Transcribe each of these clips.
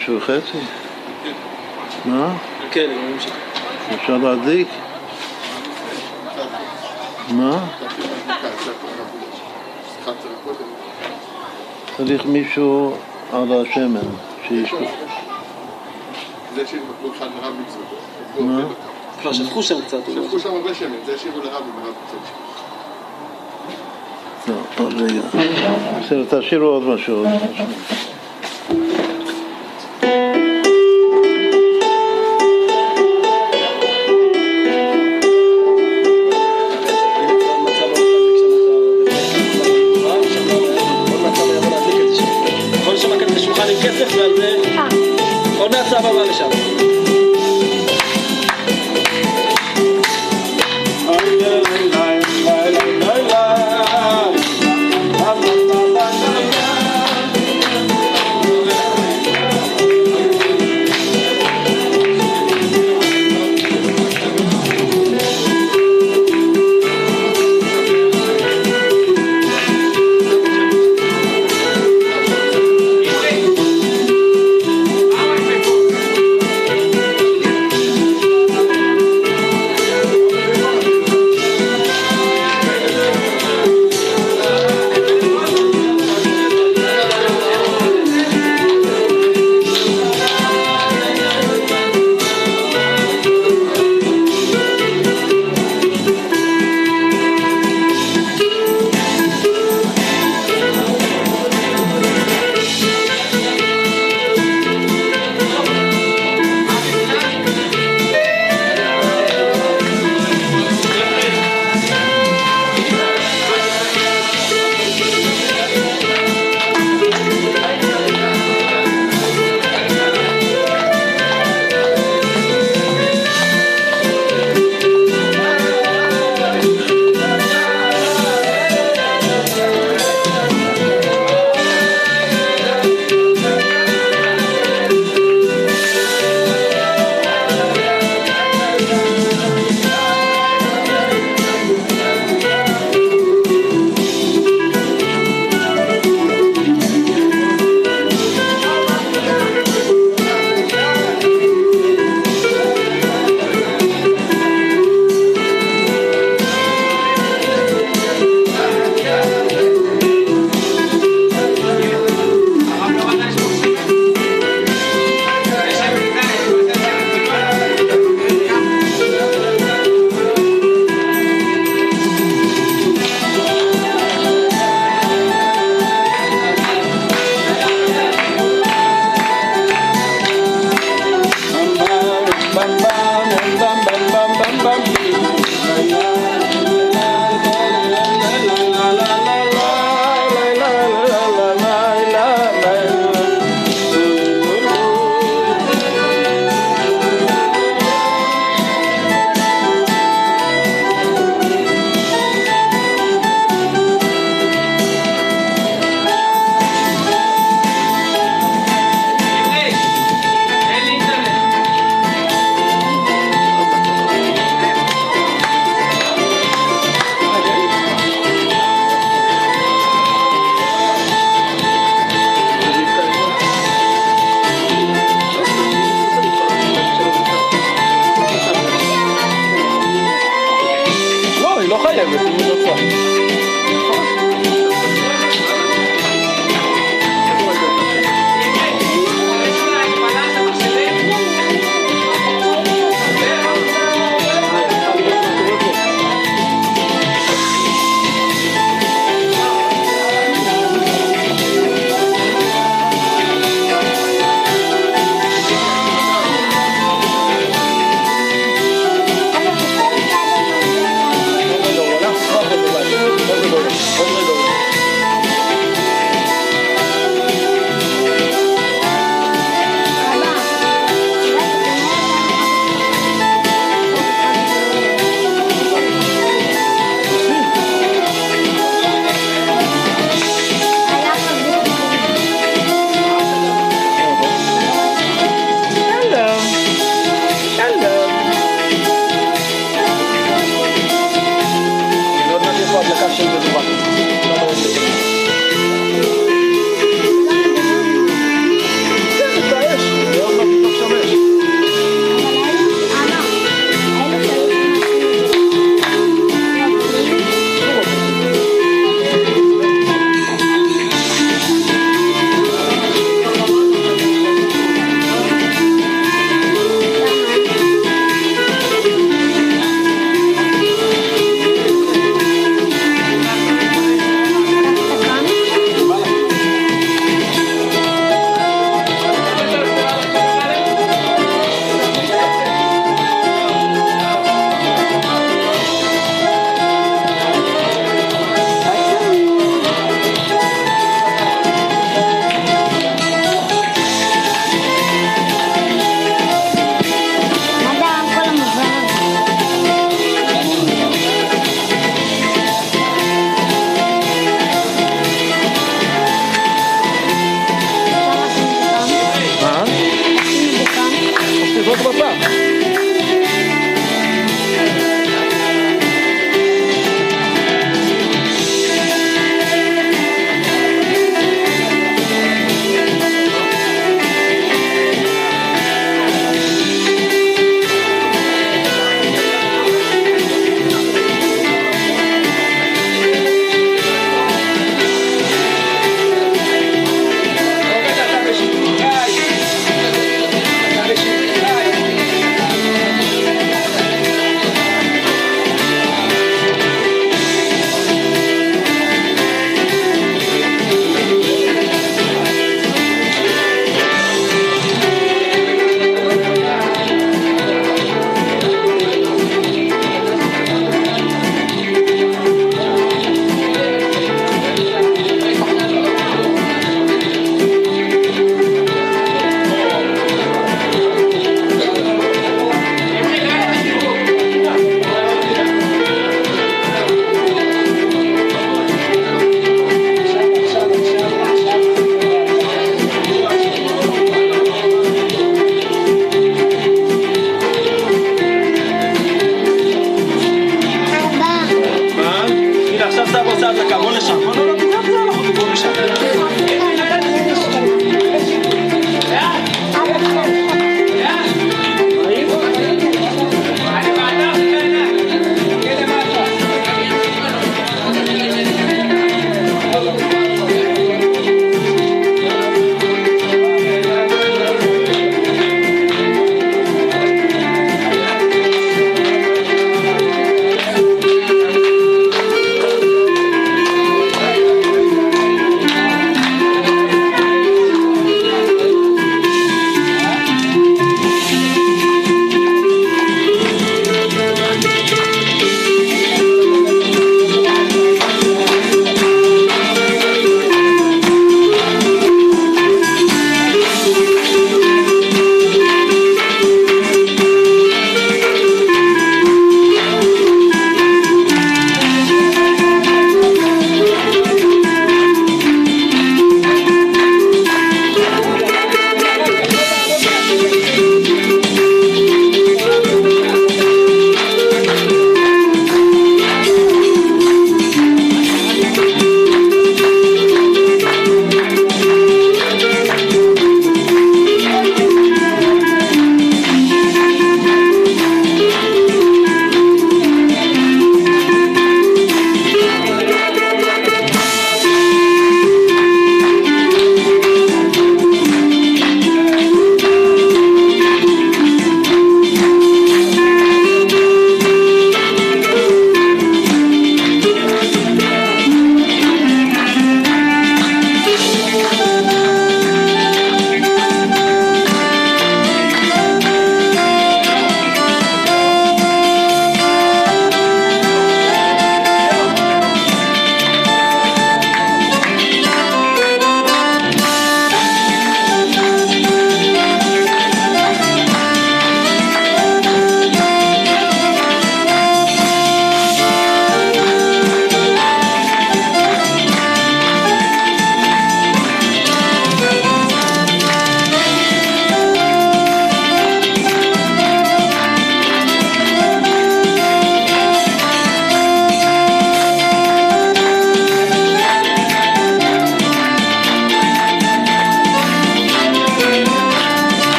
תשע וחצי? מה? כן, אומרים שכן. אפשר להדליק? מה? צריך מישהו על השמן, שיש... זה השאיר בקבוק אחד לרב מצוות. מה? כבר שפכו שם קצת. אולי. שפכו שם הרבה שמן, זה השאירו לרב ורב מצוות. לא, עוד רגע. בסדר, תשאירו. עוד משהו.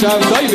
Shout out.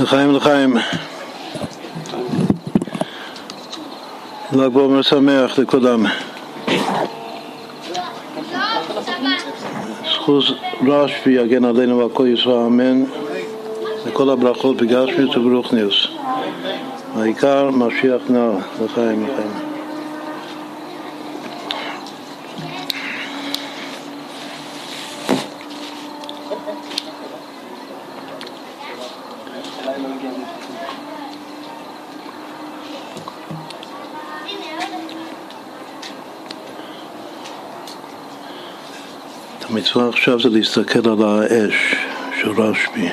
לחיים לחיים. ל"ג בעומר שמח לכולם. זכות רשב"י יגן עלינו ועל כל ישראל אמן. לכל הברכות בגשמיות וברוכניוס. העיקר משיח נע לחיים לחיים. המצווה עכשיו זה להסתכל על האש של רשב"י.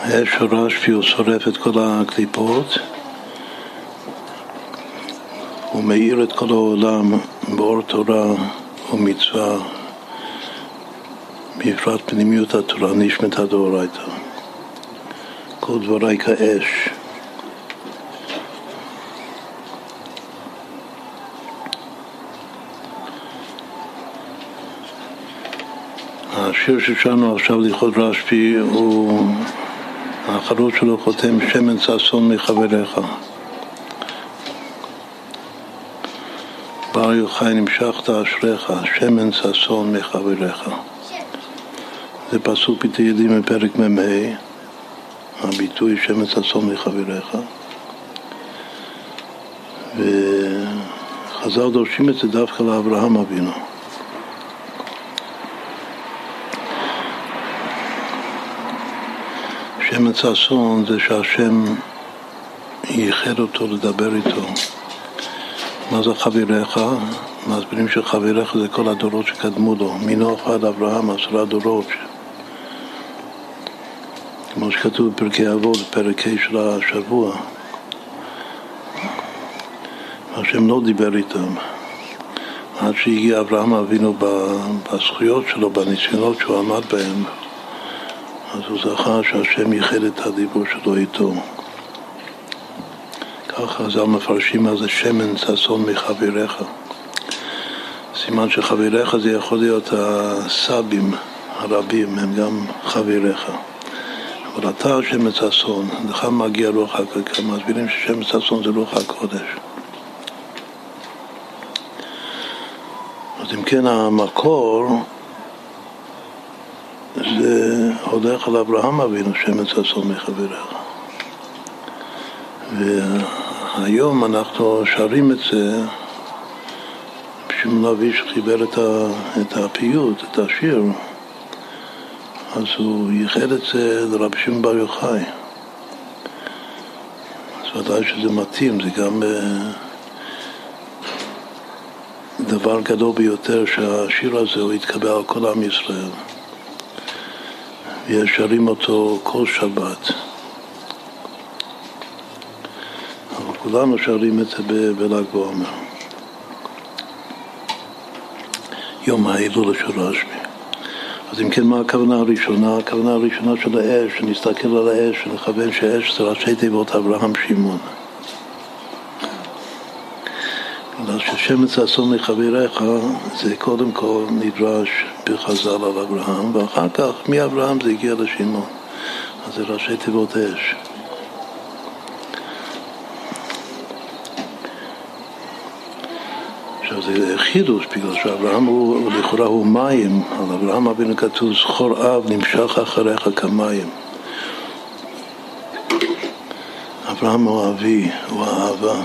האש של רשב"י הוא שורף את כל הקליפות. הוא מאיר את כל העולם באור תורה ומצווה. בפרט פנימיות התורה נשמתה דאורייתא כל דברי כאש. השיר ששרנו עכשיו לכבוד רשב"י הוא, האחרון שלו חותם שמן ששון מחבריך. בר יוחאי נמשכת אשריך, שמן ששון מחבריך. זה פסוק בתהילים מפרק מ"ה הביטוי שמן ששון מחבריך. וחז"ל דורשים את זה דווקא לאברהם אבינו. שמן ששון זה שהשם ייחד אותו לדבר איתו. מה זה חבריך? מסבירים שחבריך זה כל הדורות שקדמו לו, מנוח עד אברהם עשרה דורות. שכתוב בפרקי אבות, פרק ה' של השבוע. השם לא דיבר איתם עד שהגיע אברהם אבינו בזכויות שלו, בניסיונות שהוא עמד בהם אז הוא זכה שהשם ייחד את הדיבור שלו איתו. ככה חז"ל מפרשים מה זה שמן ששון מחבריך. סימן שחבריך זה יכול להיות הסבים הרבים, הם גם חבריך. אבל אתה שמן ששון, לך מגיע רוח הקודש, מסבירים ששמן ששון זה רוח הקודש. אז אם כן המקור זה הולך על אברהם אבינו שמן ששון מחבריך. והיום אנחנו שרים את זה בשביל נביא שחיבר את הפיוט, את השיר, אז הוא ייחד את זה לרבי שמעון בר יוחאי. אז ודאי שזה מתאים, זה גם אה, דבר גדול ביותר שהשיר הזה הוא יתקבל על כל עם ישראל. ושרים אותו כל שבת. אבל כולנו שרים את זה בל"ג בעומר. יום ההילול של רשב"י. אז אם כן, מה הכוונה הראשונה? הכוונה הראשונה של האש, שנסתכל על האש ונכוון שאש זה ראשי תיבות אברהם שמעון. בגלל ששמץ אסון מחבריך זה קודם כל נדרש בחז"ל על אברהם, ואחר כך מאברהם זה הגיע לשמעון. אז זה ראשי תיבות אש. זה חידוש, בגלל שאברהם הוא, לכאורה הוא מים, על אברהם אבינו כתוב זכור אב נמשך אחריך כמים. אברהם הוא אבי, הוא האהבה.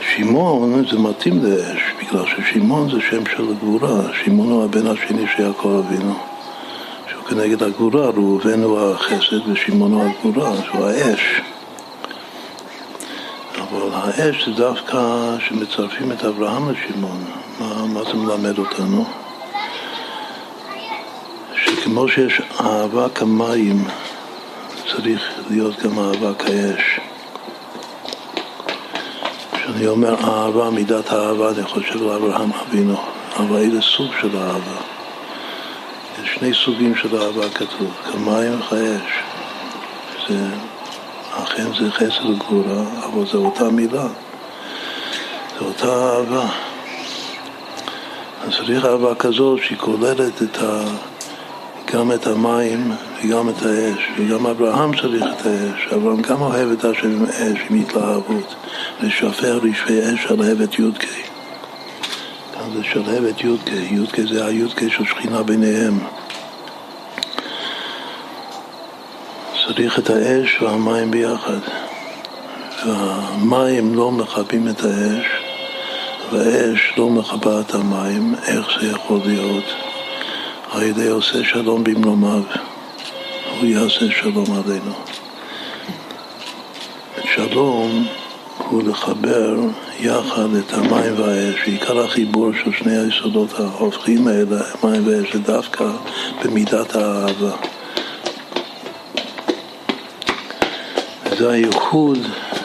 שמעון זה מתאים לאש, בגלל ששמעון זה שם של גבורה, שמעון הוא הבן השני של יעקב אבינו, שהוא כנגד הגבורה, ראובן הוא החסד ושמעון הוא הגבורה, שהוא האש. אבל האש זה דווקא שמצרפים את אברהם לשמעון, מה, מה זה מלמד אותנו? שכמו שיש אהבה כמים, צריך להיות גם אהבה כאש. כשאני אומר אהבה, מידת האהבה, אני חושב על אברהם אבינו, אבל איזה סוג של אהבה? יש שני סוגים של אהבה כתוב, כמים וכאש. זה, אכן זה חסד וגבורה, אבל זו אותה מילה, זו אותה אהבה. אז צריך אהבה כזאת שהיא כוללת את ה... גם את המים וגם את האש, וגם אברהם צריך את האש, אברהם גם אוהב את השם עם אש, עם התלהבות, ושפר רשפי אש שלהבת י"ק. כאן זה שלהבת י"ק, י"ק זה הי"ק של שכינה ביניהם. צריך את האש והמים ביחד, והמים לא מכבים את האש, והאש לא מכבה את המים, איך זה יכול להיות? על ידי עושה שלום במלומיו, הוא יעשה שלום עלינו. שלום הוא לחבר יחד את המים והאש, ועיקר החיבור של שני היסודות ההופכים האלה, המים והאש, זה דווקא במידת האהבה. זה הייחוד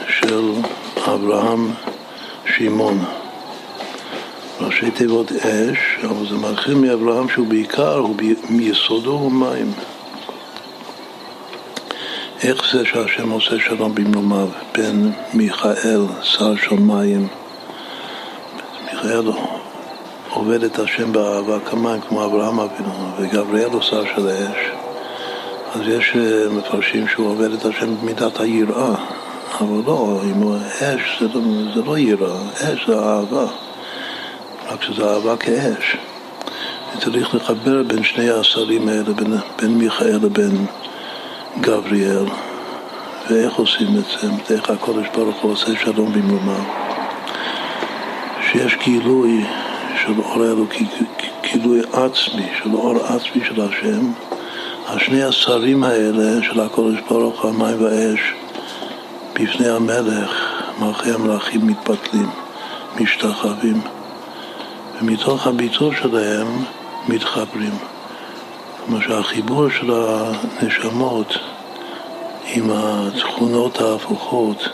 של אברהם שמעון. ראשי תיבות אש, אבל זה מתחיל מאברהם שהוא בעיקר, הוא מיסודו הוא מים. איך זה שהשם עושה שלום במלומיו בין מיכאל, שר של מים, מיכאל עובד את השם באהבה כמים כמו אברהם אבינו, וגבריאל הוא שר של האש. אז יש אה, מפרשים שהוא עובד את השם במידת היראה, אבל לא, אם הוא אש זה לא, זה לא יראה, אש זה אהבה. רק שזה אהבה כאש. וצריך לחבר בין שני השרים האלה, בין, בין מיכאל לבין גבריאל. ואיך עושים את זה? איך הקודש ברוך הוא עושה שלום במרומיו. שיש גילוי של אור אלוקי, גילוי עצמי, של אור עצמי של השם. השני השרים האלה של הקודש ברוך הוא, המים והאש, בפני המלך, מלכי המלכים מתבטלים, משתחווים. ומתוך הביטול שלהם מתחברים. כלומר שהחיבור של הנשמות עם התכונות ההפוכות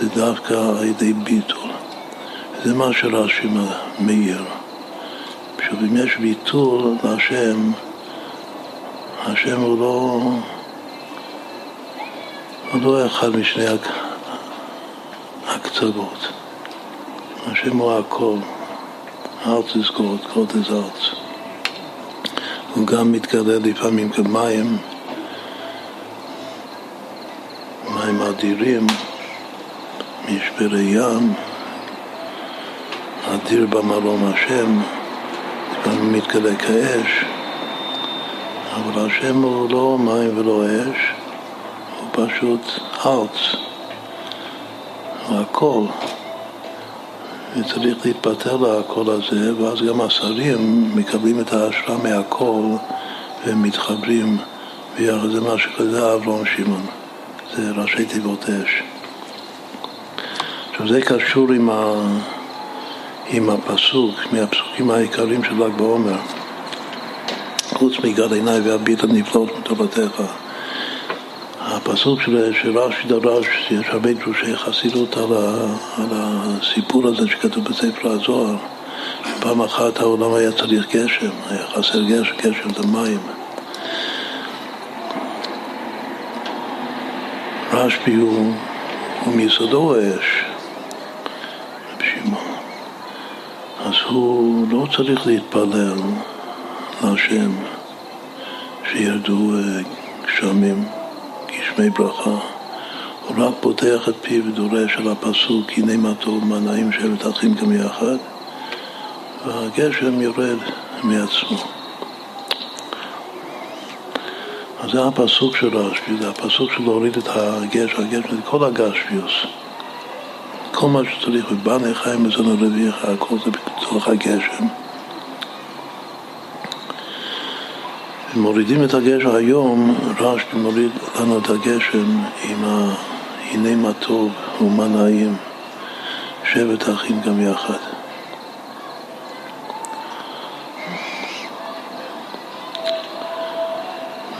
זה דווקא על ידי ביטול. זה מה שרש"י מאיר. עכשיו אם יש ביטול להשם, השם הוא לא, הוא לא אחד משני הקצוות. השם הוא הכל. God, God is ארץ. הוא גם מתגלה לפעמים כמים, מים אדירים, משברי ים, אדיר במלון השם, לפעמים מתגלה כאש, אבל השם הוא לא מים ולא אש, הוא פשוט ארץ, הכל. וצריך להתפטר לקול הזה, ואז גם השרים מקבלים את ההשראה מהקול והם מתחברים ביחד. זה מה שקורה אברהם שמעון, זה ראשי תיבות אש. עכשיו זה קשור עם, ה... עם הפסוק, מהפסוקים העיקריים של ל"ג בעומר. חוץ מגד עיניי והביט הנפלאות מתורתך. הפסוק של, רש"י דרש, יש הרבה דרושי חסידות על, על הסיפור הזה שכתוב בספר הזוהר. פעם אחת העולם היה צריך גשם, היה חסר גשם, גשם זה מים. רשב"י הוא, הוא מיסודו האש, רבי שמעון. אז הוא לא צריך להתפלל להשם שירדו אה, גשמים, גשמי ברכה. הוא רק פותח את פיו ודורש על הפסוק, הנה מה טוב, מה נעים שבט אחים גם יחד, והגשם יורד מעצמו. אז זה הפסוק של רשב"י, זה הפסוק של להוריד את הגשם, הגשם זה כל הגשמיוס. כל מה שצריך, ובנה חיים מזון הרביעך, הכל זה בתוך הגשם. ומורידים את הגשם היום, רשב"י מוריד לנו את הגשם עם ה... הנה מה טוב ומה נעים, שבט אחים גם יחד.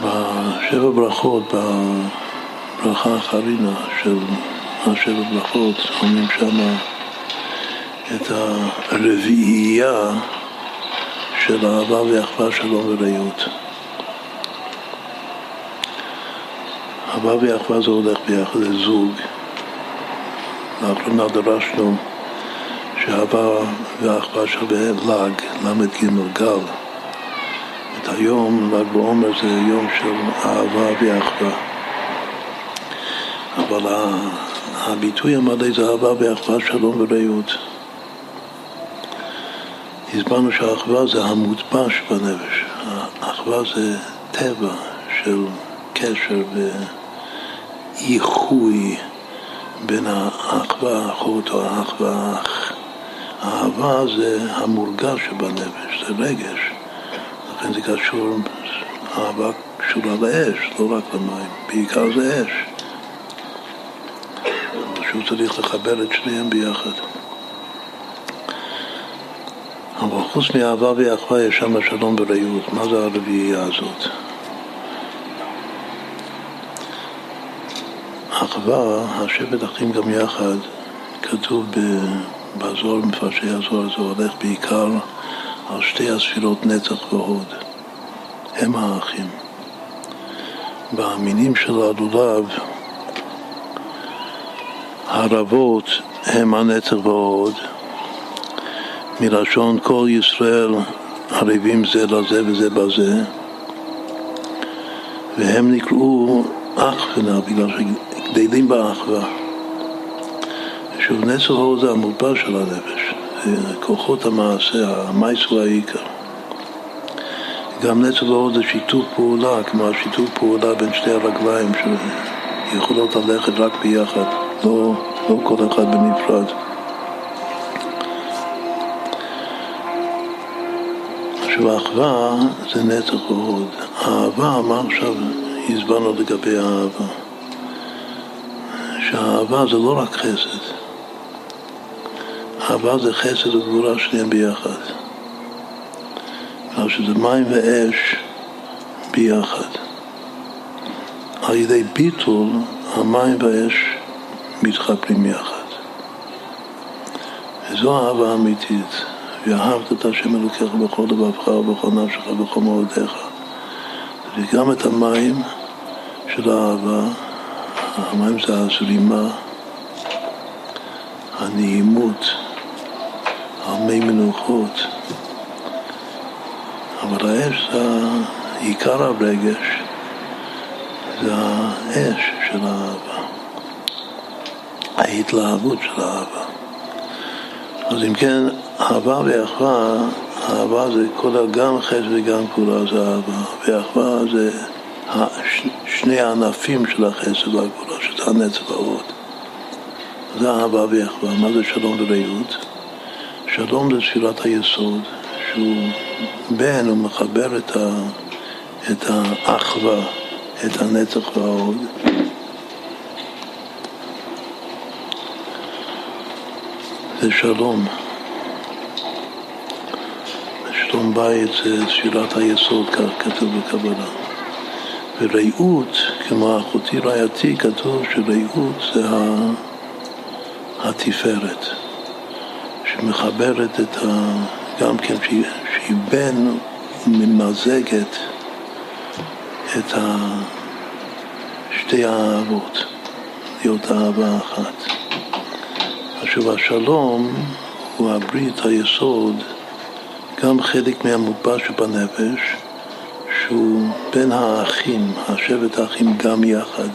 בשבע ברכות, בברכה החרינה של השבע ברכות, אומרים שם את הרביעייה של אהבה ואחווה, שלום ורעות. אהבה ואחווה זה הולך ביחד, זה זוג. לאחרונה דרשנו שאהבה ואחווה שווה ל"ג, ל"ג גל. את היום, ל"ג בעומר זה יום של אהבה ואחווה. אבל הביטוי המלא זה אהבה ואחווה, שלום ורעות. הסברנו שהאחווה זה המוטבש בנפש. האחווה זה טבע של קשר ואיחוי בין האחווה, האחות או האח והאח. האהבה זה המורגש שבנפש, זה רגש. לכן זה קשור, אהבה קשורה לאש, לא רק למים, בעיקר זה אש. שהוא צריך לחבר את שניהם ביחד. אבל חוץ מאהבה ואחווה יש שם שלום ורעות. מה זה הרביעייה הזאת? אחווה, השבט אחים גם יחד, כתוב בזוהר, מפרשי הזוהר, זה הולך בעיקר על שתי הספירות נצח והוד. הם האחים. במינים של הלולב הרבות הם הנצח והוד, מלשון כל ישראל ערבים זה לזה וזה בזה, והם נקראו אח ונע בגלל שגדלים באחווה. שוב, נצח והוד זה המודבר של הנפש, כוחות המעשה, המייסו העיקר. גם נצח והוד זה שיתוף פעולה, כמו השיתוף פעולה בין שתי הרגליים שיכולות ללכת רק ביחד. לא, לא כל אחד בנפרד. עכשיו האחווה זה נצח ועוד. אהבה, מה עכשיו הסברנו לגבי האהבה? שהאהבה זה לא רק חסד. אהבה זה חסד וגבורה שניהם ביחד. בגלל שזה מים ואש ביחד. על ידי ביטול המים והאש מתחברים יחד. וזו האהבה האמיתית. ואהבת את השם אלוקיך בכל לבבך ובכל נפשך ובכל מאודיך. וגם את המים של האהבה, המים זה הזרימה, הנעימות, המי מנוחות. אבל האש זה עיקר הרגש, זה האש של האהבה. ההתלהבות של האהבה. אז אם כן, אהבה ואחווה, אהבה זה כל גם חסד וגם כולה זה אהבה, ואחווה זה שני הענפים של החסד והגבולה, שזה הנצח והעוד. זה אהבה ואחווה. מה זה שלום ורעות? שלום זה ספירת היסוד, שהוא בן, הוא מחבר את, ה, את האחווה, את הנצח והעוד. זה שלום. שלום בית זה ספירת היסוד, כך כתוב בקבלה. ורעות, כמו אחותי רעייתי, כתוב שרעות זה התפארת, שמחברת את ה... גם כן, שהיא, שהיא בן ממזגת את ה... שתי האהבות, להיות אהבה אחת. עכשיו השלום הוא הברית, היסוד, גם חלק מהמודבש שבנפש, שהוא בין האחים, השבט האחים גם יחד.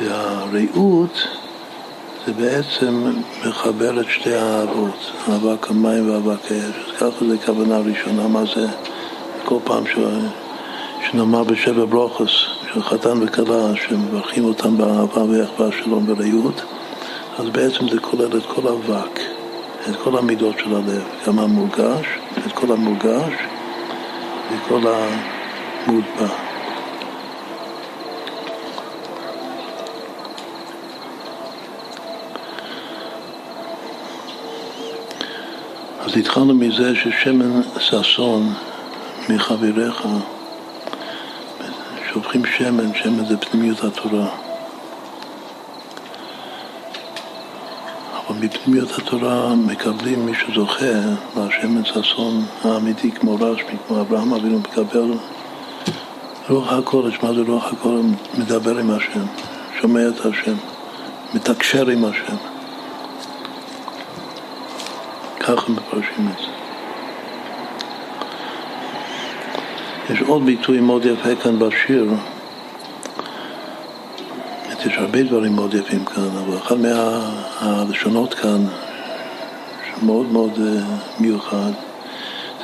והרעות זה בעצם מחבר את שתי האהבות, אהבה כמים ואהבה כאש. ככה זה כוונה ראשונה, מה זה כל פעם ש... שנאמר בשבע ברוכס של חתן וכלה, שמברכים אותם באהבה ואחווה שלום ורעות, אז בעצם זה כולל את כל אבק, את כל המידות של הלב, גם המורגש, את כל המורגש וכל המוטבע. אז התחלנו מזה ששמן ששון מחבריך, שופכים שמן, שמן זה פנימיות התורה. אבל מפנימיות התורה מקבלים מי שזוכה לשמן ששון האמיתי כמו רשמי, כמו אברהם אבינו מקבל רוח הקודש, מה זה רוח הקודש? מדבר עם השם, שומע את השם, מתקשר עם השם. ככה מפרשים את זה. יש עוד ביטוי מאוד יפה כאן בשיר. יש הרבה דברים מאוד יפים כאן, אבל אחד מהלשונות כאן, שמאוד מאוד אה, מיוחד,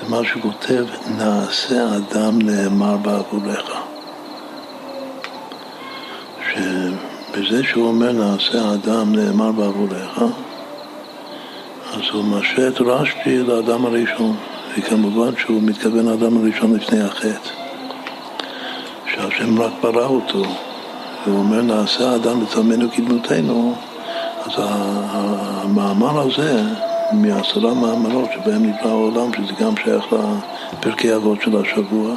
זה מה שכותב, נעשה אדם נאמר בעבורך. שבזה שהוא אומר נעשה אדם נאמר בעבורך, אז הוא משווה את רשב"י לאדם הראשון, וכמובן שהוא מתכוון לאדם הראשון לפני החטא, שהשם רק ברא אותו, והוא אומר נעשה אדם לצלמנו כדמותנו, אז המאמר הזה, מעשרה מאמרות שבהם נברא העולם, שזה גם שייך לפרקי אבות של השבוע,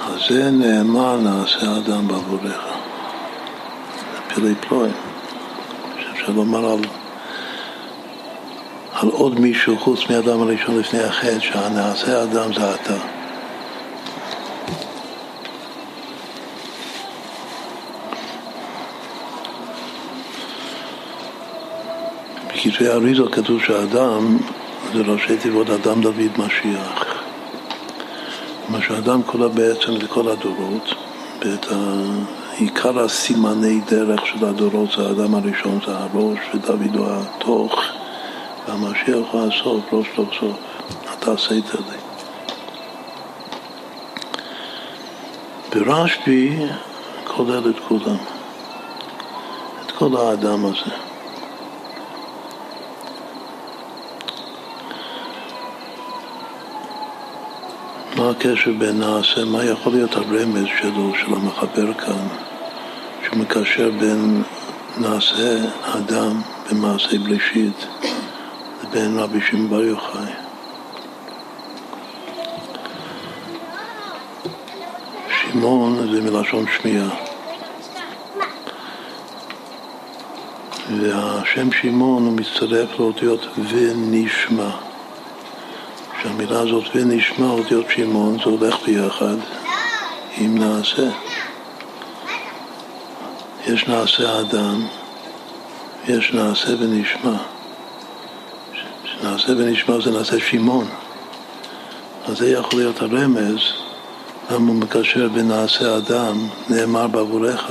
אז זה נאמר נעשה אדם בעבורך. פלאי פלואים. אפשר לומר על, על עוד מישהו חוץ מאדם הראשון לפני החטא, שהנעשה אדם זה אתה. בכתבי אריזה כתוב שאדם זה ראשי תיבות אדם דוד משיח. מה שאדם כולה בעצם זה כל הדורות, ואת עיקר הסימני דרך של הדורות זה האדם הראשון, זה הראש, ודוד הוא התוך, והמשיח הוא הסוף, ראש תוך סוף. אתה עשית לי. ברשב"י כולל את כולם, את כל האדם הזה. מה הקשר בין נעשה, מה יכול להיות הרמז שלו, של המחבר כאן, שמקשר בין נעשה אדם במעשה בראשית לבין רבי שמעון בר יוחאי. שמעון זה מלשון שמיעה. והשם שמעון הוא מצטרף לאותיות ונשמע. שהמילה הזאת ונשמע אותיות שמעון זה הולך ביחד עם נעשה. יש נעשה אדם, יש נעשה ונשמע. נעשה ונשמע זה נעשה שמעון. אז זה יכול להיות הרמז למה הוא מקשר בין נעשה אדם, נאמר בעבורך,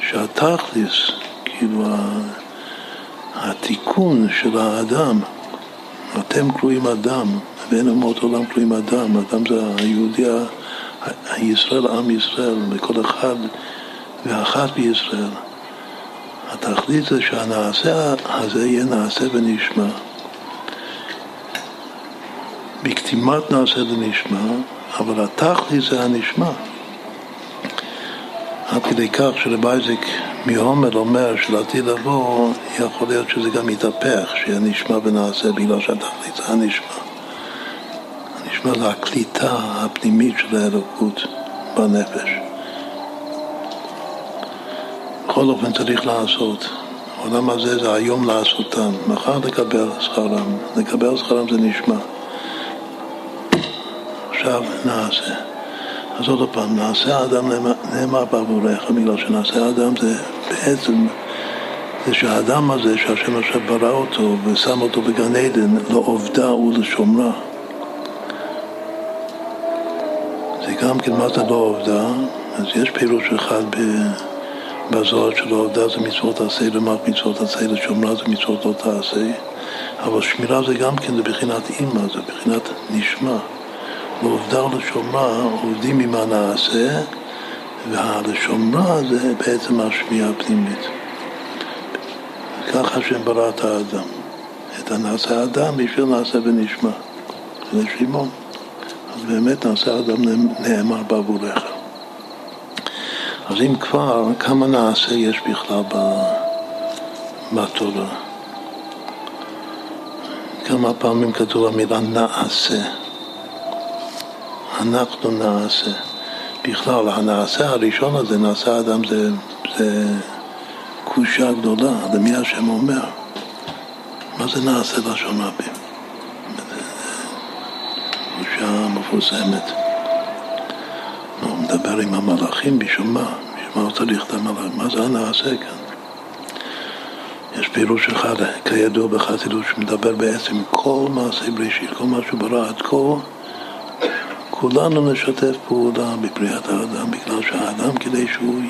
שהתכלס, כאילו התיקון של האדם, אתם קרואים אדם, ואין אומות עולם קרואים אדם, אדם זה היהודי, הישראל, עם ישראל, וכל אחד ואחת בישראל. התכלית זה שהנעשה הזה יהיה נעשה ונשמע. בכתימת נעשה ונשמע, אבל התכלית זה הנשמע. עד כדי כך שלבייזק מיומר אומר שלעתיד לבוא יכול להיות שזה גם יתהפך, שיהיה נשמע ונעשה בגלל שהתכלית זה הנשמע. הנשמע זה הקליטה הפנימית של האלוקות בנפש. בכל אופן צריך לעשות. העולם הזה זה היום לעשותם, מחר לקבל שכרם. לקבל שכרם זה נשמע. עכשיו נעשה. אז עוד פעם, נעשה האדם נאמר בעבורך, בגלל שנעשה האדם זה בעצם, זה שהאדם הזה שהשם עכשיו ברא אותו ושם אותו בגן עדן לעובדה ולשומרה. זה גם כן מה זה לא עובדה, אז יש פירוש אחד בזוהר של עובדה זה מצוות עשה, למעט מצוות עשה, לשומרה זה מצוות לא תעשה, אבל שמירה זה גם כן, זה בחינת אימא, זה בחינת נשמע. ועובדה ולשומרה עובדים עם הנעשה, והלשומרה זה בעצם השמיעה הפנימית. ככה השם ברא את האדם. את הנעשה האדם בשביל נעשה ונשמע. זה שמעון. אז באמת נעשה האדם נאמר בעבורך. אז אם כבר, כמה נעשה יש בכלל בתורה? כמה פעמים כתוב המילה נעשה? אנחנו נעשה. בכלל, הנעשה הראשון הזה, נעשה אדם, זה, זה קושה גדולה, למי השם אומר. מה זה נעשה לשון רבים? קושה מפורסמת. הוא מדבר עם המלאכים בשביל מה? בשביל מה הוא צריך את המלאכים? מה זה הנעשה כאן? יש פירוש אחד, כידוע בחסידות, שמדבר בעצם כל מעשה בראשית, כל מה שהוא ברא עד כה כולנו נשתף פעולה בבריאת האדם, בגלל שהאדם, כדי שהוא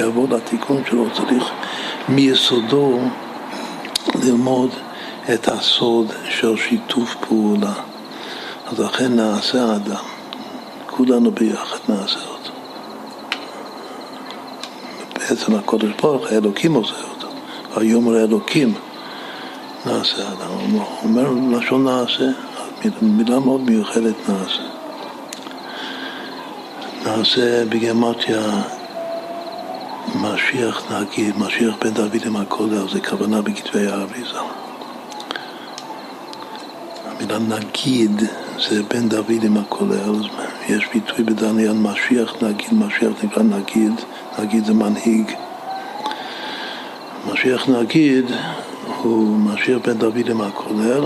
יעבור לתיקון שלו, צריך מיסודו ללמוד את הסוד של שיתוף פעולה. אז לכן נעשה האדם, כולנו ביחד נעשה אותו. בעצם הקודש ברוך האלוקים עושה אותו, היום האלוקים נעשה אדם. הוא אומר לשון נעשה, מילה מאוד מיוחדת נעשה. נעשה בגמטיה משיח נגיד, משיח בן דוד עם הכולל, זה כוונה בכתבי האריזה. המילה נגיד זה בן דוד עם הכולל, יש ביטוי בדניאל משיח נגיד, משיח נקרא נגיד, נגיד זה מנהיג. משיח נגיד הוא משיח בן דוד עם הכולל,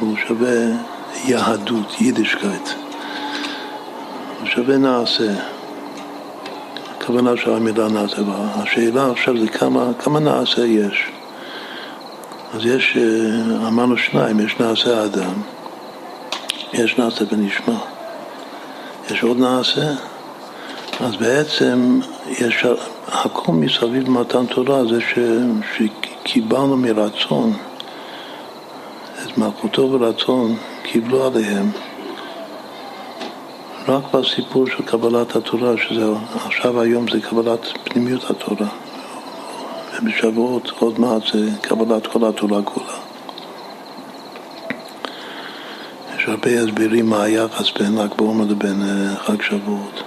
הוא שווה יהדות, יידישקייט. שווה נעשה. הכוונה של המילה נעשה. השאלה עכשיו זה כמה, כמה נעשה יש. אז יש, אה, אמרנו שניים, יש נעשה אדם, יש נעשה ונשמע. יש עוד נעשה, אז בעצם יש הכל מסביב מתן תורה זה ש, שקיבלנו מרצון את מלכותו ורצון קיבלו עליהם רק בסיפור של קבלת התורה, שזה עכשיו היום זה קבלת פנימיות התורה. ובשבועות עוד מעט זה קבלת כל התורה כולה. יש הרבה הסברים מה היחס בין ל"ג בעומר לבין אה, חג שבועות.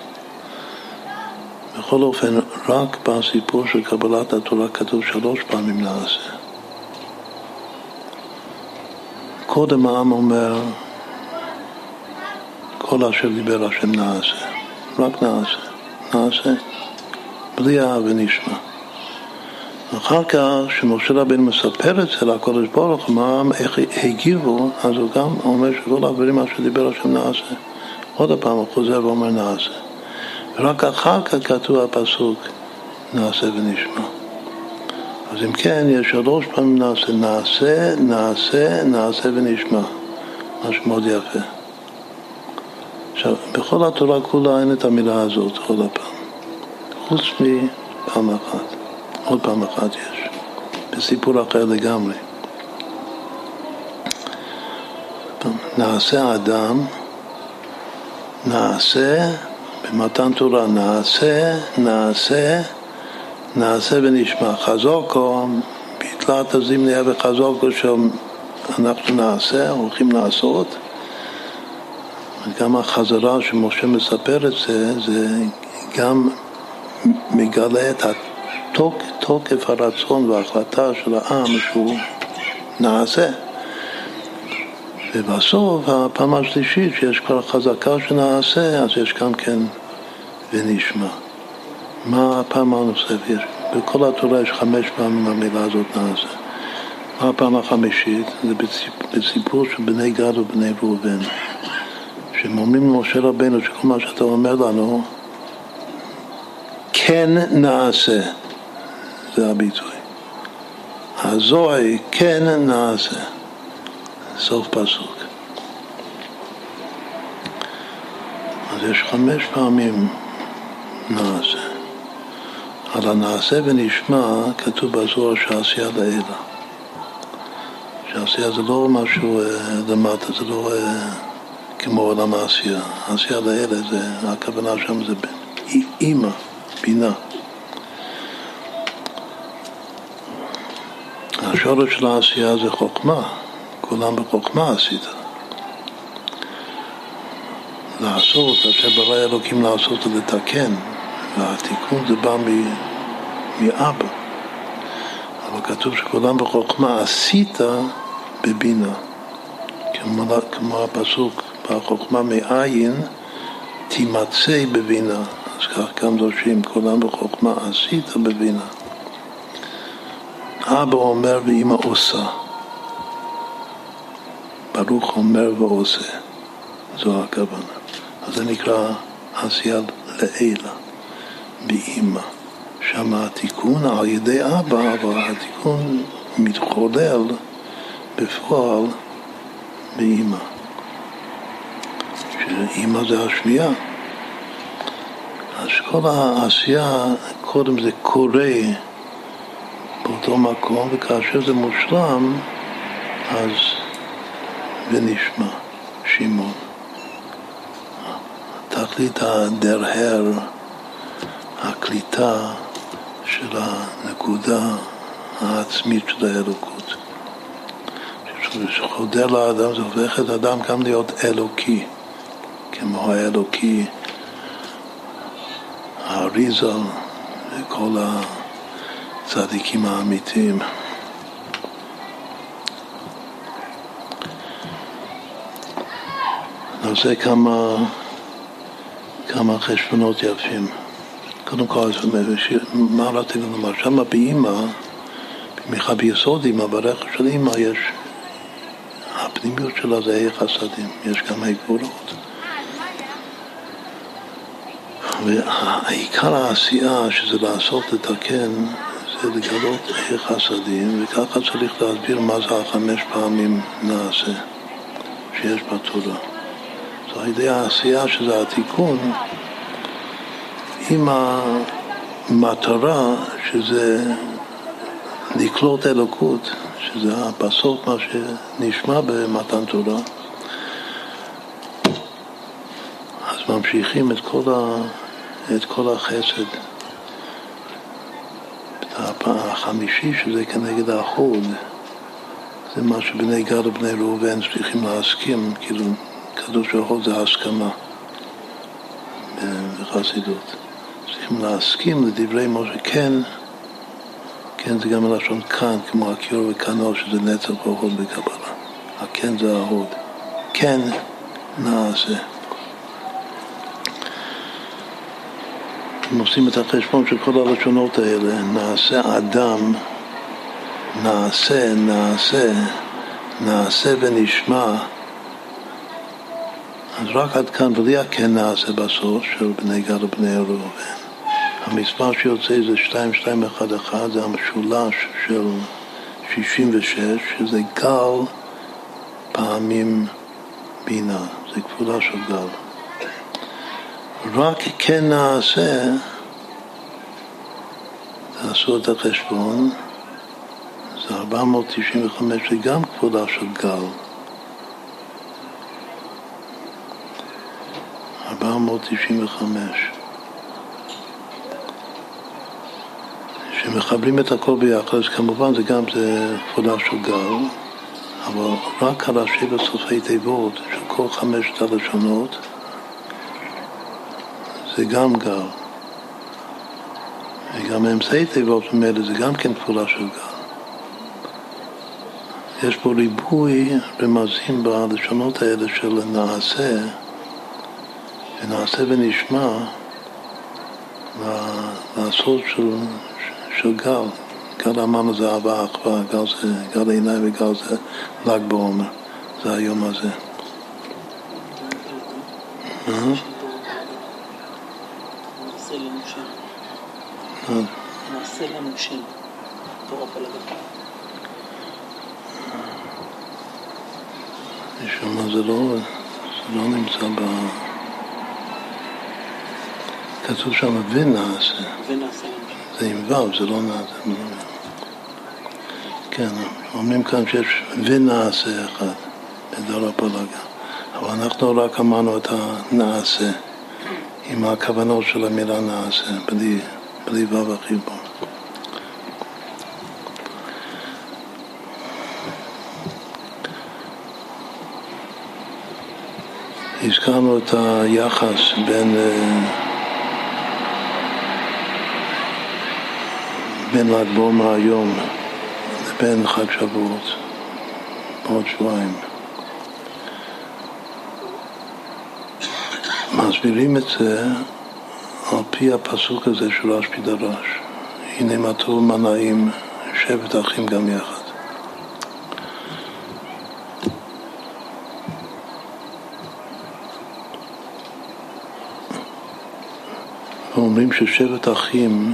בכל אופן, רק בסיפור של קבלת התורה כתוב שלוש פעמים נעשה. קודם העם אומר כל אשר דיבר השם נעשה, רק נעשה, נעשה, בלי ונשמע. אחר כך, כשמשה רבינו מספר את זה לקודש ברוך הוא, מה, איך הגיבו, אז הוא גם אומר שכל הדברים אשר דיבר השם נעשה. עוד פעם הוא חוזר ואומר נעשה. ורק אחר כך כתוב הפסוק נעשה ונשמע. אז אם כן, יש שלוש פעמים נעשה, נעשה, נעשה, נעשה ונשמע. משהו מאוד יפה. עכשיו, בכל התורה כולה אין את המילה הזאת עוד הפעם, חוץ מפעם אחת, עוד פעם אחת יש, בסיפור אחר לגמרי. נעשה אדם, נעשה, במתן תורה נעשה, נעשה, נעשה ונשמע. חזוקו, בתלת הזימניה וחזוקו שאנחנו נעשה, הולכים לעשות, גם החזרה שמשה מספר את זה, זה גם מגלה את תוק, תוקף הרצון וההחלטה של העם שהוא נעשה. ובסוף, הפעם השלישית, שיש כבר חזקה שנעשה, אז יש גם כן ונשמע. מה הפעם הנוספת? בכל התורה יש חמש פעמים המילה הזאת נעשה. מה הפעם החמישית? זה בסיפור של בני גד ובני ראובן. שהם אומרים למשה רבנו שכל מה שאתה אומר לנו, כן נעשה. זה הביטוי. הזוהי כן נעשה. סוף פסוק. אז יש חמש פעמים נעשה. על הנעשה ונשמע כתוב בזוהר שעשייה לעילה. שעשייה זה לא משהו אה, למטה, זה לא אה, כמו עולם העשייה. העשייה לעילה זה, הכוונה שם זה אימא, בינה. השורש של העשייה זה חוכמה, כולם בחוכמה עשית. לעשות, אשר ברא אלוקים לעשות ולתקן, והתיקון זה בא מאבא. אבל כתוב שכולם בחוכמה עשית בבינה. כמו, כמו הפסוק, בחוכמה מאין תימצא בבינה. אז כך גם דורשים, כולם בחוכמה עשית בבינה. אבא אומר ואמא עושה. ברוך אומר ועושה. זו הכוונה. אז זה נקרא עשייה לעילה, באמא. שם התיקון על ידי אבא, אבל התיקון מתחולל בפועל באמא. שאימא זה השמיעה. אז כל העשייה, קודם זה קורה באותו מקום, וכאשר זה מושלם, אז ונשמע שמעון. תכלית הדרהר, הקליטה של הנקודה העצמית של האלוקות. כשחודר לאדם זה הופך את האדם גם להיות אלוקי, כמו האלוקי, האריזל וכל הצדיקים האמיתיים. נעשה כמה, כמה חשבונות יפים. קודם כל, מה רצינו לומר? שם באימא, במיוחד ביסוד אימא, ברכב של אימא יש, הפנימיות שלה זה ה' חסדים, יש גם ה' ועיקר העשייה, שזה לעשות, לתקן, זה לגלות חסדים, וככה צריך להסביר מה זה החמש פעמים נעשה שיש בתורה. אז על ידי העשייה, שזה התיקון, עם המטרה שזה לקלוט אלוקות, שזה בסוף מה שנשמע במתן תורה, אז ממשיכים את כל, ה, את כל החסד. החמישי שזה כנגד האחוד, זה מה שבני גד ובני ראובן צריכים להסכים, כאילו קדוש ברוך הוא זה הסכמה בחסידות. צריכים להסכים לדברי משה, כן, כן זה גם מלשון כאן, כמו הקיור וכנו, שזה נצח והוד בקבלה. הכן זה ההוד. כן נעשה. אם עושים את החשבון של כל הלשונות האלה, נעשה אדם, נעשה, נעשה, נעשה ונשמע, אז רק עד כאן, בלי הכן נעשה בסוף של בני גד ובני ראובן. המספר שיוצא זה 2211, זה המשולש של 66, שזה גל פעמים בינה, זה כפולה של גל. רק כן נעשה, תעשו את החשבון, זה 495, זה גם כפולה של גל. 495. כשמחברים את הכל ביחד, אז כמובן זה גם זה כבודה של גל, אבל רק הראשי בסופי תיבות של כל חמשת הלשונות זה גם גל. וגם אמצעי תיבות ממילא זה גם כן כפולה של גל. יש פה ריבוי רמזים בלשונות האלה של נעשה, ונעשה ונשמע לעשות של, של גל. גל אמרנו זה אהבה אחווה, גל זה גל עיניי וגל זה ל"ג בעומר, זה היום הזה. נעשה לנו שם. נעשה לנו שם. פלגה. משום מה זה לא, זה לא נמצא ב... כתוב שם ונעשה, ונעשה. זה עם ו', זה לא נעשה. כן, אומרים כאן שיש ונעשה אחד בדור הפלגה, אבל אנחנו רק אמרנו את הנעשה, עם הכוונות של המילה נעשה, בלי, בלי ו' החיבור. הזכרנו את היחס בין, אה, בין ל"ג בעומר היום לבין חג שבועות בעוד שבועיים. מסבירים את זה על פי הפסוק הזה של רשב"י דרש. הנה טוב מנעים שבט אחים גם יחד. אומרים ששבט אחים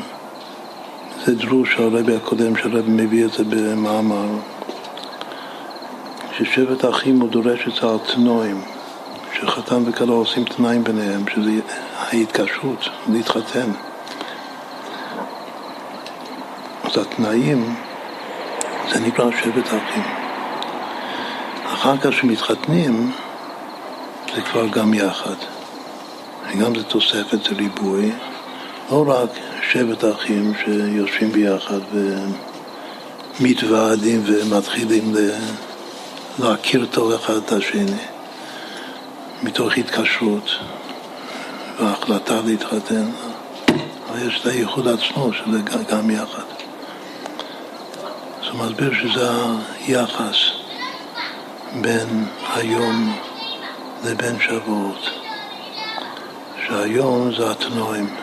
זה דרוש הרבי הקודם שהרבי מביא את זה במאמר ששבט אחים הוא דורש את זה על תנועים שחתן וכלה עושים תנאים ביניהם שזה ההתקשרות להתחתן. אז התנאים זה נקרא שבט אחים. אחר כך שמתחתנים זה כבר גם יחד. וגם זה תוספת, זה ריבוי. לא רק שבט אחים שיושבים ביחד ומתוועדים ומתחילים להכיר טוב אחד את השני מתוך התקשרות והחלטה להתחתן, יש את הייחוד עצמו שזה גם יחד. הוא מסביר שזה היחס בין היום לבין שבועות, שהיום זה התנועים.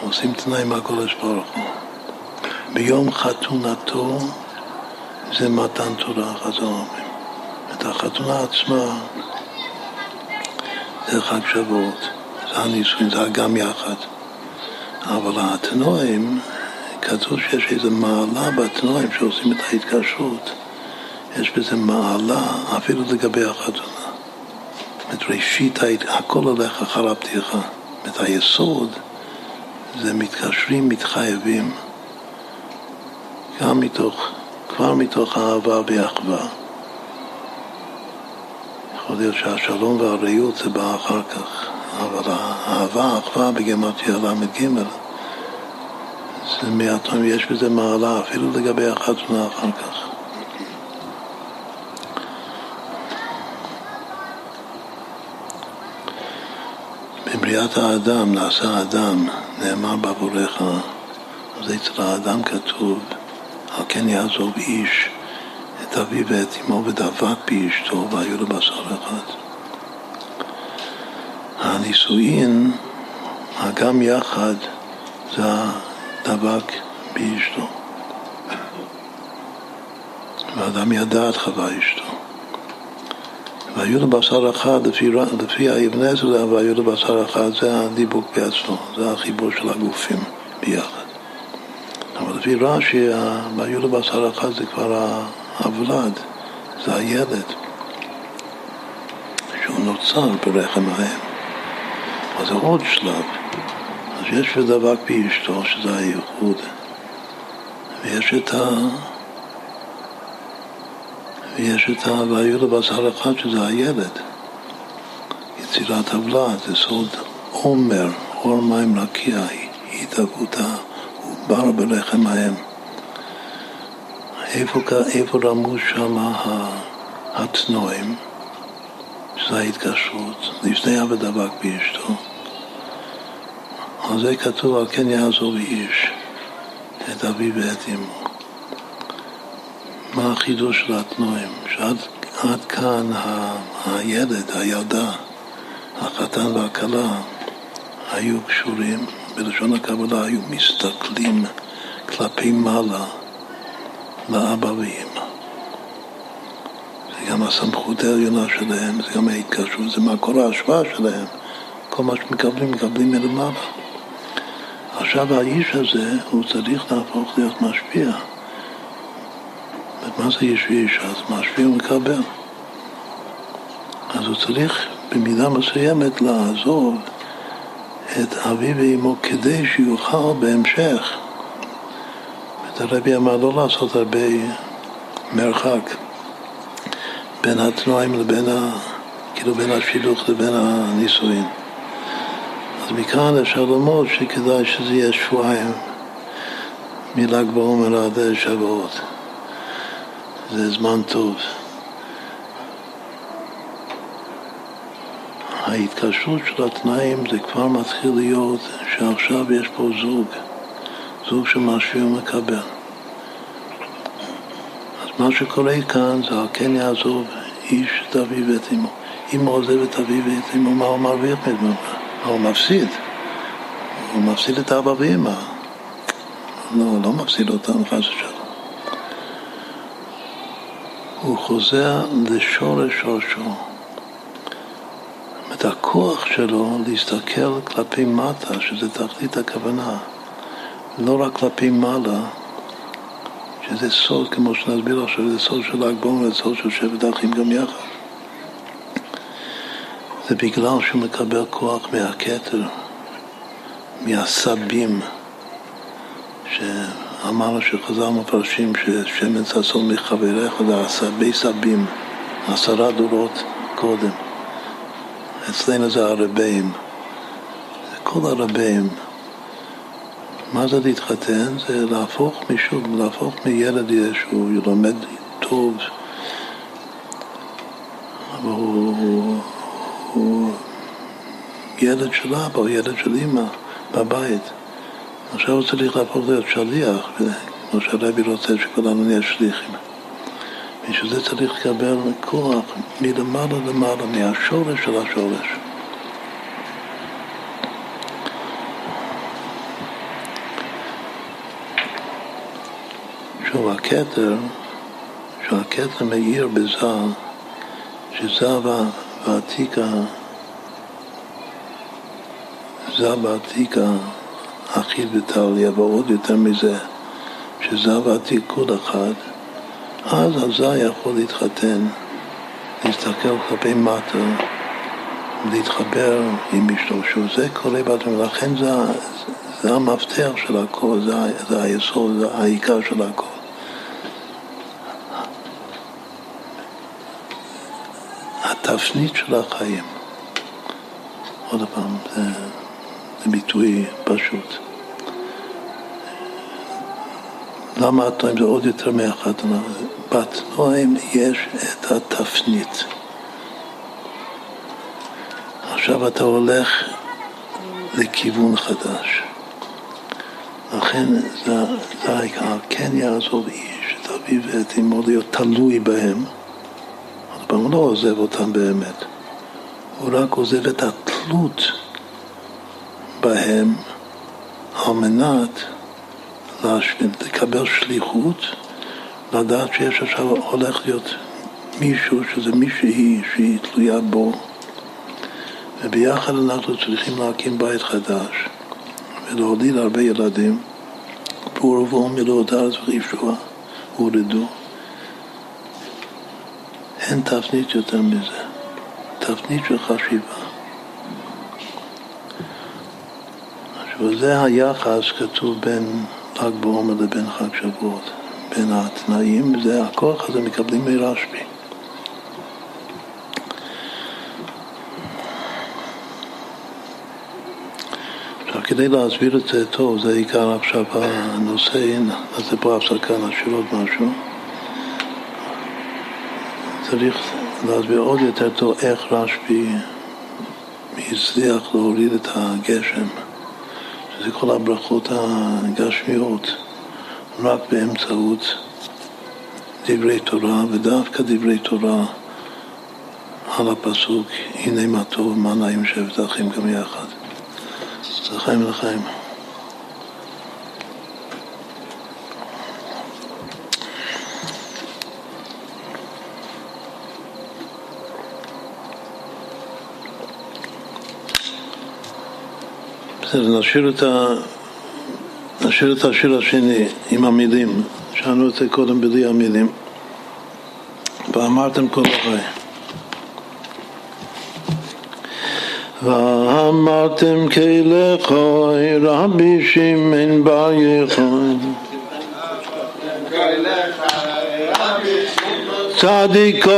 עושים תנאי מהקודש ברוך הוא. ביום חתונתו זה מתן תורה, חז"ל אומרים. את החתונה עצמה זה חג שבועות, זה הנישואין, זה גם יחד. אבל התנועים, כתוב שיש איזו מעלה בתנועים שעושים את ההתקשרות, יש בזה מעלה אפילו לגבי החתונה. זאת ראשית, הכל הולך אחר הפתיחה. את היסוד זה מתקשרים, מתחייבים, גם מתוך, כבר מתוך אהבה ואחווה. יכול להיות שהשלום והרעות זה בא אחר כך, אבל האהבה, האחווה בגמטיה ל"ג זה מהתום, יש בזה מעלה אפילו לגבי החתונה אחר כך. בבריאת האדם נעשה האדם, נאמר בעבורך, אז אצל האדם כתוב, על כן יעזוב איש את אביו ואת אמו ודבק באשתו והיו לו בשר אחד. הנישואין, הגם יחד, זה הדבק באשתו. ואדם ידע את חווה אשתו. והיו לבשר אחד, לפי, לפי האבן עזרא, והיו לבשר אחד, זה הדיבוק בעצמו, זה החיבור של הגופים ביחד. אבל לפי רש"י, והיו לבשר אחד זה כבר הוולד, זה הילד, שהוא נוצר ברחם האם. אז זה עוד שלב. אז יש ודבק באשתו, שזה הייחוד, ויש את ה... ויש את ה"והיו לבשר אחד" שזה הילד. יצירת הוולד, זה סוד עומר, אור מים רקיע, התהוותה, בר בלחם האם. איפה, איפה רמוז שם התנועים, שזה ההתקשרות, לפני ה"ודבק באשתו"? על זה כתוב, על כן יעזוב איש את אביו ואת אמו. מה החידוש של התנועים? שעד עד כאן ה, הילד, הילדה, החתן והכלה היו קשורים, בלשון הקבלה היו מסתכלים כלפי מעלה לאבא ואמא. זה גם הסמכות העליונה שלהם, זה גם ההתקשרות, זה מקור ההשוואה שלהם. כל מה שמקבלים, מקבלים מלמעלה. עכשיו האיש הזה, הוא צריך להפוך להיות משפיע. מה זה איש ואיש? אז משפיע ומקבל. אז הוא צריך במידה מסוימת לעזוב את אביו ואמו כדי שיוכל בהמשך. הרבי אמר לא לעשות הרבה מרחק בין התנועים לבין ה... כאילו בין השילוך לבין הנישואין. אז מכאן אפשר ללמוד שכדאי שזה יהיה שבועיים מל"ג בעומר עד שבועות. זה זמן טוב. ההתקשרות של התנאים זה כבר מתחיל להיות שעכשיו יש פה זוג, זוג שמשהו ומקבל. אז מה שקורה כאן זה כן יעזוב איש את אביו ואת אמו. אם הוא עוזב את אביו ואת אמו, מה הוא מרוויח מזה? מה הוא מפסיד? הוא מפסיד את אבא ואמא. לא, לא מפסיד אותם חס ושלום. הוא חוזר לשורש שורשו. את הכוח שלו להסתכל כלפי מטה, שזה תכלית הכוונה, לא רק כלפי מעלה, שזה סוד, כמו שנסביר עכשיו, זה סוד של ל"ג בעומר, סוד של שבט האחים גם יחד. זה בגלל שהוא מקבל כוח מהכתר, מהסבים, שאמרנו שחז"ל מפרשים ששמן ששון מחבריך זה הסבי סבים, עשרה דורות קודם. אצלנו זה הרבים, כל הרבים. מה זה להתחתן? זה להפוך מישהו, להפוך מילד שהוא לומד טוב, אבל הוא, הוא, הוא ילד של אבא או ילד של אימא בבית. עכשיו הוא צריך להפוך להיות שליח, כמו שהרבי רוצה שכולנו נהיה שליחים. בשביל זה צריך לקבל כוח מלמעלה למעלה, מהשורש של השורש. שוב, הכתר, שהכתר מאיר בזה, שזה ועתיקה, זה ועתיקה אחיד וטליה, ועוד יותר מזה, שזה ועתיק כל אחד, אז הזי יכול להתחתן, להסתכל כלפי מטה, להתחבר עם אשתו, שזה קורה בעצמו, ולכן זה, זה המפתח של הכל, זה, זה היסוד, זה העיקר של הכל. התפנית של החיים. עוד פעם, זה, זה ביטוי פשוט. למה התנועים זה עוד יותר מאחת? בתנועים יש את התפנית. עכשיו אתה הולך לכיוון חדש. לכן זה, זה העיקר, כן יעזוב איש את אביו ואת אמו להיות תלוי בהם. פעם, לא עוזב אותם באמת. הוא רק עוזב את התלות בהם על מנת לקבל שליחות, לדעת שיש עכשיו הולך להיות מישהו שזה מישהי שהיא תלויה בו. וביחד אנחנו צריכים להקים בית חדש ולהוליד הרבה ילדים. פורבו מילאו את הארץ וישוע הורדו אין תפנית יותר מזה, תפנית של חשיבה. עכשיו זה היחס כתוב בין ל"ג בעומר לבין חג שבועות, בין התנאים, זה הכוח הזה מקבלים מרשב"י. עכשיו, כדי להסביר את זה טוב, זה עיקר עכשיו הנושא, נעשה פה הפסקה, נשאיר עוד משהו. צריך להסביר עוד יותר טוב איך רשב"י הצליח להוריד את הגשם זה כל הברכות הגשמיות, רק באמצעות דברי תורה, ודווקא דברי תורה על הפסוק, הנה מה טוב ומה נעים שבת אחים גם יחד. לחיים ולחיים. נשאיר את, ה... נשאיר את השיר השני עם המילים, שאלנו את זה קודם בלי המילים. ואמרתם כל החי. ואמרתם כלכוי רבי שמעון בר יחוי צדיקו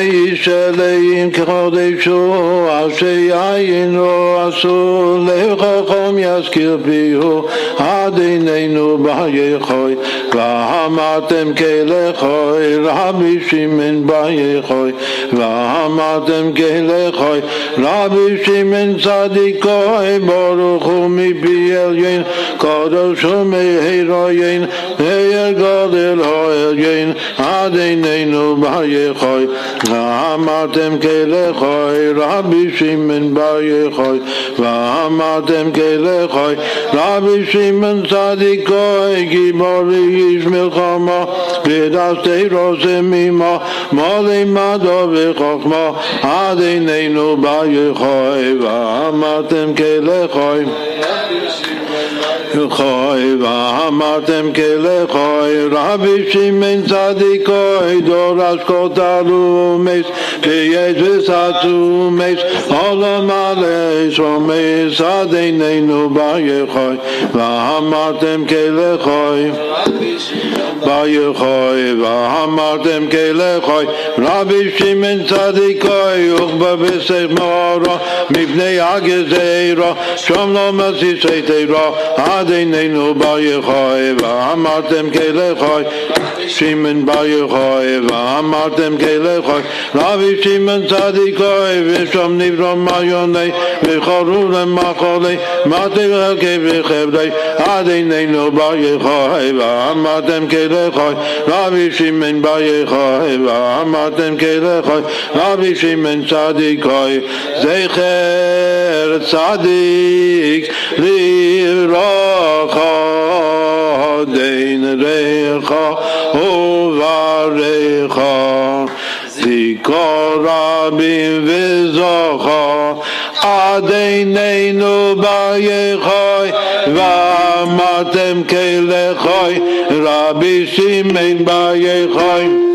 איש אלוהים כחודשו אשר יעיינו עשו לחכם יזכיר פיהו עד עינינו ביכוי ואמרתם כלכוי רבי שמעון ביכוי ואמרתם כלכוי רבי שמעון צדיקוי ברוך הוא מפי עליין קדוש ומהירוין מאיר גודל העליין עד עינינו ביכוי ואמרתם כלכוי רבי שמעון ביכוי ואמרתם כלכוי רבי שמעון צדיקוי גיבור איש מלחמה ודסתי רוסם עמו מולי מדו וחוכמה עד עינינו ביכוי ואמרתם כלכוי יחוי ואמרתם כלכוי רבי שמעון צדיקוי דורש כל תלומס כי יש וסצומס עולם מלא שומס עד עינינו ביכוי ואמרתם כלכוי ביכוי ואמרתם כלכוי רבי שמעון צדיקוי וכבה בסך מאורו מפני הגזירו שום לא מסיסי תירו עד עינינו ביכוי ואמרתם כלכוי שמעון ביכוי ואמרתם כלכוי רבי שמעון צדיקוי ושם נברום מעיוני וחורו למחולי מתי וחלקי וחבלי עד עינינו ביכוי ואמרתם כלכוי רבי שמעון ביכוי ואמרתם כלכוי רבי שמעון צדיקוי זכר צדיק לברכה דין ריחה ובריחה זיכו רבים וזוכה עד עינינו ביכוי ואמרתם כלכוי רבי שמעון ביכוי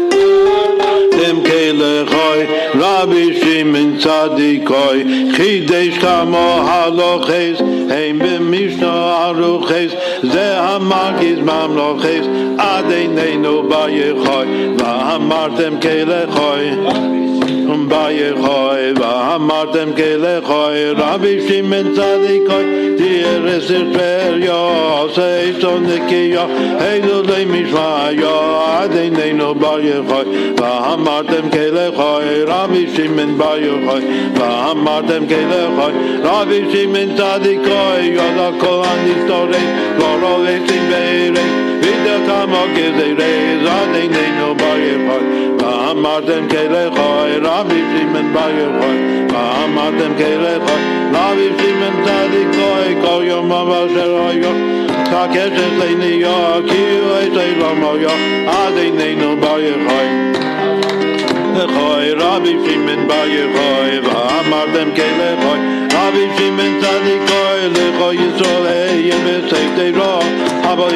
אתם כלכוי רבי שמעון צדיקוי חידש כמו הלוכס הם במשנו הרוכס זה המרגיז ממלוכס עד עינינו ביכוי ואמרתם כלכוי ביכוי ואמרתם כלכוי רבי שמעון צדיקוי תירס פריו עושה איתו נקיו אילו למשמעיו עד עינינו ביכוי ואמרתם כלכוי רבי שמעון ביכוי ואמרתם כלכוי רבי שמעון צדיקוי יודע כל הנסתורי לא רולסים בעירי וידע כמה גזירי עד עינינו ביכוי ואמרתם כלכוי רבי שמעון ביכוי ואמרתם כלכוי רבי שמעון צדיקוי כל יום אשר היו כקשת לעניו כי הוא אצל עמויו עד עינינו ביכוי לכוי רבי שמעון ביכוי ואמרתם כלכוי רבי שמעון צדיקוי לכוי ישראל אהיה בסייף דירו אבל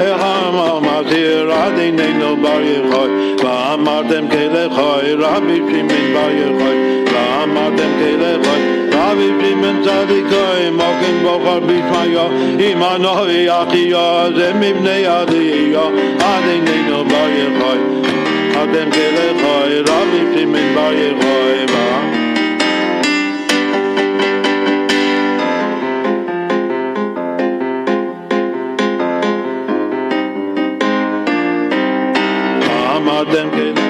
ירחם מסיר עד עינינו ביכוי ואמרתם כלכוי רבי שמעון ביכוי ואמרתם כלכוי רבי שמעון צדיקוי מוקן בוחר בשמיו עמנו ויחיו זה מבני עדיו עד עינינו ביכוי אתם כלכוי רבי שמעון ביכוי ואמרתם כלכוי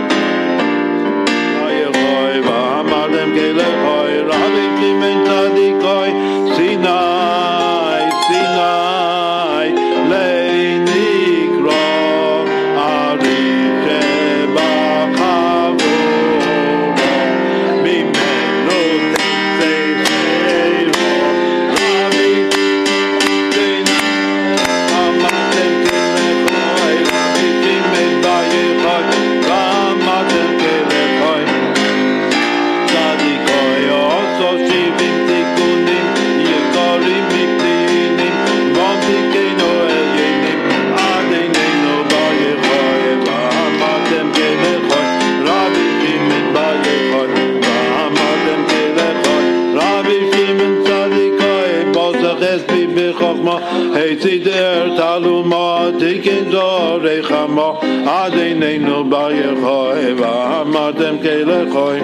עד עינינו ביכוי ואמרתם כלכוי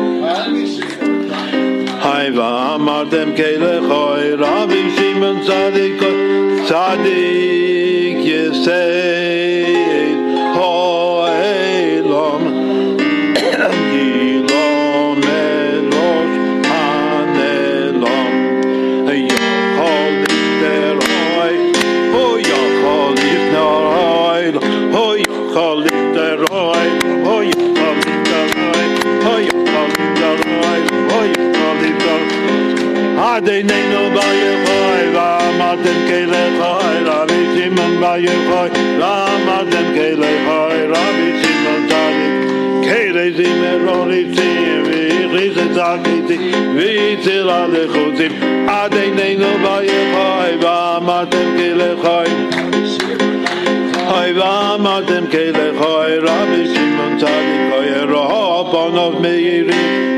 היי ואמרתם כלכוי רבי שמעון צדיק צדיק עינינו ביכוי ואמרתם כלכוי רבי שמעון ביכוי ואמרתם כלכוי רבי שמעון צדיק Kere zimmer oritzim, vichlis et zakiti, vitzil alechutim, adei neinu bayechoi, v'amatem kelechoi. Hoi v'amatem kelechoi, Rabbi Shimon Tzadik, hoi eroho ponov meirim,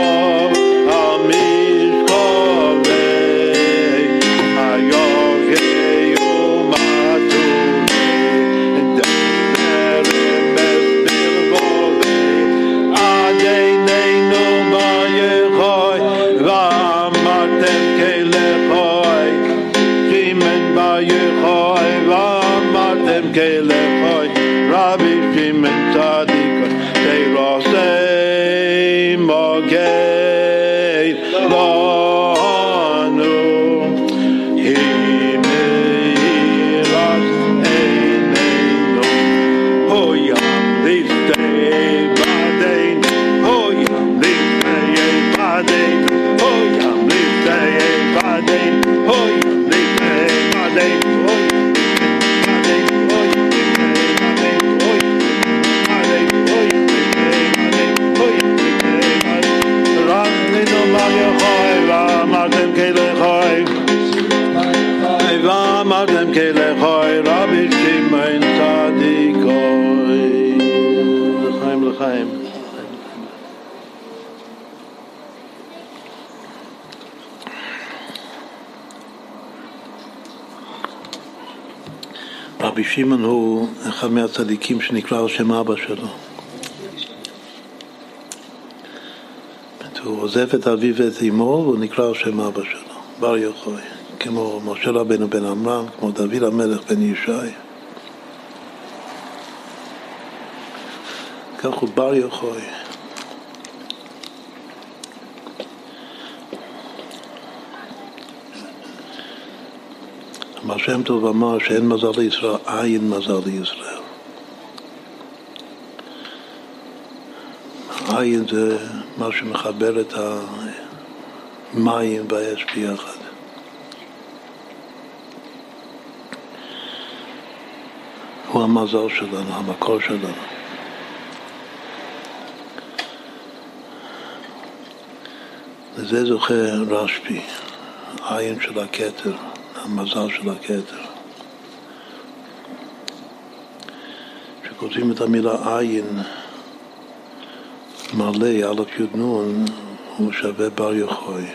שמעון הוא אחד מהצדיקים שנקרא על שם אבא שלו. הוא עוזב את אביו ואת אמו והוא נקרא על שם אבא שלו, בר יוחאי, כמו משה רבנו בן עמרם, כמו דוד המלך בן ישי. כך הוא בר יוחאי. מה שם טוב אמר שאין מזל לישראל, אין מזל לישראל. עין זה מה שמחבר את המים והאש ביחד. הוא המזל שלנו, המקור שלנו. לזה זוכה רשב"י, עין של הכתר, המזל של הכתר. כשכותבים את המילה עין, מלא, א' י' נ', הוא שווה בר יוחאי.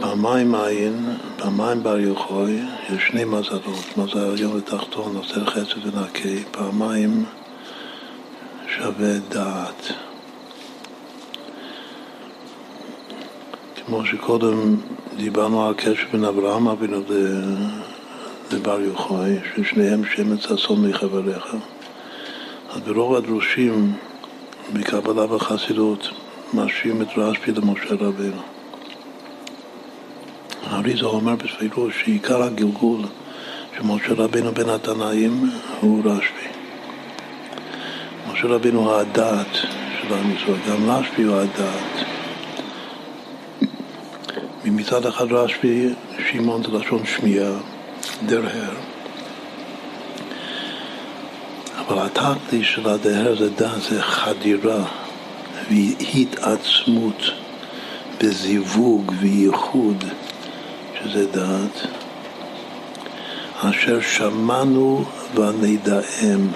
פעמיים עין, פעמיים בר יוחאי, יש שני מזלות, מזל עליון ותחתון, עושה חסד ונקי, פעמיים שווה דעת. כמו שקודם דיברנו על הקשר בין אברהם אבינו לבר יוחאי, ששניהם שמץ אסון מחבריך. אז ברוב הדרושים בקבלה וחסידות משווים את רשב"י למשה רבנו. האריזה אומר בפירוש שעיקר הגלגול של משה רבנו בין התנאים הוא רשב"י. משה רבנו הוא הדעת של עם ישראל, גם רשב"י הוא הדעת. מצד אחד רשב"י, שמעון זה לשון שמיעה, דרהר. אבל התכלי של הדהר זה דעת, זה חדירה והתעצמות וזיווג וייחוד שזה דעת, אשר שמענו ונדעם,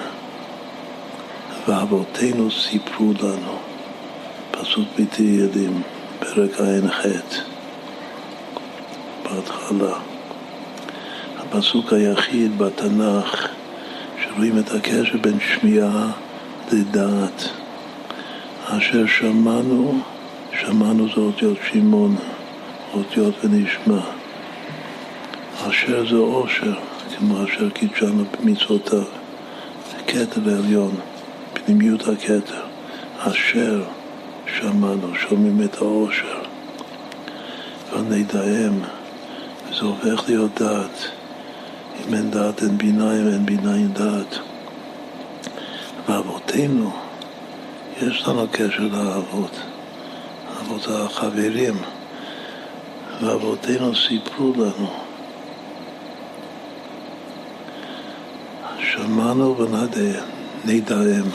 ואבותינו סיפרו לנו. פסוק ביתי ילדים, פרק ע"ח, בהתחלה. הפסוק היחיד בתנ"ך שרואים את הקשר בין שמיעה לדעת. אשר שמענו, שמענו זה אותיות שמעון, אותיות ונשמע. אשר זה אושר, כמו אשר קידשנו במצוותיו, כתר עליון, פנימיות הכתר. אשר שמענו, שומעים את האושר. ונדעם, זה הופך להיות דעת. אם אין דעת אין בינה, אם אין בינה אין דעת. ואבותינו, יש לנו קשר לאבות. אבות החברים. ואבותינו סיפרו לנו. שמענו ונדעם.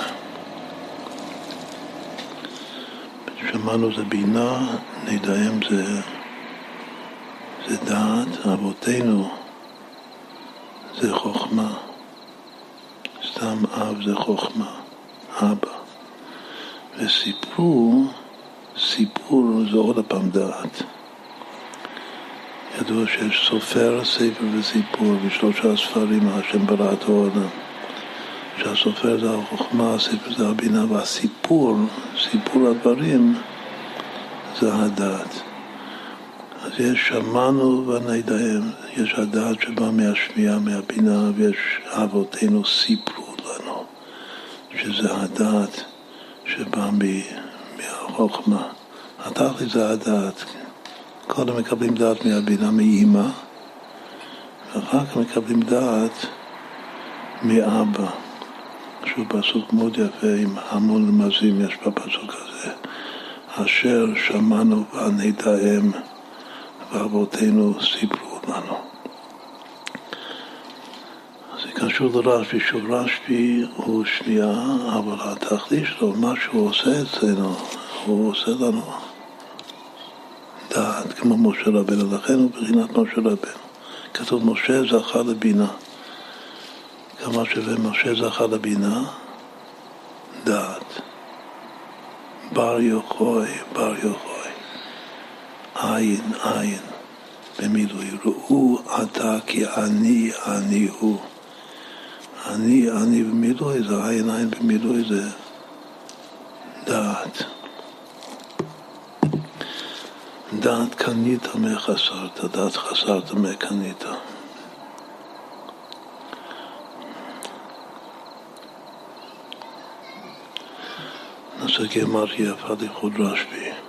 שמענו זה בינה, נדעם זה, זה דעת, אבותינו זה חוכמה. סתם אב זה חוכמה, אבא. וסיפור, סיפור זה עוד הפעם דעת. ידוע שיש סופר, ספר וסיפור בשלושה ספרים השם ברא את העולם. שהסופר זה החוכמה, הספר זה הבינה, והסיפור, סיפור הדברים, זה הדעת. אז יש שמענו ונדעם, יש הדעת שבא מהשמיעה, מהבינה, ויש אבותינו סיפרו לנו, שזה הדעת שבא מהחוכמה. התכלית זה הדעת. קודם מקבלים דעת מהבינה, מאימא, ואחר כך מקבלים דעת מאבא. שהוא פסוק מאוד יפה עם המון רמזים יש בפסוק הזה. אשר שמענו ונדעם ואבותינו סיפרו לנו. זה קשור לרשב"י, שוב רשב"י הוא שמיעה, אבל התכלית שלו, מה שהוא עושה אצלנו, הוא עושה לנו דעת, כמו משה רבנו, לכן הוא בחינת משה רבנו. כתוב משה זכה לבינה. כמה משה זכה לבינה? דעת. בר יוחוי, בר יוחוי. עין, עין. במילוי. ראו אתה כי אני, אני הוא. אני, אני במילוי זה עין, עין במילוי זה דעת. דעת קנית מחסרת, דעת חסרת מקנית. נעשה גמר יפה לכבוד רשב"י.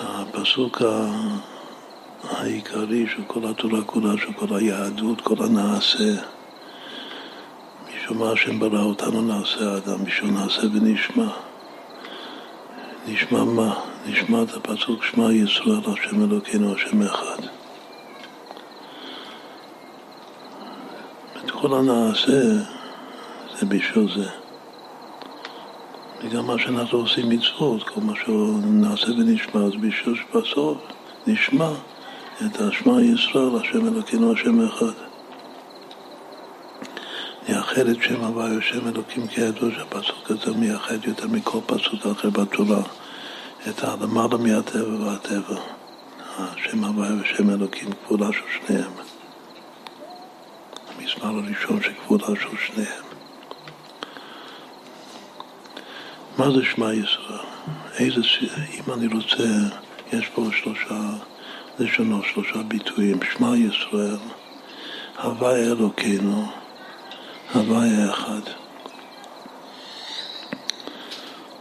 הפסוק העיקרי של כל התורה כולה, של כל היהדות, כל הנעשה. משום מה השם ברא אותנו נעשה האדם, משום נעשה ונשמע. נשמע מה? נשמע את הפסוק שמע ישראל השם אלוקינו השם אחד. את כל הנעשה זה בשביל זה. וגם מה שאנחנו עושים מצוות, כל מה שנעשה ונשמע, אז בשביל שבסוף נשמע את השמע ישראל, השם אלוקינו, השם אחד. נייחד את שם הוואי השם אלוקים כידוע שהפסוק הזה מייחד יותר מכל פסוק אחר בתורה את הלמעלה מהטבע והטבע. השם הוואי ושם אלוקים כבודה של שניהם. המסמר הראשון שכבודה של שניהם. מה זה שמע ישראל? איזה, אם אני רוצה, יש פה שלושה לשונות, שלושה ביטויים. שמע ישראל, הוואי אלוקינו, הוואי האחד.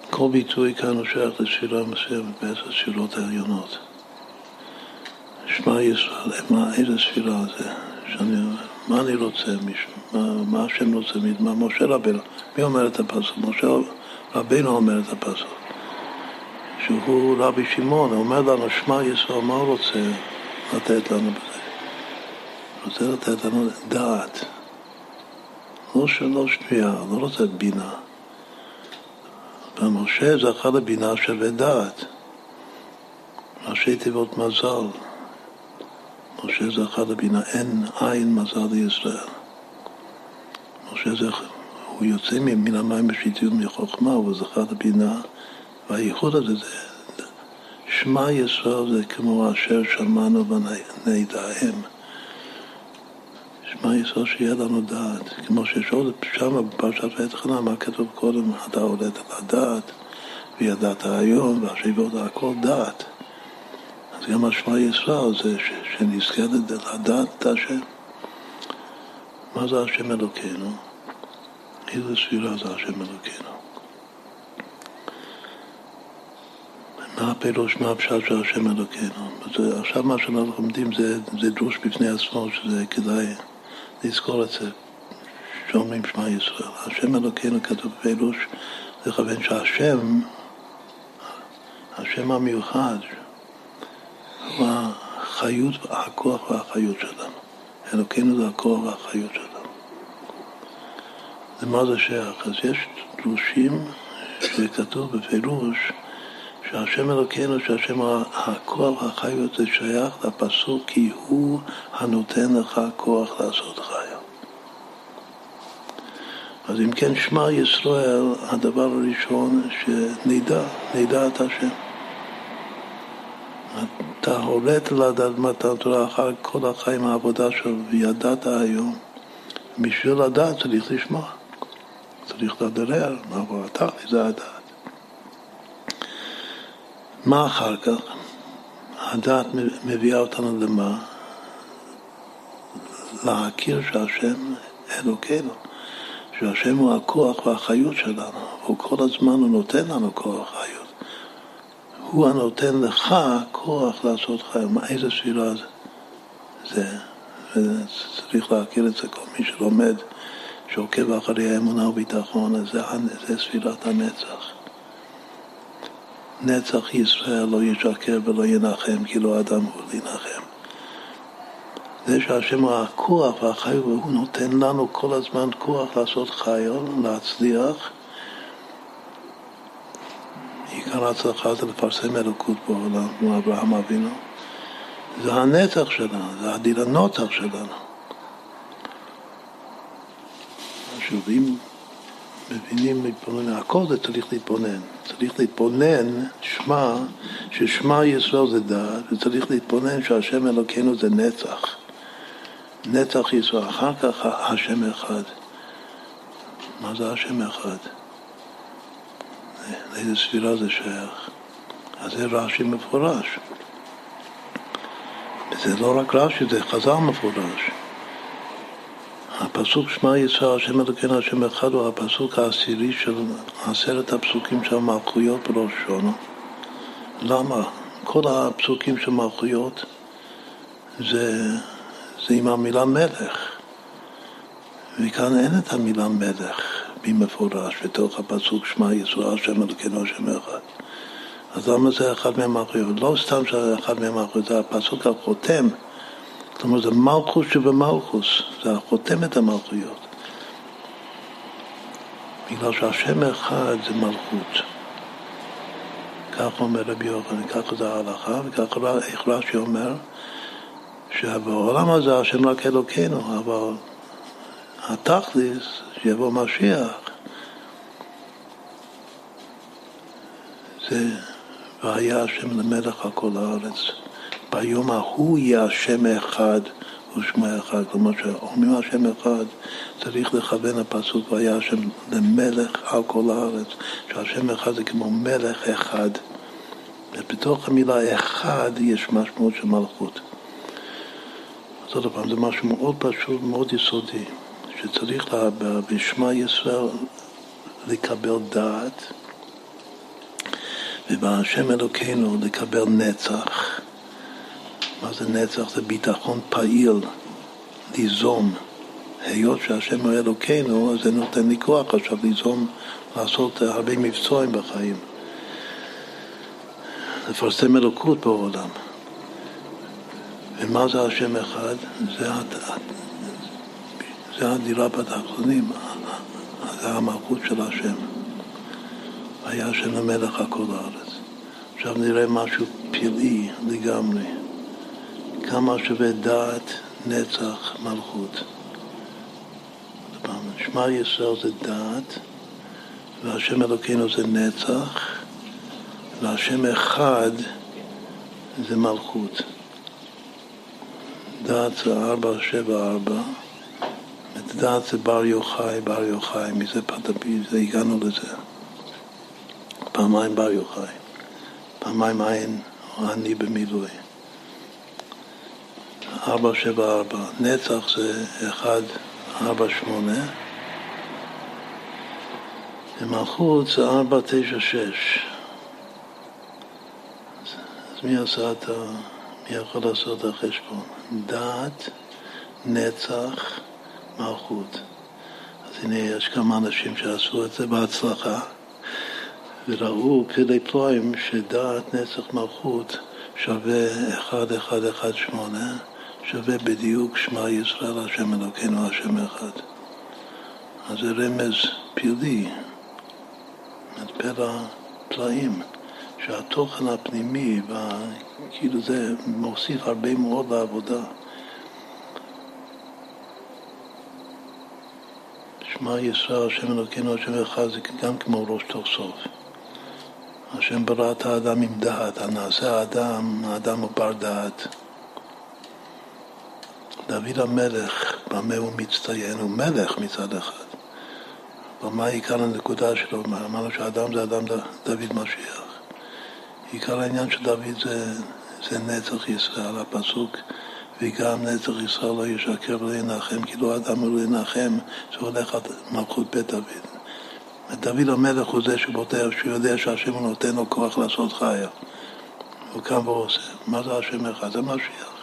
כל ביטוי כאן הוא שייך לספירה מסוימת בעשר ספירות העליונות. שמע ישראל, מה, איזה ספירה זה? שאני, מה אני רוצה? מה, מה השם רוצה? מה משה רבנו? מי אומר את הפסוק? משה רבינו אומר את הפסוק, שהוא רבי שמעון, הוא אומר לנו, שמע ישראל, מה הוא רוצה לתת לנו בזה? הוא רוצה לתת לנו דעת, לא שלא שמיעה, לא רוצה בינה. ומשה זכה לבינה שווה דעת, ראשי תיבות מזל, משה זכה לבינה, אין עין מזל לישראל. משה זכה, הוא יוצא מן המים בשיטיות מחוכמה, הוא זכה לבינה, והייחוד הזה זה, שמע ישראל זה כמו אשר שמענו ונדעם. שמע ישראל שיהיה לנו דעת, כמו שיש עוד שם בפרשת ועת חנה, מה כתוב קודם, אתה הולדת לדעת, וידעת היום, והשיבות הכל דעת. אז גם השמע ישראל זה שנזכה לדעת את השם. מה זה השם אלוקינו? איזה ספירה זה השם אלוקינו? מה הפירוש, מה הפשט של השם אלוקינו? עכשיו מה שאנחנו לומדים זה, זה דרוש בפני עצמו, שזה כדאי לזכור את זה שאומרים שמע ישראל. השם אלוקינו כתוב בפירוש לכוון שהשם, השם המיוחד, הוא החיות, הכוח והחיות שלנו. אלוקינו זה הכוח והחיות שלנו. למה זה שייך? אז יש דרושים שכתוב בפירוש שהשם אלוקינו, שהשם הכוח החיות זה שייך לפסוק כי הוא הנותן לך כוח לעשות חיה. אז אם כן, שמע ישראל, הדבר הראשון שנדע, נדע את השם. אתה הולט לדעת מתן תורה אחר כל החיים העבודה שלו, וידעת היום. בשביל לדעת צריך לשמוע. צריך לדרר, לעבור התכלית זה הדעת. מה אחר כך? הדעת מביאה אותנו למה? להכיר שהשם אלוקינו, שהשם הוא הכוח והחיות שלנו, הוא כל הזמן הוא נותן לנו כוח וחיות. הוא הנותן לך כוח לעשות חיים. איזה ספירה זה? צריך להכיר את זה כל מי שלומד, שעוקב אחרי האמונה וביטחון, זה, זה ספירת הנצח. נצח ישראל לא ישקר ולא ינחם, כי לא אדם הוא להנחם. זה שהשם הוא הכוח והחי, והוא נותן לנו כל הזמן כוח לעשות חיון, להצליח. עיקר ההצלחה זה לפרסם אלוקות בעולם, כמו אברהם אבינו. זה הנצח שלנו, זה הדין הנוצח שלנו. שוב, אם מבינים להתבונן, הכל זה צריך להתבונן. צריך להתבונן, שמע, ששמע ישראל זה דעת, וצריך להתבונן שהשם אלוקינו זה נצח. נצח ישראל, אחר כך השם אחד. מה זה השם אחד? לאיזה ספירה זה שייך? אז זה רש"י מפורש. וזה לא רק רש"י, זה חז"ל מפורש. הפסוק שמע ישראל השם אלוקינו השם אחד הוא הפסוק העשירי של עשרת הפסוקים של המלכויות בראש שונו. למה? כל הפסוקים של מלכויות זה, זה עם המילה מלך. וכאן אין את המילה מלך במפורש בתוך הפסוק שמע ישראל השם אלוקינו השם אחד. אז למה זה אחד מהמלכויות? לא סתם שזה אחד מהמלכויות, זה הפסוק החותם זאת אומרת, זה מלכוס שבמלכוס, זה החותם את המלכויות. בגלל שהשם אחד זה מלכות. כך אומר רבי יוחנן, ככה זה ההלכה, וככה איך רש"י אומר, שבעולם הזה השם רק אלוקינו, אבל התכלס, שיבוא משיח, זה והיה השם למלך על כל הארץ. ביום ההוא יהיה השם אחד ושמו אחד. כלומר, כשאומרים השם אחד, צריך לכוון הפסוק והיה השם למלך על כל הארץ. שהשם אחד זה כמו מלך אחד. ובתוך המילה אחד יש משמעות של מלכות. אז עוד פעם, זה משהו מאוד פשוט, מאוד יסודי, שצריך לה, בשמע ישראל לקבל דעת, ובהשם אלוקינו לקבל נצח. מה זה נצח? זה ביטחון פעיל, ליזום. היות שהשם הוא אלוקינו, אז זה נותן לי כוח עכשיו ליזום, לעשות הרבה מבצועים בחיים. לפרסם אלוקות בעולם. ומה זה השם אחד? זה. זה הדירה בתחתונים, זה המלכות של השם. היה השם המלך על כל הארץ. עכשיו נראה משהו פלאי לגמרי. כמה שווה דעת, נצח, מלכות. שמע ישראל זה דעת, והשם אלוקינו זה נצח, והשם אחד זה מלכות. דעת זה ארבע, שבע, ארבע. דעת זה בר יוחאי, בר יוחאי, מזה פתבי, זה הגענו לזה. פעמיים בר יוחאי, פעמיים עין או אני במילוי. ארבע, שבע, ארבע. נצח זה אחד, ארבע, שמונה. ומלכות זה ארבע, תשע, שש. אז מי עשה את ה... מי יכול לעשות את החשבון? דעת, נצח, מלכות. אז הנה יש כמה אנשים שעשו את זה בהצלחה וראו פלאי פלואים שדעת נצח מלכות שווה 1118 שווה בדיוק שמע ישראל השם אלוקינו השם אחד. אז זה רמז פלאי, פלא פלאים, שהתוכן הפנימי, כאילו זה מוסיף הרבה מאוד לעבודה. שמע ישראל, השם אלוקינו, השם אחד, זה גם כמו ראש תוך סוף. השם ברא את האדם עם דעת, הנעשה האדם, האדם הוא בר דעת. דוד המלך, במה הוא מצטיין? הוא מלך מצד אחד. אבל מה עיקר הנקודה שלו? אמרנו שהאדם זה אדם דוד משיח. עיקר העניין של דוד זה, זה נצח ישראל, הפסוק וגם נצח ישראל לא ישקר ולא ינחם, כי לא אדם לא ינחם, זה הולך על מלכות בית דוד. דוד המלך הוא זה שבוטח, שהוא יודע שהשם נותן לו כוח לעשות חיה. הוא קם ועושה. מה זה השם אחד? זה משיח.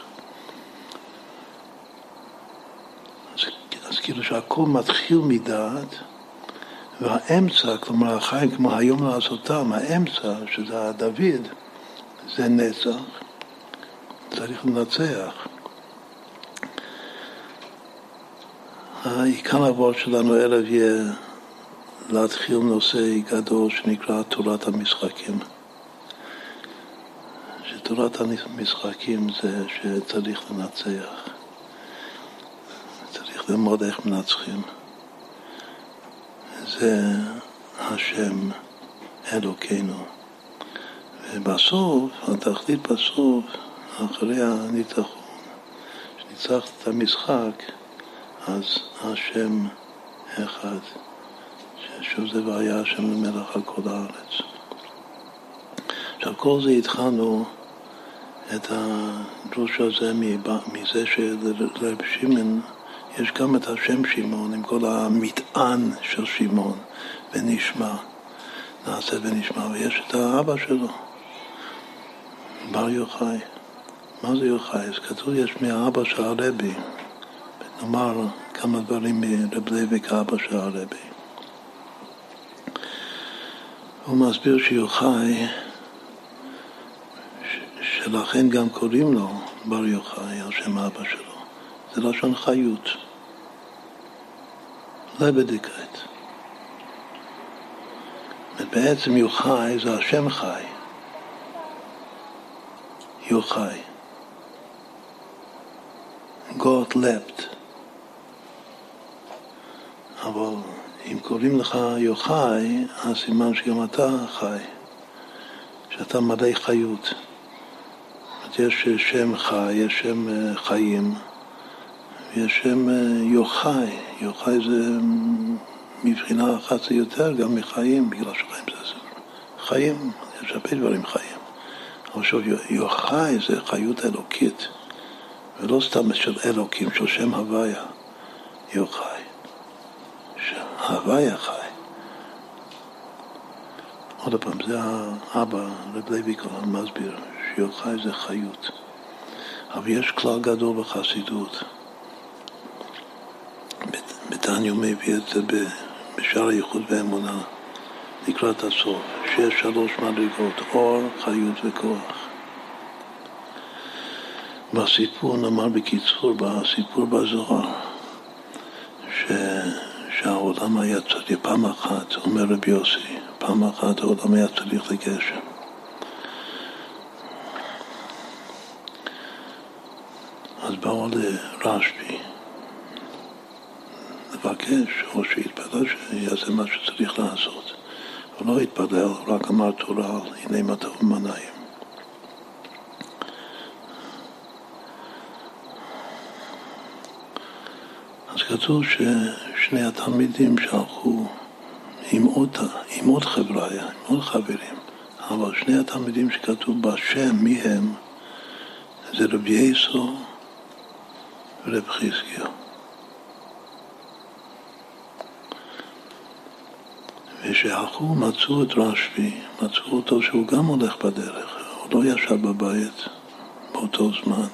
אז, אז כאילו שהכל מתחיל מדעת, והאמצע, כלומר החיים כמו היום לעשותם, האמצע, שזה הדוד, זה נצח, צריך לנצח. העיקר העבוד שלנו ערב יהיה להתחיל נושא גדול שנקרא תורת המשחקים. שתורת המשחקים זה שצריך לנצח. צריך ללמוד איך מנצחים. זה השם אלוקינו. ובסוף, התכלית בסוף, אחרי הניצחון, שניצחת את המשחק, אז השם אחד, ששוב זה והיה השם למלך על כל הארץ. עכשיו כל זה התחלנו את הדרוש הזה מזה שלרב שמעון יש גם את השם שמעון עם כל המטען של שמעון ונשמע, נעשה ונשמע, ויש את האבא שלו, בר יוחאי. מה זה יוחאי? אז כתוב יש מהאבא של הרבי, נאמר כמה דברים מרב לוי אבא של הרבי. הוא מסביר שיוחאי, שלכן גם קוראים לו בר יוחאי על שם אבא שלו. זה לשון חיות. לבדיקת. בעצם יוחאי זה השם חי. יוחאי. God leapt. אבל אם קוראים לך יוחאי, אז סימן שגם אתה חי, שאתה מלא חיות. יש שם חי, יש שם אה, חיים, ויש שם אה, יוחאי. יוחאי זה מבחינה אחת זה יותר גם מחיים, בגלל שחיים זה חיים, יש הרבה דברים חיים. שוב, יוחאי זה חיות אלוקית, ולא סתם של אלוקים, של שם הוויה, יוחאי. ההוויה חי. עוד פעם, זה האבא, רב לוי כהן מסביר, שיוחאי זה חיות. אבל יש כלל גדול בחסידות. בתניא הוא מביא את זה בשער הייחוד והאמונה, לקראת הסוף, שיש שלוש מדרגות, אור, חיות וכוח. בסיפור נאמר בקיצור, בסיפור בזוהר, ש... שהעולם היה צריך, פעם אחת, אומר רבי יוסי, פעם אחת העולם היה צריך לגשם. אז באו לרשב"י לבקש, או שיתפלל שיעשה מה שצריך לעשות. הוא לא התפלל, רק אמר תורה הנה מה טוב ומנעים. אז כתוב ששני התלמידים שהלכו עם עוד, עם עוד חבריה, עם עוד חברים, אבל שני התלמידים שכתוב בשם, מי הם? זה רבי יסו ורב חזקיה. וכשהלכו מצאו את רשב"י, מצאו אותו שהוא גם הולך בדרך, הוא לא ישב בבית באותו זמן.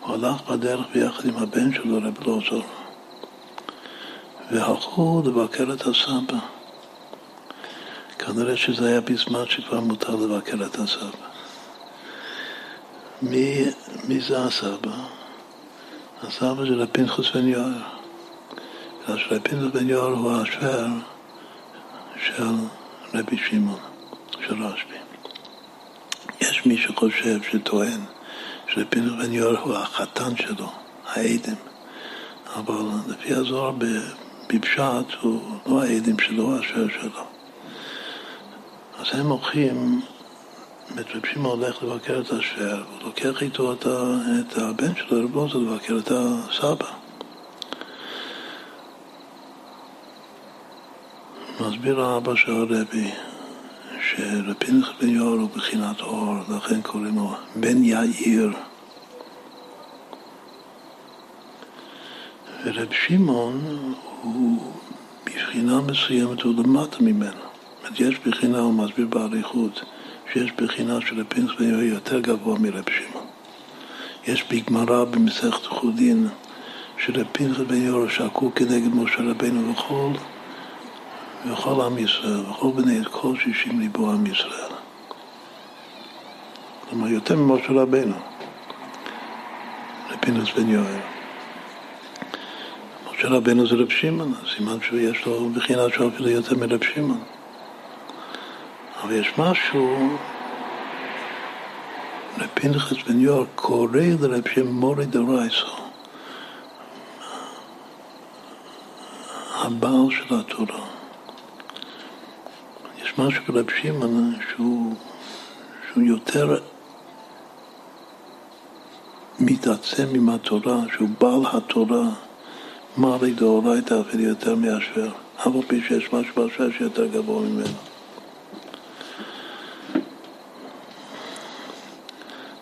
הוא הלך בדרך ביחד עם הבן שלו, רב לוזור, והלכו לבקר את הסבא. כנראה שזה היה בזמן שכבר מותר לבקר את הסבא. מי, מי זה הסבא? הסבא זה לפנחוס בן יואר. בגלל שלפנחוס בן יואר הוא השוור של רבי שמעון, של רשב"י. יש מי שחושב, שטוען, שפנחוס בן יואר הוא החתן שלו, העדים. אבל לפי הזוהר בפשט הוא לא העדים שלו, הוא השוער שלו. אז הם הולכים, רב שמעון הולך לבקר את השוער, הוא לוקח איתו את, הבן שלו, רב לבקר את הסבא. מסביר האבא של הרבי שרפינך בן יאור הוא בחינת אור, לכן קוראים לו בן יאיר. ורב שמעון הוא בבחינה מסוימת, הוא למטה ממנו. אומרת, יש בחינה, הוא מסביר באריכות, שיש בחינה של בן יאיר יותר גבוה מרב שמעון. יש בגמרא במסכת חודין שרב פנחס בן יאיר שקעו כנגד משה רבינו וכל וכל עם ישראל, וכל בני כל שישים ליבו עם ישראל. כלומר, יותר ממשה רבינו, לפינוס בן יואל. משה רבינו זה רב שמעון, סימן שיש לו בחינה שהוא אפילו יותר מרב שמעון. אבל יש משהו, לפנחס בן יואל קורא לרב שמעון מורי דרייסו. הבעל של התורה. יש משהו ברב שמעון שהוא, שהוא יותר מתעצם עם התורה, שהוא בעל התורה, מעלי דאורייתא אפילו יותר מהשוור, אף על פי שיש משהו בשוור שיותר גבוה ממנו.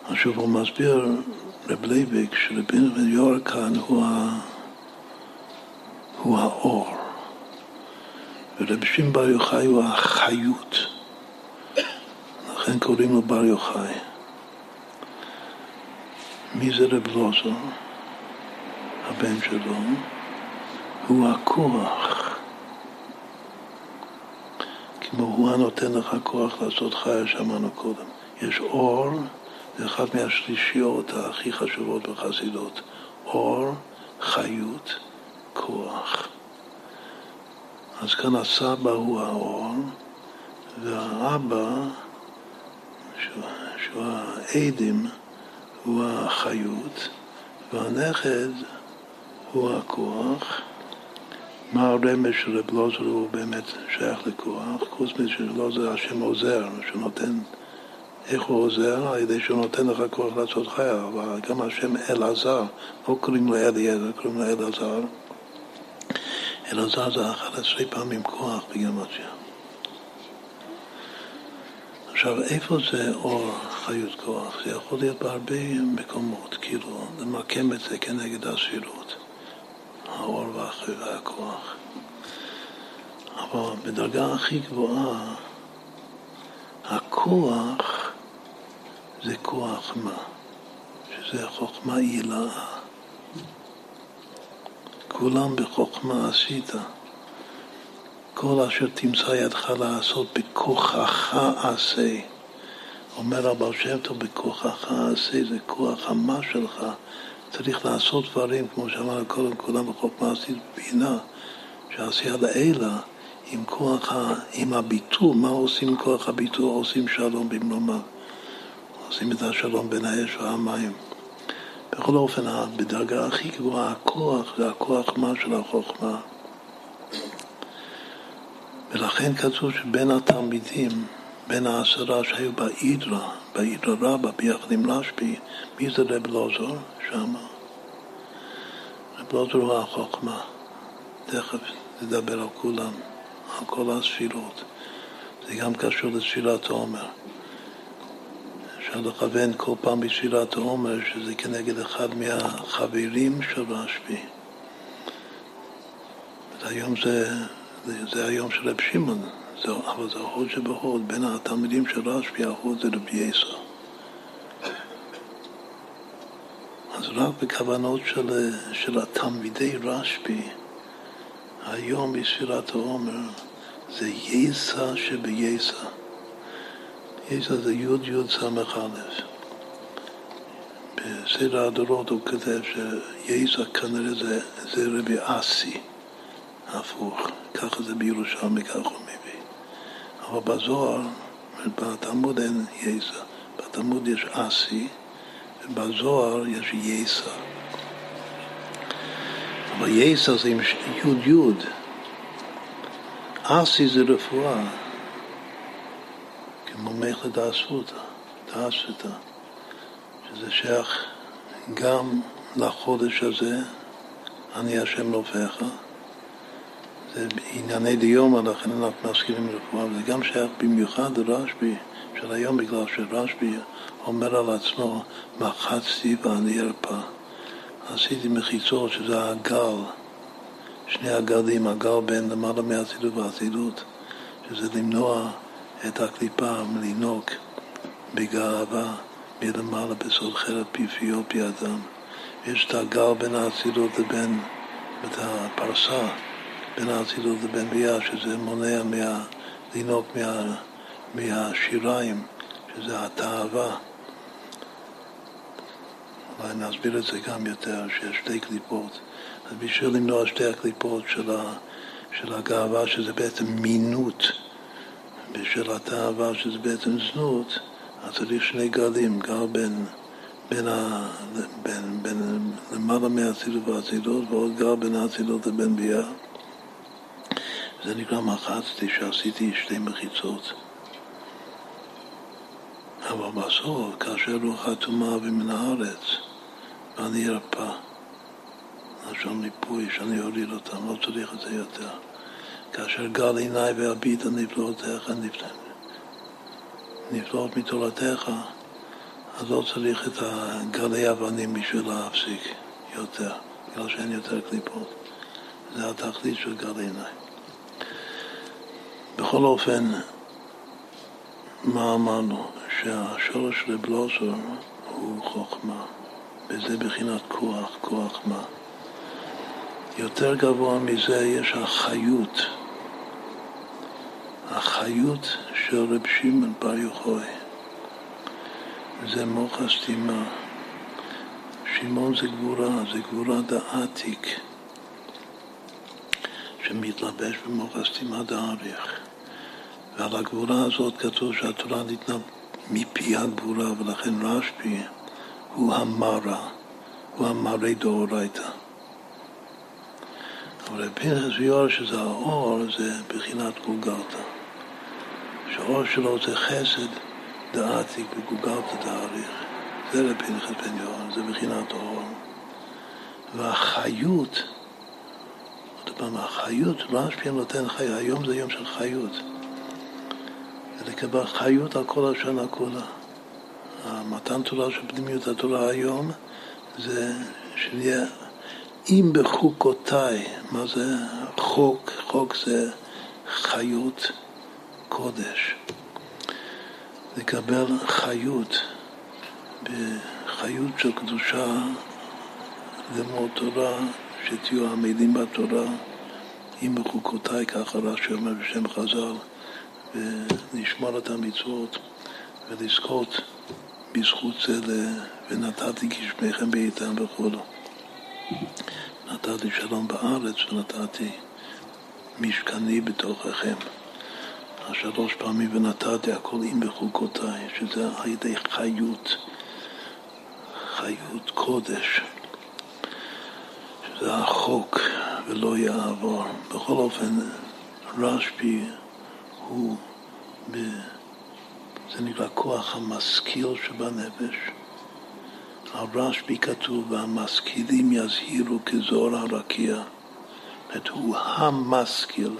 עכשיו הוא מסביר, רב לייביק, יואר כאן הוא. הוא האור. ורבי שמעון בר יוחאי הוא החיות, לכן קוראים לו בר יוחאי. מי זה רב לוזו? הבן שלו, הוא הכוח. כמו הוא הנותן לך כוח לעשות חיה, שמענו קודם. יש אור, זה אחת מהשלישיות הכי חשובות בחסידות. אור, חיות, כוח. אז כאן הסבא הוא האור, והאבא, שהוא, שהוא העדים, הוא החיות, והנכד הוא הכוח. מה הרמז של רב לוזר הוא באמת שייך לכוח, חוץ מזה שלוזר השם עוזר, שהוא נותן, איך הוא עוזר? על ידי שהוא נותן לך כוח לעשות חיה, אבל גם השם אלעזר, לא קוראים לו אליעזר, קוראים לו אלעזר. אלעזר זה 11 פעמים כוח בגימטריה. עכשיו, איפה זה אור חיות כוח? זה יכול להיות בהרבה מקומות, כאילו, למקם את זה כנגד הסבירות, האור והכוח. אבל בדרגה הכי גבוהה, הכוח זה כוח מה? שזה חוכמה עילאה. כולם בחוכמה עשית. כל אשר תמצא ידך לעשות בכוחך עשה. אומר הבעל שם טוב, בכוחך עשה, זה כוח המה שלך. צריך לעשות דברים, כמו שאמרנו קודם, כולם בחוכמה עשית בינה, שעשייה לעילה, עם כוח, ה, עם הביטול, מה עושים עם כוח הביטול? עושים שלום במלומה. עושים את השלום בין האש והמים. בכל אופן, בדרגה הכי גבוהה, הכוח זה הכוח מה של החוכמה. ולכן כתוב שבין התלמידים, בין העשרה שהיו באידרא, באידרא רבא, ביחד עם רשב"י, מי זה רב לוזור שם? רב לוזור הוא החוכמה. תכף נדבר על כולם, על כל הספירות. זה גם קשור לתפילת העומר. אפשר לכוון כל פעם בתפילת העומר שזה כנגד אחד מהחברים של רשב"י. היום זה, זה, זה היום של רב שמעון, אבל זה ההוד שבהוד, בין התלמידים של רשב"י, ההוד זה רבי יסר. אז רק בכוונות של, של התלמידי רשב"י, היום בספירת העומר, זה יסע שביסע. יסע זה י' י' סמ"ך א'. בסדר הדורות הוא כותב שיסע כנראה זה, זה רבי אסי, הפוך, ככה זה בירושלמי, ככה הוא מביא. אבל בזוהר, בתלמוד אין יסע, בתלמוד יש אסי, ובזוהר יש יסע. אבל יסע זה עם י' י', אסי זה רפואה, כמו מלך לדעסותא, דעסותא, שזה שייך גם לחודש הזה, אני השם רופאיך, זה ענייני דיומא, לכן אנחנו מסכימים לרפואה, וזה גם שייך במיוחד לרשב"י של היום, בגלל שרשב"י אומר על עצמו, מחצתי ואני ארפא. עשיתי מחיצות, שזה הגל, שני הגלים, הגל בין למעלה מהאצילות והאצילות, שזה למנוע את הקליפה מלינוק בגאווה מלמעלה בסוד חרב פיפיו פי אדם. יש את הגל בין האצילות לבין, את הפרסה בין האצילות לבין ביה, שזה מונע מה, לינוק מה, מהשיריים, שזה התאווה. אולי נסביר את זה גם יותר, שיש שתי קליפות. אז בשביל למנוע שתי הקליפות של, ה, של הגאווה, שזה בעצם מינות, בשביל התאווה, שזה בעצם זנות, אז צריך שני גלים, גל בין, בין, ה, בין, בין למעלה מהאצילות והאצילות, ועוד גל בין האצילות לבין ביאה. זה נקרא מחצתי, שעשיתי שתי מחיצות. אבל בסוף, כאשר רוח הטומאה ומן הארץ, ואני ארפא. לשון ריפוי, שאני אוריד אותם, לא צריך את זה יותר. כאשר גל עיניי ואביט על נפלאותיך, נפלאות מתורתך, אז לא צריך את הגלי אבנים בשביל להפסיק יותר, בגלל שאין יותר קליפות. זה התכלית של גל עיניי. בכל אופן, מה אמרנו? שהשורש לבלוסר הוא חוכמה, וזה בחינת כוח, כוח מה? יותר גבוה מזה יש החיות, החיות של רב שמעון בר יוחאי. זה מוח הסתימה. שמעון זה גבורה, זה גבורה דעתיק, שמתלבש במוח הסתימה דאריך. ועל הגבורה הזאת כתוב שהתורה ניתנה מפי הגבורה, ולכן רשב"י הוא המרה, הוא המרי דאורייתא. אבל פנחס ויור שזה האור, זה בחינת גולגלתא. שהאור שלו זה חסד דעתיק וגולגלתא דאריך. זה לפנחס בן יורם, זה בחינת האור. והחיות, עוד פעם, החיות, רשב"י נותן חיות, היום זה יום של חיות. זה לקבל חיות על כל השנה כולה. המתן תורה של פנימיות התורה היום זה שנהיה אם בחוקותיי, מה זה חוק? חוק זה חיות קודש. לקבל חיות, בחיות של קדושה, ללמוד תורה, שתהיו עמידים בתורה, אם בחוקותיי, ככה רש"י אומר בשם חז"ל, ולשמור את המצוות ולזכות בזכות זה, ונתתי גשמיכם בעיתם וכו'. נתתי שלום בארץ ונתתי משכני בתוככם. השלוש פעמים ונתתי הכל עם בחוקותיי, שזה על ידי חיות, חיות קודש, שזה החוק ולא יעבור. בכל אופן, רשב"י הוא, ב... זה נקרא כוח המשכיל שבנפש. על רשב"י כתוב, והמשכילים יזהירו כזוהר הרקיע. זאת הוא המשכיל,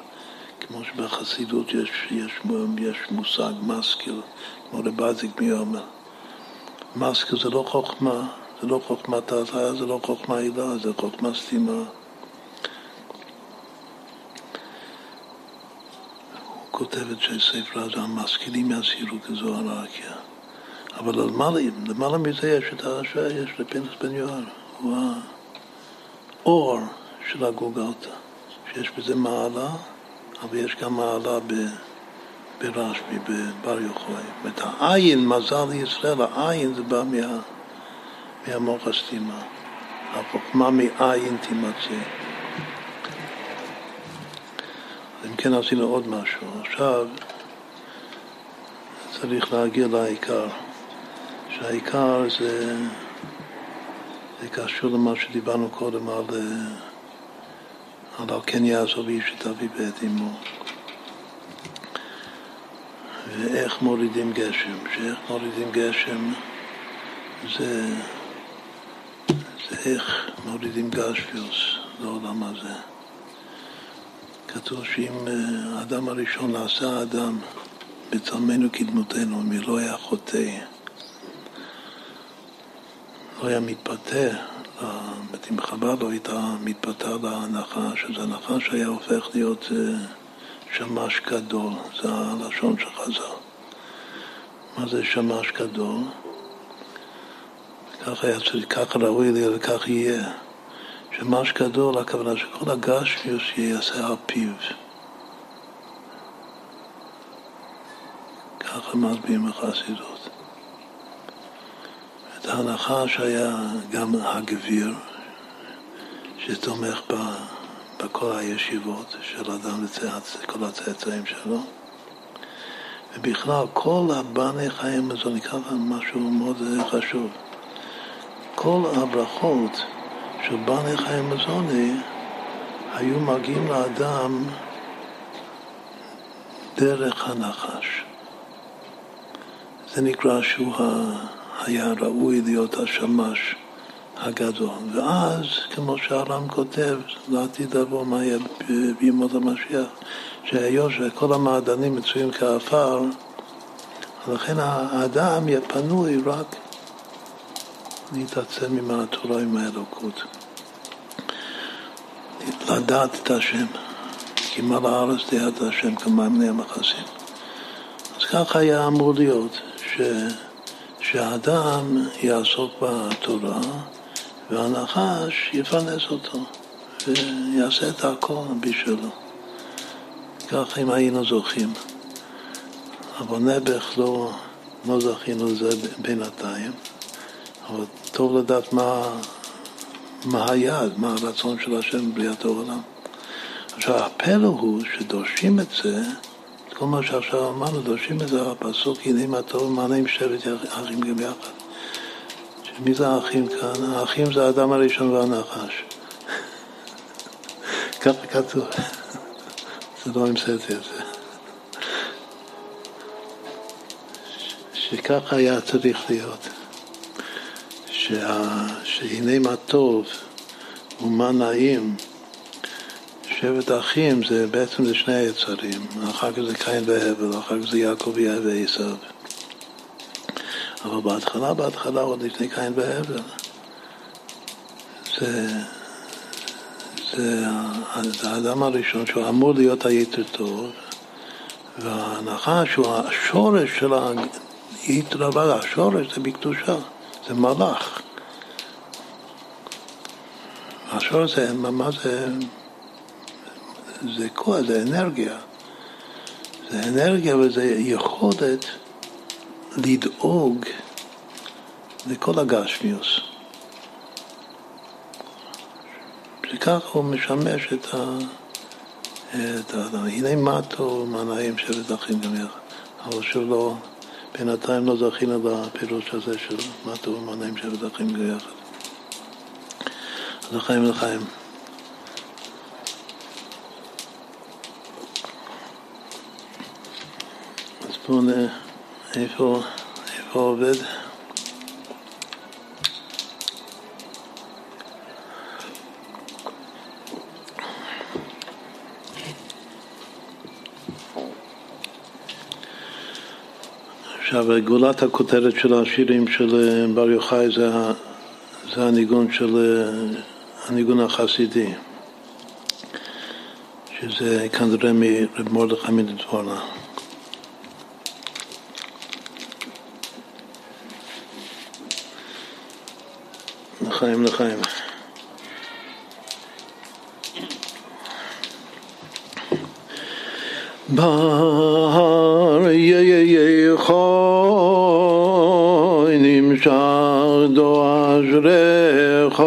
כמו שבחסידות יש, יש, יש מושג משכיל, כמו רבזיק מי אומר. משכיל זה לא חוכמה, זה לא חוכמת ההזיה, זה לא חוכמה עילה, זה חוכמה סתימה. הוא כותב את ספר הזה, המשכילים יזהירו כזוהר הרקיע. אבל למעלה, למעלה מזה יש את ההשוואה, יש לפינס בן יואר, הוא האור של הגולגלתא, שיש בזה מעלה, אבל יש גם מעלה ב, ברשב"י, בבר יוחאי. זאת העין, מזל לישראל, העין זה בא מה, מהמוח הסתימה. החוכמה מעין תימצא. אם כן עשינו עוד משהו. עכשיו צריך להגיע לעיקר. שהעיקר זה, זה קשור למה שדיברנו קודם על, על כן יעזוב איש את אבי ואת אמו. ואיך מורידים גשם, שאיך מורידים גשם זה, זה איך מורידים גשפיוס לעולם הזה. כתוב שאם אה, האדם הראשון נעשה אדם בצלמנו כדמותנו, מלא היה חוטא לא היה מתפתה, אם חב"ד לא הייתה מתפתה לנחש, אז הנחש היה הופך להיות אה, שמש גדול, זה הלשון של חז"ל. מה זה שמש גדול? ככה היה צריך, ככה ראוי לי וכך יהיה. שמש גדול, הכוונה שכל הגשמיוס ייעשה על פיו. ככה מסבירים בחסידות. את הנחש היה גם הגביר שתומך בכל הישיבות של אדם כל הצאצאים שלו. ובכלל, כל הבני חיים, זה נקרא משהו מאוד חשוב. כל הברכות של בני חיים מזוני היו מגיעים לאדם דרך הנחש. זה נקרא שהוא היה ראוי להיות השמש הגדול. ואז, כמו שהר"ם כותב, לעתיד לבוא מה יהיה בימות המשיח, שהיות שכל המעדנים מצויים כעפר, לכן האדם יהיה פנוי רק להתעצם עם התורה, עם האלוקות. לדעת את השם, כי מה לארץ דעת השם כמים בני המכסים. אז ככה היה אמור להיות, ש... שהאדם יעסוק בתורה והנחש יפרנס אותו ויעשה את הכל בשבילו. ככה אם היינו זוכים. אבל נעבך לא, לא זכינו לזה בינתיים, אבל טוב לדעת מה, מה היעד, מה הרצון של השם בבריאת העולם. עכשיו, הפלא הוא שדורשים את זה כל מה שעכשיו אמרנו, דורשים את זה הפסוק, הנה מה טוב מענה עם שבט אחים גם יחד. שמי זה האחים כאן? האחים זה האדם הראשון והנחש. ככה כתוב. זה לא המצאתי את זה. שככה היה צריך להיות. שה... שהנה מה טוב ומה נעים שבט האחים זה בעצם זה שני היצרים, אחר כך זה קין והבל, אחר כך זה יעקב ועשיו. אבל בהתחלה, בהתחלה, עוד לפני קין והבל, זה, זה, זה האדם הראשון שהוא אמור להיות היתר טוב, והנחש הוא השורש של היתר אבל, השורש זה בקדושה, זה מלאך. השורש זה, מה זה? זה כוח, זה אנרגיה. זה אנרגיה וזה יכולת לדאוג לכל הגשמיוס. שכך הוא משמש את, ה... את ה... הנה מטו, טוב, מנעים שבטחים גם יחד. אבל שוב לא, בינתיים לא זכינו לפירוש הזה של מטו, טוב, מנעים שבטחים גם יחד. אז לחיים לחיים. סטונה, אה, איפה, איפה עובד? עכשיו, גולת הכותרת של השירים של אה, בר יוחאי זה, זה הניגון של... אה, הניגון החסידי, שזה כנראה מרב מרדכי מדבורנה. לחיים לחיים. בר יחו נמשך דו אשריך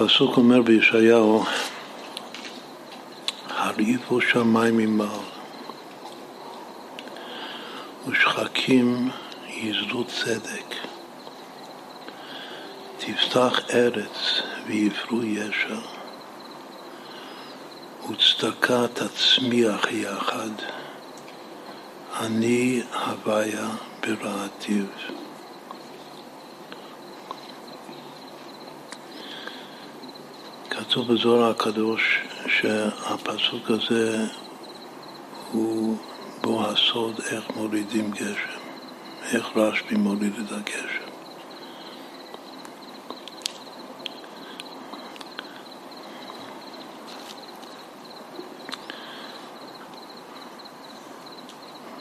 הפסוק אומר בישעיהו, הרעיבו שמיים ממעל, ושחקים יזרו צדק, תפתח ארץ ויפרו ישע, וצדקה תצמיח יחד, אני הוויה ברעתיו. כתוב בזוהר הקדוש שהפסוק הזה הוא בו הסוד איך מורידים גשם, איך רשב"י מוריד את הגשם.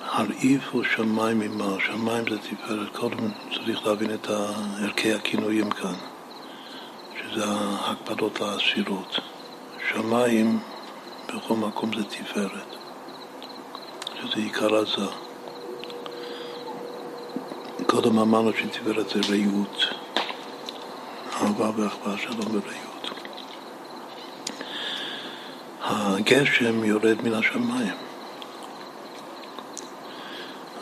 הרעיפו שמיים ממעל, שמיים זה תפארת, קודם צריך להבין את ערכי הכינויים כאן. שזה ההקפדות לעשירות. שמיים בכל מקום זה תפארת, שזה עיקר עזה. קודם אמרנו שתפארת זה רעות, אהבה ואחווה שלום ורעות. הגשם יורד מן השמיים,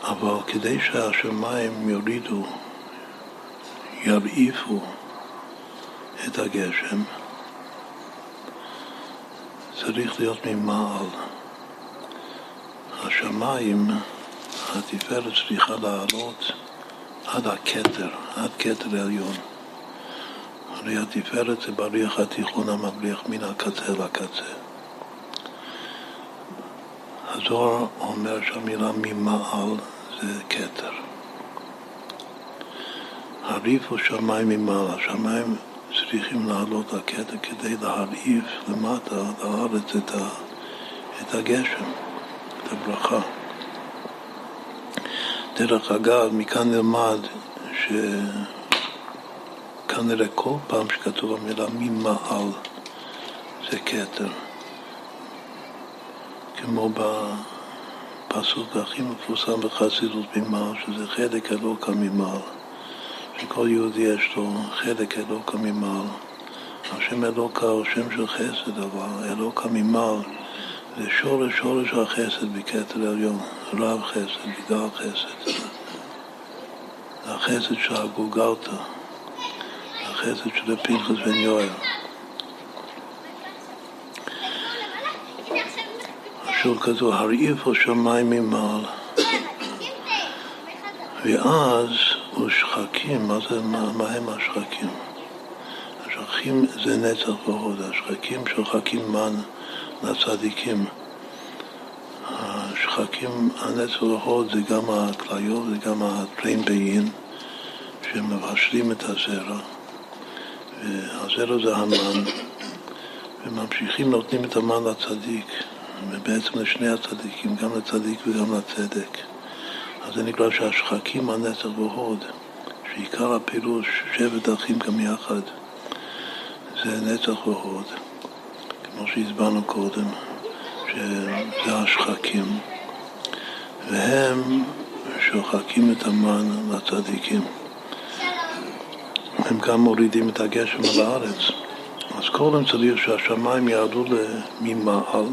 אבל כדי שהשמיים יורידו, ירעיפו את הגשם צריך להיות ממעל. השמיים, התפארת צריכה לעלות עד הכתר, עד כתר עליון. הרי התפארת זה בריח התיכון המבריח מן הקצה לקצה. הזוהר אומר שהמילה ממעל זה כתר. הריפו שמיים ממעלה, שמיים צריכים לעלות לקטע כדי להרעיף למטה, לארץ, את, ה, את הגשם, את הברכה. דרך אגב, מכאן נלמד שכנראה כל פעם שכתוב המילה ממעל זה כתר. כמו בפסוק הכי מפורסם בחסידות ממעל, שזה חלק אלוקא ממעל. שכל יהודי יש לו חלק אלוקא ממעל. השם אלוקא הוא שם של חסד, אבל אלוקא ממעל זה שורש שורש החסד בכתר עליון, רב חסד, בגלל חסד. החסד של הגולגלתא, החסד של פנחס בן יואל. שוב כזו, הרעיפו שמיים ממעל. ואז ושחקים, מה, זה, מה, מה הם השחקים? השחקים זה נצח והוד, השחקים שוחקים מן לצדיקים. השחקים, הנצח והוד זה גם הכליות, זה גם הטרין בעין, שמבשלים את הזרע, והזרע זה המן, וממשיכים נותנים את המן לצדיק, ובעצם לשני הצדיקים, גם לצדיק וגם לצדק. אז זה נקרא שהשחקים הנצח והוד, שעיקר הפירוש שבט אחים גם יחד, זה נצח והוד, כמו שהסברנו קודם, שזה השחקים, והם שוחקים את המן לצדיקים. הם גם מורידים את הגשם על הארץ. אז קודם צריך שהשמיים ירדו ממעל,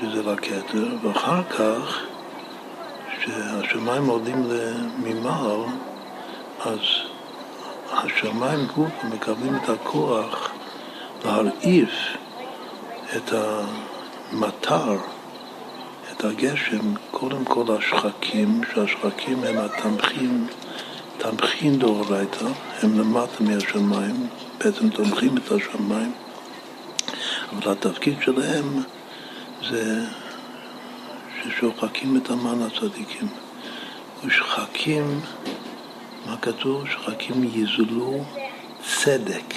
שזה לכתר, ואחר כך כשהשמיים עולים ממעל, אז השמיים גוף מקבלים את הכוח להרעיף את המטר, את הגשם, קודם כל השחקים, שהשחקים הם התמכין, תמכין דאורייתא, הם למטה מהשמיים, בעצם תומכים את השמיים, אבל התפקיד שלהם זה ששוחקים את המן הצדיקים. ושחקים, מה כתוב? שחקים יזלו צדק.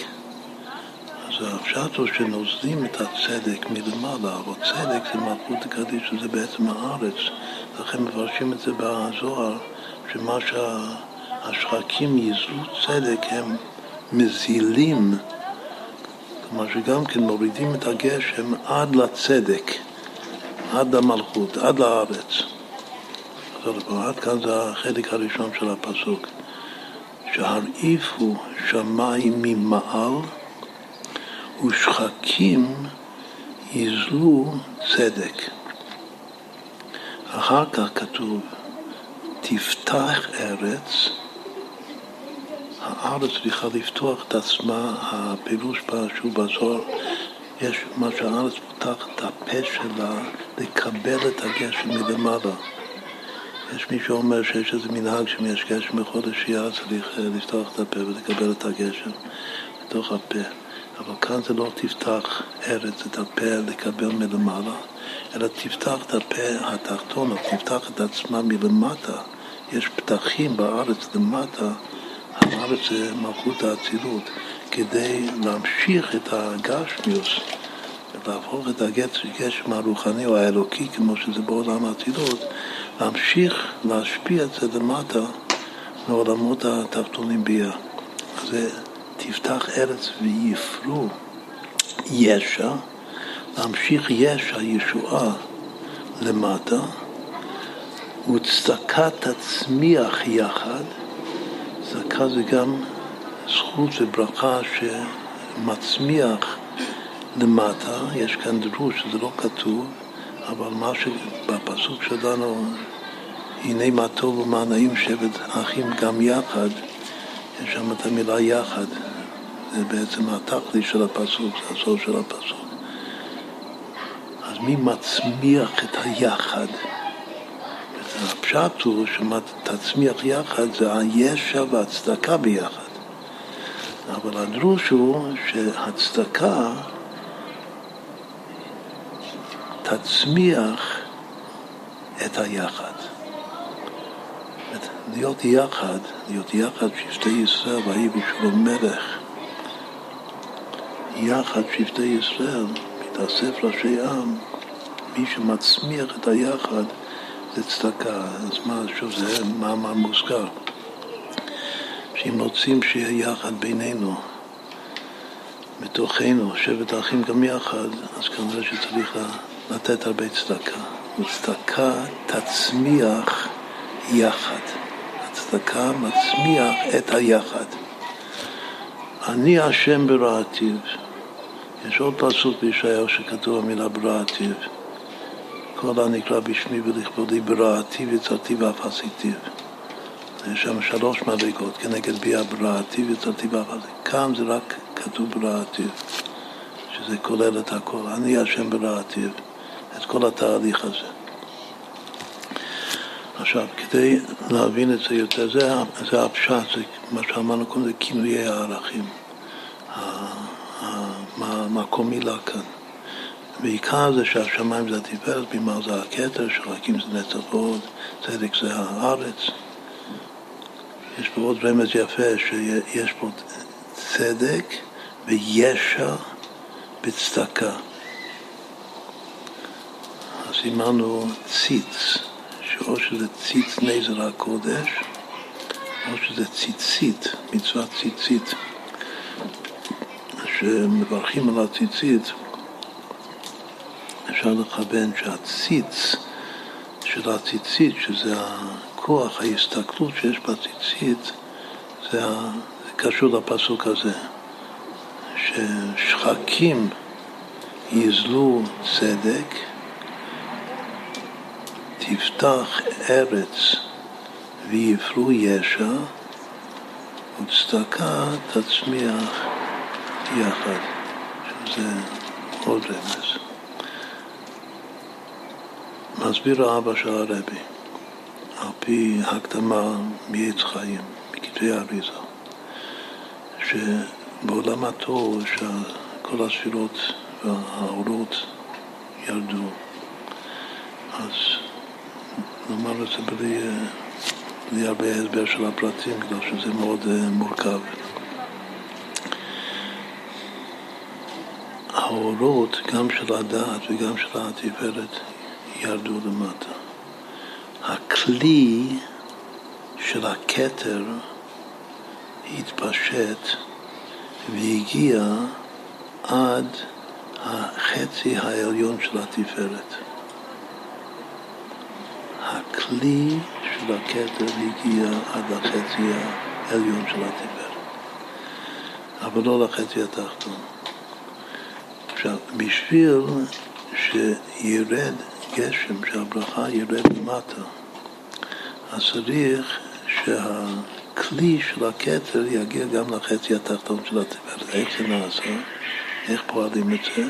הפשט הוא שנוזלים את הצדק מלמעלה, אבל צדק זה מלכות הקדיש, שזה בעצם הארץ. לכן מפרשים את זה בזוהר, שמה שהשחקים ייזלו צדק הם מזילים, כלומר שגם כן מורידים את הגשם עד לצדק, עד למלכות, עד לארץ. עד כאן זה החלק הראשון של הפסוק. שהרעיפו שמיים ממעל ושחקים יזלו צדק. אחר כך כתוב, תפתח ארץ, הארץ צריכה לפתוח את עצמה, הפירוש שהוא בזוהר, יש מה שהארץ פותחת את הפה שלה לקבל את הגשם מלמעלה. יש מי שאומר שיש איזה מנהג שאם יש גשם בחודש שיעה צריך אה, לפתוח את הפה ולקבל את הגשם בתוך הפה. אבל כאן זה לא תפתח ארץ את הפה לקבל מלמעלה, אלא תפתח את הפה התחתון, תפתח את עצמה מלמטה. יש פתחים בארץ למטה, הארץ זה מלכות האצילות, כדי להמשיך את הגשמיוס, להפוך את הגשם הרוחני או האלוקי, כמו שזה בעולם האצילות, להמשיך להשפיע את זה למטה מעולמות התחתונים ביה. זה תפתח ארץ ויפרו ישע, להמשיך ישע, ישועה, למטה, וצדקה תצמיח יחד, צדקה זה גם זכות וברכה שמצמיח למטה, יש כאן דרוש שזה לא כתוב, אבל מה שבפסוק שלנו, הנה מה טוב ומה נעים שבט אחים גם יחד, יש שם את המילה יחד, זה בעצם התכלי של הפסוק, זה הסוף של הפסוק. אז מי מצמיח את היחד? הפשט הוא שתצמיח יחד זה הישע והצדקה ביחד. אבל הדרוש הוא שהצדקה תצמיח את היחד. להיות יחד, להיות יחד שבטי ישראל, ויהי בשלום מלך. יחד שבטי ישראל, מתאסף ראשי עם, מי שמצמיח את היחד זה צדקה. אז מה, שוב, זה מאמר מוזכר. שאם רוצים שיהיה יחד בינינו, בתוכנו, שבט האחים גם יחד, אז כנראה שצריך לתת הרבה צדקה. וצדקה תצמיח יחד. הצדקה מצמיח את היחד. אני השם ברעתיו. יש עוד פסוק בישעיהו שכתוב המילה ברעתיו. כל הנקרא בשמי ולכבודי ברעתי ויצרתי ואף עשיתיו. יש שם שלוש מדרגות כנגד ביה ויצרתי ואף עשיתיו. כאן זה רק כתוב ברעתיו, שזה כולל את הכל. אני השם ברעתיו. את כל התהליך הזה. עכשיו, כדי להבין את זה יותר, זה, זה הפשט, זה מה שאמרנו קודם, זה כינויי הערכים, המקום מילה כאן. בעיקר זה שהשמיים זה התפארת, בימה זה הכתר, שחקים זה נצח ועוד, צדק זה הארץ. יש פה עוד רמז יפה, שיש פה צדק וישע בצדקה. סימנו ציץ, שאו שזה ציץ נזר הקודש, או שזה ציצית, מצוות ציצית, שמברכים על הציצית, אפשר לכוון שהציץ של הציצית, שזה הכוח, ההסתכלות שיש בציצית, זה, זה קשור לפסוק הזה, ששחקים יזלו צדק תפתח ארץ ויפרו ישע וצדקה תצמיח יחד, שזה עוד רמז. מסביר האבא של הרבי, על פי הקדמה מעץ חיים, בכתבי האריזה, שבעולם התור, שכל הספירות והאורות ירדו, אז נאמר את זה בלי, בלי הרבה הסבר של הפרטים, בגלל שזה מאוד uh, מורכב. האורות, גם של הדעת וגם של התפארת, ירדו למטה. הכלי של הכתר התפשט והגיע עד החצי העליון של התפארת. הכלי של הכתר הגיע עד החצי העליון של התפארת, אבל לא לחצי התחתון. עכשיו, בשביל שירד גשם, שהברכה ירד למטה, אז צריך שהכלי של הכתר יגיע גם לחצי התחתון של התפארת. איך זה נעשה? איך פועלים את זה?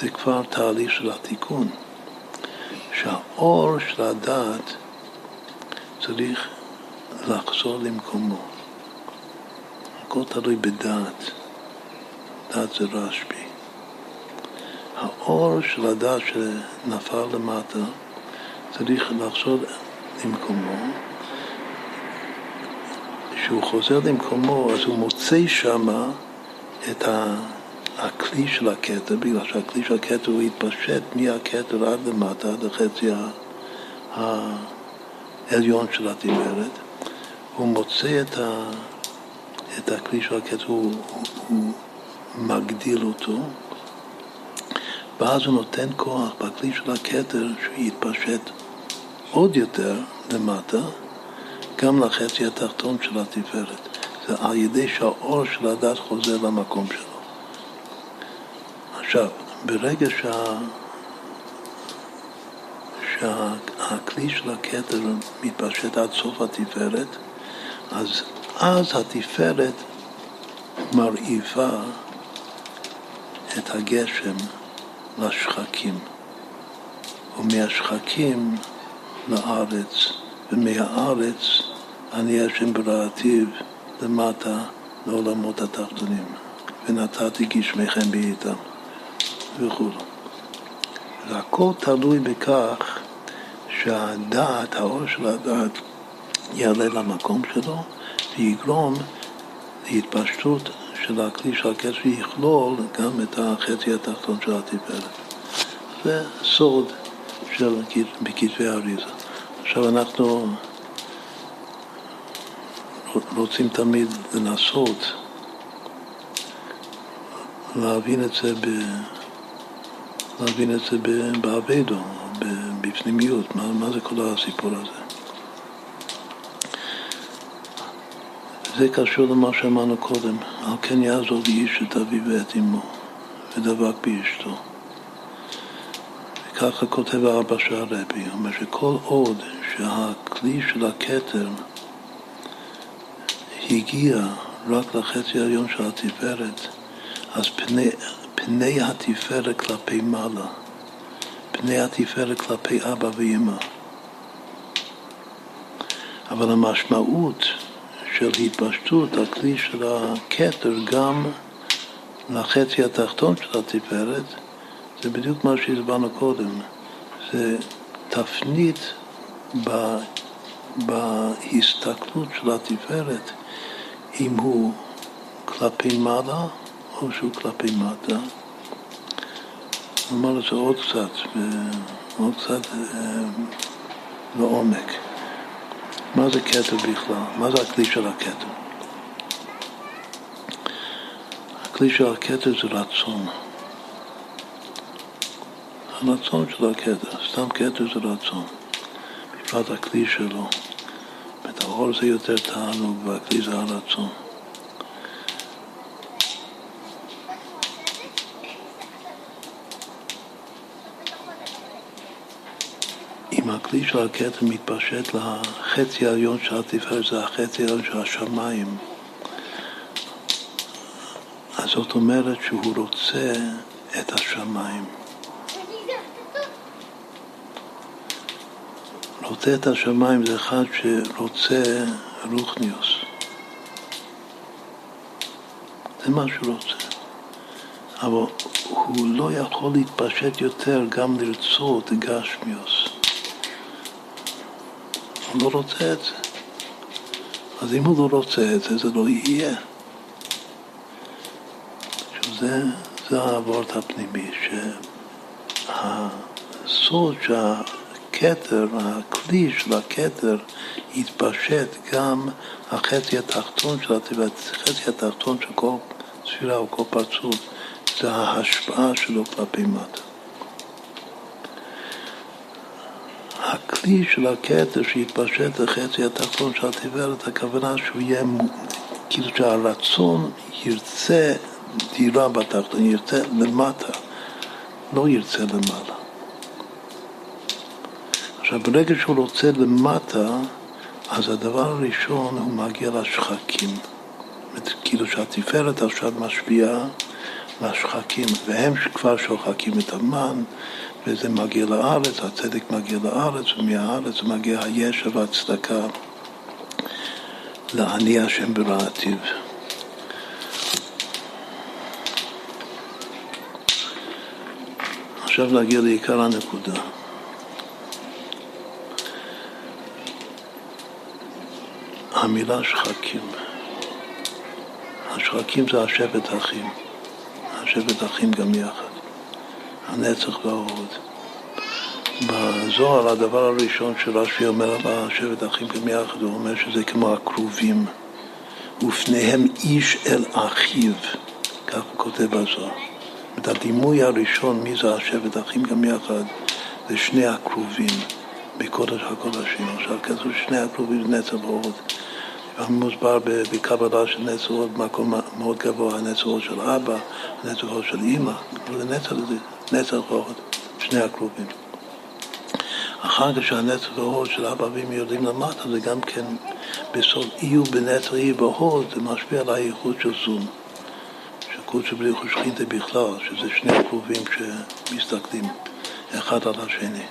זה כבר תהליך של התיקון. שהאור של הדעת צריך לחזור למקומו. הכל תלוי בדעת. דעת זה רשב"י. האור של הדעת שנפל למטה צריך לחזור למקומו. כשהוא חוזר למקומו אז הוא מוצא שמה את הכלי של הכתר, בגלל שהכלי של הכתר הוא התפשט מהכתר עד למטה, עד החצי העליון של התפארת. הוא מוצא את, ה, את הכלי של הכתר, הוא, הוא, מגדיל אותו, ואז הוא נותן כוח בכלי של הכתר שהוא יתפשט עוד יותר למטה, גם לחצי התחתון של התפארת. זה על ידי שהאור של הדת חוזר למקום שלו. עכשיו, ברגע שה... שהכלי של הכתר מתפשט עד סוף התפארת, אז אז התפארת מרעיבה את הגשם לשחקים, ומהשחקים לארץ, ומהארץ אני השם בראתיו למטה לעולמות התחתונים, ונתתי גשמיכם בעיתם וכו'. והכל תלוי בכך שהדעת, האור של הדעת, יעלה למקום שלו ויגרום להתפשטות של הכלי של הכסף ויכלול גם את החצי התחתון של התפארת. זה סוד של בכתבי האריזה. עכשיו אנחנו רוצים תמיד לנסות להבין את זה, ב, להבין את זה באבדו, בפנימיות, מה, מה זה כל הסיפור הזה. זה קשור למה שאמרנו קודם, על כן יעזור לאיש את אביו ואת אמו, ודבק באשתו. וככה כותב אבא של הרבי, הוא אומר שכל עוד שהכלי של הכתר הגיע רק לחצי העליון של התפארת, אז פני, פני התפארת כלפי מעלה, פני התפארת כלפי אבא ואמא. אבל המשמעות של התפשטות הכלי של הכתר גם לחצי התחתון של התפארת, זה בדיוק מה שהסברנו קודם. זה תפנית בהסתכלות של התפארת אם הוא כלפי מעלה או שהוא כלפי מטה. נאמר את זה עוד קצת, עוד קצת אה, לעומק. מה זה כתר בכלל? מה זה הכלי של הכתר? הכלי של הכתר זה רצון. הרצון של הכתר, סתם כתר זה רצון. בפרט הכלי שלו. את האור זה יותר תענוג והכלי זה הרצון. אם הכלי של הכתר מתפשט לחצי העליון של התפארת, זה החצי העליון של השמיים, אז זאת אומרת שהוא רוצה את השמיים. רוצה את השמיים זה אחד שרוצה רוחניוס. זה מה שהוא רוצה. אבל הוא לא יכול להתפשט יותר גם לרצות גשמיוס. הוא לא רוצה את זה. אז אם הוא לא רוצה את זה, זה לא יהיה. זה, זה הוורט הפנימי, שהסוד שהכתר, הכלי של הכתר יתפשט גם החצי התחתון של הטבעת, החצי התחתון של כל ספירה או כל פרצוף, זה ההשפעה שלו כלפי מטה. הכלי של הכתר שיתפשט לחצי התחתון של התיברת, הכוונה שהוא יהיה, כאילו שהרצון ירצה דירה בתחתון, ירצה למטה, לא ירצה למעלה. עכשיו, ברגע שהוא רוצה למטה, אז הדבר הראשון הוא מגיע לשחקים. כאילו שהתפארת עכשיו משפיעה לשחקים, והם כבר שוחקים את המן, וזה מגיע לארץ, הצדק מגיע לארץ, ומהארץ מגיע הישע והצדקה לעני השם ברעתיו. עכשיו נגיע לעיקר הנקודה. המילה שחקים. השחקים זה השבט אחים. השבט אחים גם יחד. הנצח וההוד. בזוהר הדבר הראשון שרש"י אומר על השבט אחים גם יחד, הוא אומר שזה כמו הכרובים. ופניהם איש אל אחיו, כך הוא כותב בזוהר. את הדימוי הראשון, מי זה השבט אחים גם יחד, זה שני הכרובים בקודש הקודשים. עכשיו כתוב שני הכרובים זה נצח והוד. מוסבר בקבלה של נצרות במקום מאוד גבוה, הנצרות של אבא, הנצרות של אימא, זה זה נצר והוד, שני הקרובים. אחר כך שהנצר והוד של אבא ואמא יורדים למטה, זה גם כן בסוף אי ובנצר אי בהוד, זה משפיע על האיכות של זום. שקודש בלי חושכינתה בכלל, שזה שני הקרובים שמסתכלים אחד על השני.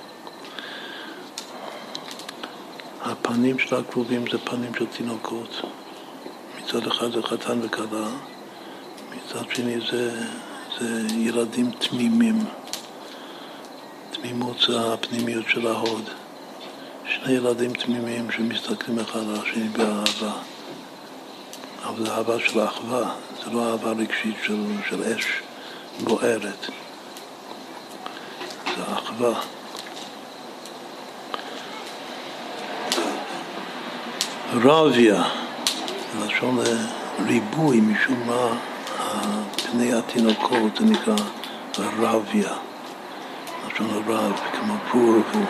הפנים של הכרובים זה פנים של תינוקות. מצד אחד זה חתן וכלה, מצד שני זה, זה ילדים תמימים. תמימות זה הפנימיות של ההוד. שני ילדים תמימים שמסתכלים אחד על השני באהבה. אבל זה אהבה של אחווה, זה לא אהבה רגשית של, של אש בוערת. זה אחווה. רביה, לשון ריבוי, משום מה פני התינוקות זה נקרא רביה, לשון רב, כמו פור.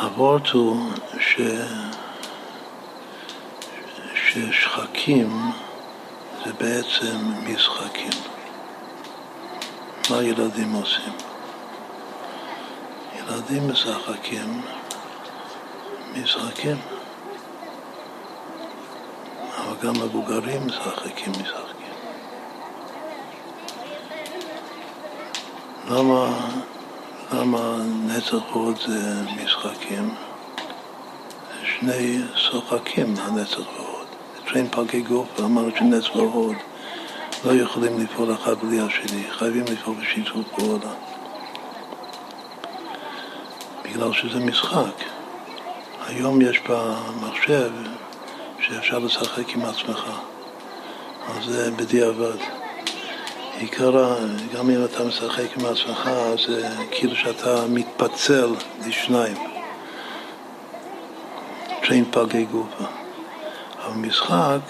הוורט הוא ש... ששחקים זה בעצם משחקים. מה ילדים עושים? ילדים משחקים משחקים, אבל גם מבוגרים משחקים משחקים. למה, למה נצח הוד זה משחקים? שני שוחקים, הנצח והוד. שני פגי גוף, ואמרנו שנצח והוד לא יכולים לפעול אחד בלי השני, חייבים לפעול בשיתוף פעולה. בגלל שזה משחק. היום יש במחשב שאפשר לשחק עם עצמך, אז זה בדיעבד. עיקר, גם אם אתה משחק עם עצמך, זה כאילו שאתה מתפצל לשניים. טריין פגי גופה. אבל משחק,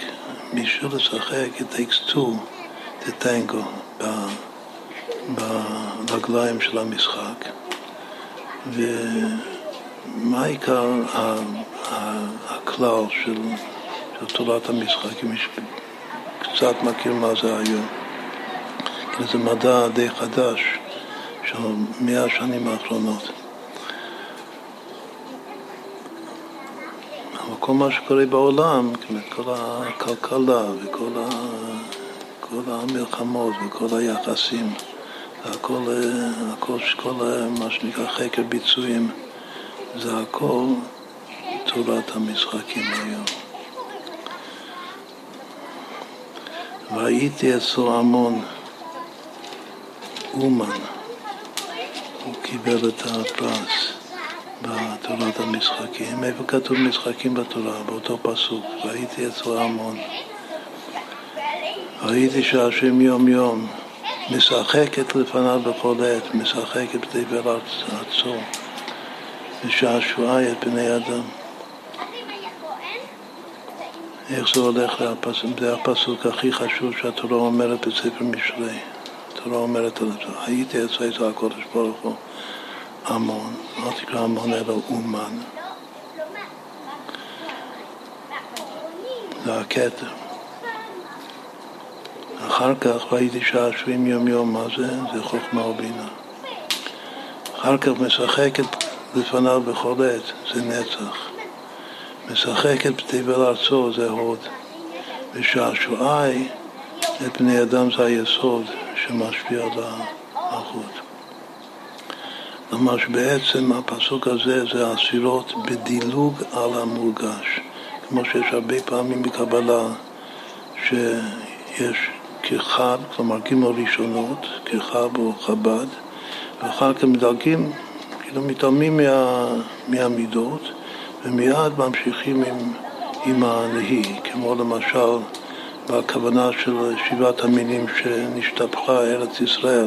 בשביל לשחק, it takes two to tango ברגליים של המשחק. ומה עיקר הכלל של, של תורת המשחק, מי שקצת מכיר מה זה היום. כי זה מדע די חדש של מאה השנים האחרונות. כל מה שקורה בעולם, כל הכלכלה וכל ה, כל המלחמות וכל היחסים הכל, הכל, כל מה שנקרא חקר ביצועים, זה הכל תורת המשחקים היום. והייתי אצלו המון אומן, הוא קיבל את הפרס בתורת המשחקים. איפה כתוב משחקים בתורה? באותו פסוק. ראיתי אצלו המון. ראיתי שהשם יום יום משחקת לפניו בכל עת, משחקת בדבר ארצו, ושעשועי את בני אדם. איך זה הולך, זה הפסוק הכי חשוב שהתורה אומרת בספר משלי. התורה אומרת על זה, הייתי אצל הקודש ברוך הוא המון, אל תקרא המון אלא אומן. זה הכתר. אחר כך ראיתי שעשועים יום יום, מה זה? זה חוכמה ובינה. אחר כך משחקת לפניו בכל עת, זה נצח. משחקת בתבל ארצו, זה הוד. ושעשועי את בני אדם זה היסוד שמשפיע על החוט. כלומר שבעצם הפסוק הזה זה הספירות בדילוג על המורגש. כמו שיש הרבה פעמים בקבלה שיש כחב, כלומר גימל ראשונות, כחב או חב"ד, ואחר כך מדלגים, כאילו מתעלמים מה, מהמידות, ומיד ממשיכים עם, עם הנהי, כמו למשל בכוונה של שבעת המינים שנשתפכה ארץ ישראל,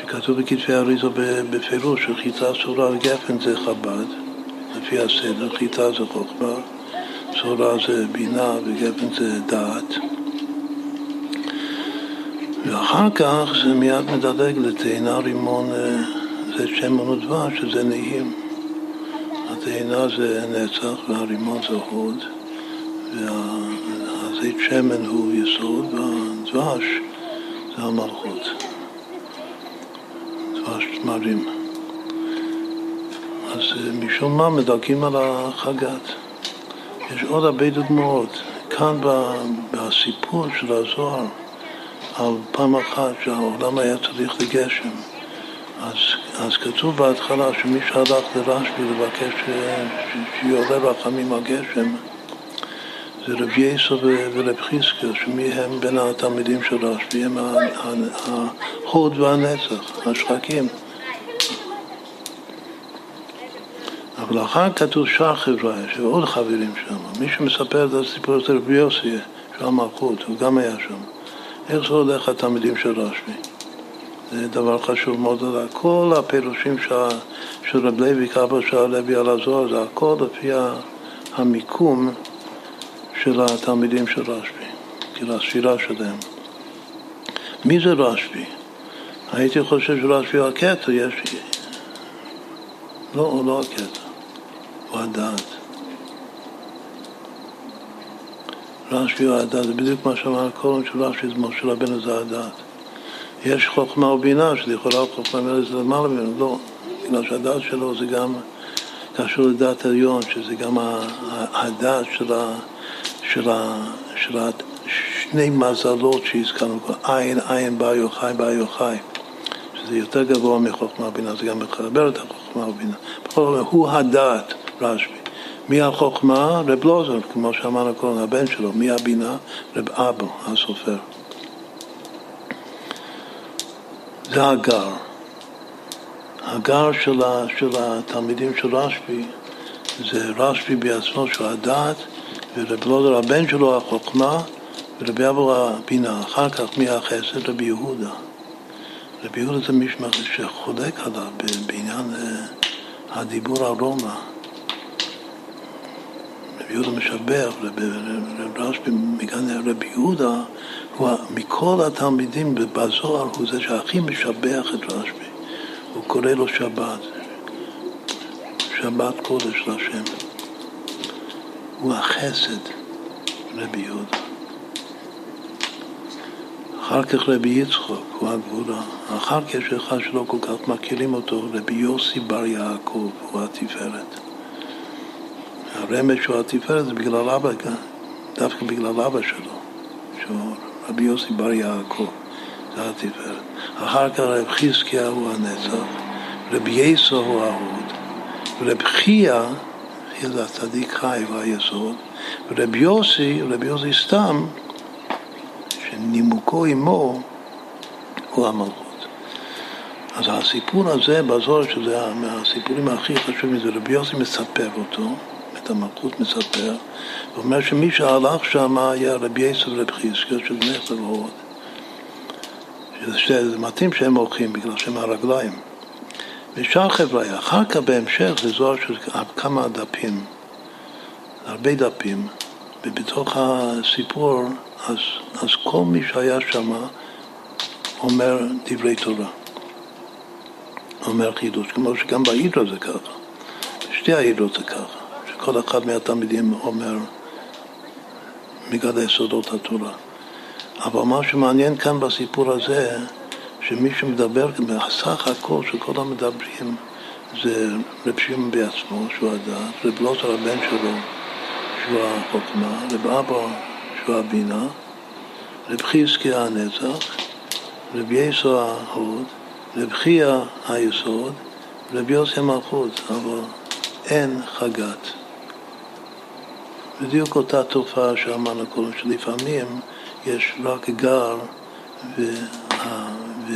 שכתוב בכתבי אריזו בפירוש שחיטה צורה וגפן זה חב"ד, לפי הסדר, חיטה זה חוכמה, צורה זה בינה וגפן זה דעת. ואחר כך זה מיד מדלג לתאנה רימון, זה שמן ודבש, שזה נהים. התאנה זה נצח והרימון זה הוד, והזית שמן הוא יסוד, והדבש זה המלכות. דבש תמרים. אז אה, משום מה מדלגים על החגת. יש עוד הרבה דוגמאות. כאן בסיפור של הזוהר על פעם אחת שהעולם היה צריך לגשם. אז, אז כתוב בהתחלה שמי שהלך לרשב"י לבקש שיעורר רחמים על גשם זה רבי יסו ורב חזקיה, שמי הם בין התלמידים של רשב"י, הם ההוד והנצח, השחקים. אבל אחר כתוב שאר חברה, יש עוד חברים שם. מי שמספר את הסיפור הזה רבי יוסי, של המלכות, הוא גם היה שם. איך זה הולך התלמידים של רשב"י? זה דבר חשוב מאוד לדעת. כל הפירושים של, של רב לוי, כאבא של הלוי על הזוהר, זה הכל לפי המיקום של התלמידים של רשב"י, כאילו הספירה שלהם. מי זה רשב"י? הייתי חושב שרשב"י הוא הקטע, יש... לא, הוא לא הקטע, הוא הדעת. רש"י הוא הדעת, זה בדיוק מה שאמר קודם של רש"י, זה משה רבנו זה הדעת. יש חוכמה ובינה, שלכאורה חוכמה ובינה זה למעלה ממנו, לא, בגלל שהדעת שלו זה גם קשור לדעת עליון, שזה גם הדעת של, ה, של, ה, של ה, שני מזלות שהזכרנו עין, עין, בר יוחאי, בר יוחאי, שזה יותר גבוה מחוכמה ובינה, זה גם מחבר את החוכמה ובינה. בכל אופן, הוא הדעת, רש"י. מי החוכמה? רב לוזר, כמו שאמרנו קודם, הבן שלו. מי הבינה? רב אבו, הסופר. זה הגר. הגר של, של התלמידים של רשב"י זה רשב"י בעצמו של הדעת ורב לוזר הבן שלו החוכמה ורבי אבו הבינה. אחר כך מי החסד? רבי יהודה. רבי יהודה זה מישהו שחולק עליו בעניין אה, הדיבור על רומא. רבי יהודה משבח, רב רשב"י מגן רבי יהודה, הוא מכל התלמידים בזוהר הוא זה שהכי משבח את רשב"י. הוא קורא לו שבת, שבת קודש לשם. הוא החסד, רבי יהודה. אחר כך רבי יצחוק הוא הגבורה. אחר כך יש אחד שלא כל כך מכירים אותו, רבי יוסי בר יעקב הוא התפארת. הרמז שהוא התפארת זה בגלל אבא, דווקא בגלל אבא שלו, שהוא רבי יוסי בר יעקב, זה התפארת. אחר כך רב חזקיה הוא הנצח, רבי יסו הוא ההוד, ורב חייא, חייא הצדיק חי והיסוד, ורבי יוסי, רבי יוסי סתם, שנימוקו עמו הוא המלכות. אז הסיפור הזה בזוהר, שזה מהסיפורים הכי חשובים, זה רבי יוסי מספר אותו, את המלכות מספר, ואומר שמי שהלך שם היה רבי יסף ורבי חזקיה של נכסר והוד. שזה מתאים שהם הולכים בגלל שהם הרגליים. ושאר חבר'ה, אחר כך בהמשך זה זוהר של כמה דפים, הרבה דפים, ובתוך הסיפור, אז, אז כל מי שהיה שם אומר דברי תורה. אומר חידוש, כמו שגם בהידרה זה ככה, בשתי ההידרות זה ככה, שכל אחד מהתלמידים אומר מגדל סודות התורה. אבל מה שמעניין כאן בסיפור הזה, שמי שמדבר, בסך הכל שכל המדברים זה רב שמעון בעצמו, שהוא הדעת, רב לוטר הבן שלו, שהוא החוכמה, רב אבא, שהוא הבינה, רב חזקיה הנצח, רב יסו ההוד, רב חייא היסוד, רב יוסי המלכות, אבל אין חגת. בדיוק אותה תופעה שאמרנו קודם, שלפעמים יש רק גר, ו... ו...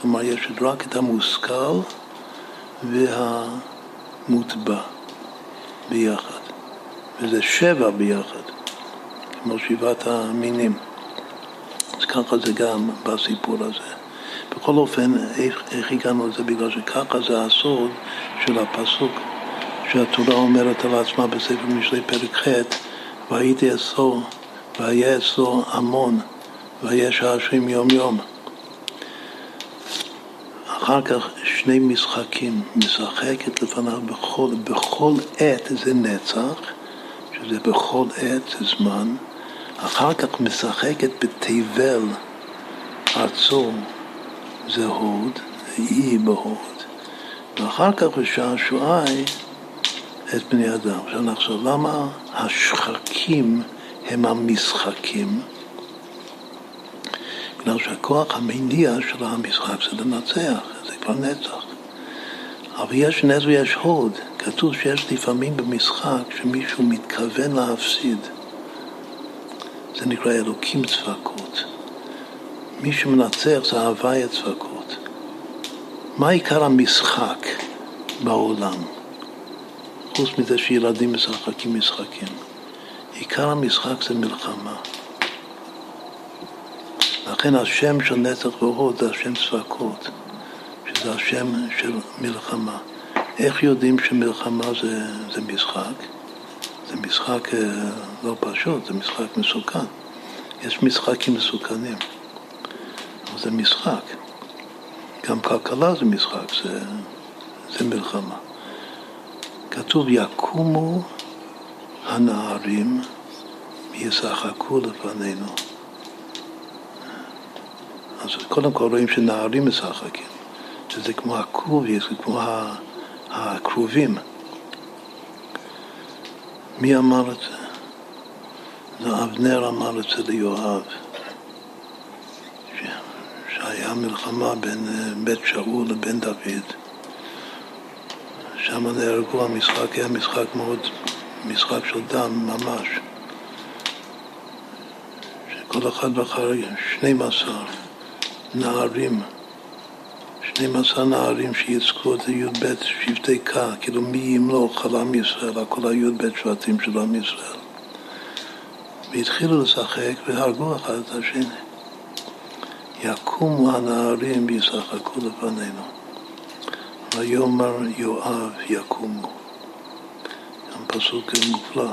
כלומר יש רק את המושכל והמוטבע ביחד, וזה שבע ביחד, כמו שבעת המינים. אז ככה זה גם בסיפור הזה. בכל אופן, איך, איך הגענו לזה? בגלל שככה זה הסוד של הפסוק שהתורה אומרת על עצמה בספר משלי פרק ח' והייתי אצלו, והיה אצלו המון, ויש האשרים יום יום. אחר כך שני משחקים, משחקת לפניו בכל, בכל עת זה נצח, שזה בכל עת זה זמן, אחר כך משחקת בתבל עצום, זה הוד, היא בהוד, ואחר כך בשעשועי את בני אדם. עכשיו נחשוב, למה השחקים הם המשחקים? בגלל שהכוח המניע של המשחק זה לנצח, זה כבר נצח. אבל יש נס ויש הוד. כתוב שיש לפעמים במשחק שמישהו מתכוון להפסיד. זה נקרא אלוקים צפקות. מי שמנצח זה הוואי צפקות. מה עיקר המשחק בעולם? חוץ מזה שילדים משחקים משחקים. עיקר המשחק זה מלחמה. לכן השם של נצח והוד זה השם צפקות, שזה השם של מלחמה. איך יודעים שמלחמה זה, זה משחק? זה משחק אה, לא פשוט, זה משחק מסוכן. יש משחקים מסוכנים. זה משחק. גם כלכלה זה משחק, זה, זה מלחמה. כתוב יקומו הנערים וישחקו לפנינו. אז קודם כל רואים שנערים משחקים, שזה כמו הכרובי, זה כמו הכרובים. מי אמר את זה? זה אבנר אמר את זה ליואב. היה מלחמה בין אה, בית שאול לבין דוד. שם נהרגו, המשחק היה משחק מאוד, משחק של דם ממש. שכל אחד בחר 12 נערים, 12 נערים שיצקו את י"ב שבטי ק, כאילו מי ימלוך על עם ישראל, כל הי"ב שבטים של עם ישראל. והתחילו לשחק והרגו אחד את השני. יקומו הנערים וישחקו לפנינו. ויאמר יואב יקומו. גם פסוק מופלא.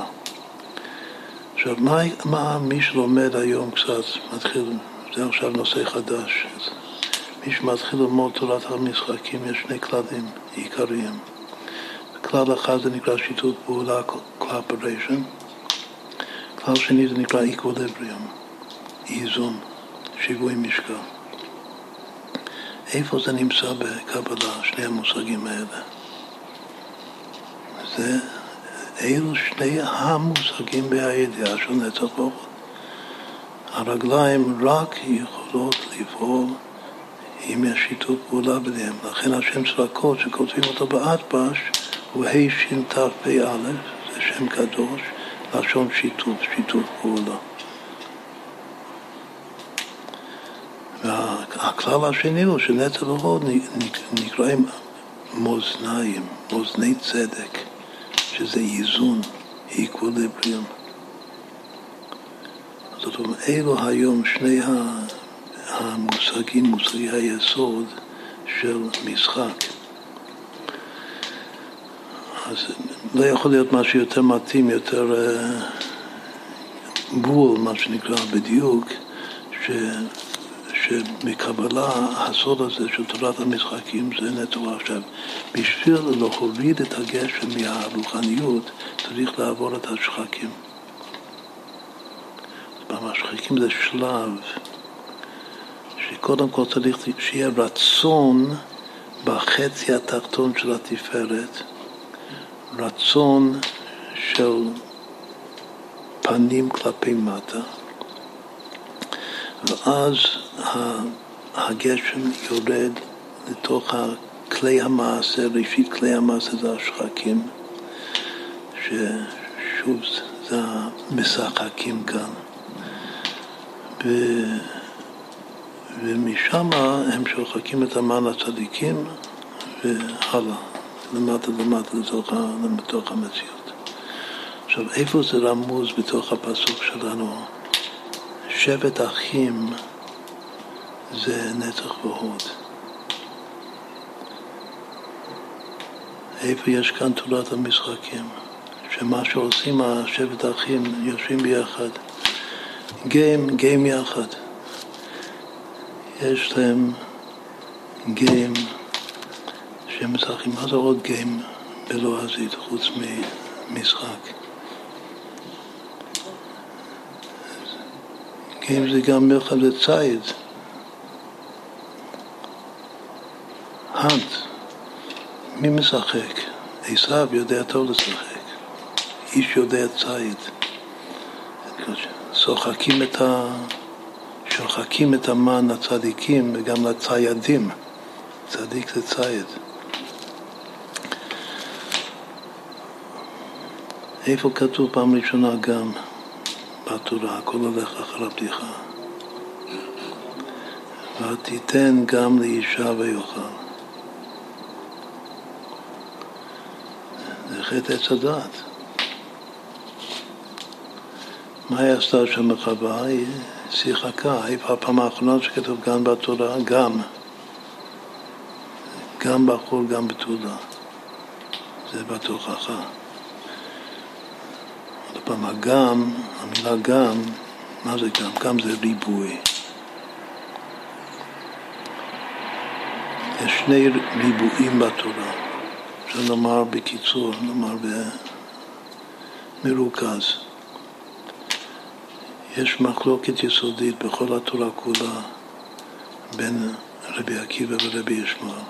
עכשיו, מה, מה מי שלומד היום קצת, מתחיל, זה עכשיו נושא חדש. מי שמתחיל ללמוד תורת המשחקים, יש שני כללים עיקריים. כלל אחד זה נקרא שיתוף פעולה, collaboration. כלל שני זה נקרא equilibrium, איזון. שיווי משקל. איפה זה נמצא בקבלה, שני המושגים האלה? זה, אלו שני המושגים בהידיעה של נצח ברוך הרגליים רק יכולות לפעול אם יש שיתוף פעולה ביניהם. לכן השם צבקות שכותבים אותו באטבש הוא ה' פ"א, זה שם קדוש, לשון שיתוף, שיתוף פעולה. הכלל השני הוא שנצח והוד נקראים מאזניים, מאזני צדק, שזה איזון, איקווליבריום. זאת אומרת, אלו היום שני המושגים, מושגי היסוד של משחק. אז לא יכול להיות משהו יותר מתאים, יותר uh, בול, מה שנקרא בדיוק, ש, שמקבלה הסוד הזה של תורת המשחקים זה נטו עכשיו. בשביל להוריד את הגשם מהרוחניות צריך לעבור את השחקים. השחקים זה שלב שקודם כל צריך שיהיה רצון בחצי התחתון של התפארת, רצון של פנים כלפי מטה, ואז הגשם יורד לתוך כלי המעשה, ראשית כלי המעשה זה השחקים, ששוב זה המשחקים כאן. ו... ומשם הם שוחקים את המן לצדיקים והלאה, למטה למטה לתוך, לתוך המציאות. עכשיו, איפה זה רמוז בתוך הפסוק שלנו? שבט אחים זה נצח והוד. איפה יש כאן תורת המשחקים? שמה שעושים השבט האחים יושבים ביחד, גיים, גיים יחד. יש להם גיים שהם משחקים. מה זה עוד גיים בלועזית חוץ ממשחק? גיים זה גם מלחם לציד. האנט, מי משחק? עשיו יודע טוב לשחק. איש יודע ציד. שוחקים את ה... שוחקים את המן לצדיקים וגם לציידים. צדיק זה צייד. איפה כתוב פעם ראשונה גם בתורה, הכל הולך אחר הבדיחה. ותיתן גם לאישה ויאכל. זה חטא עץ הדעת. מה היא עשתה שם בחווה? היא שיחקה. איפה הפעם האחרונה שכתוב גם בתורה? גם. גם בחור, גם בתולה. זה בתוכחה. עוד פעם, הגם, המילה גם, מה זה גם? גם זה ריבוי. יש שני ריבועים בתורה, אפשר לומר בקיצור, נאמר במרוכז. יש מחלוקת יסודית בכל התורה כולה בין רבי עקיבא ורבי ישמעאל.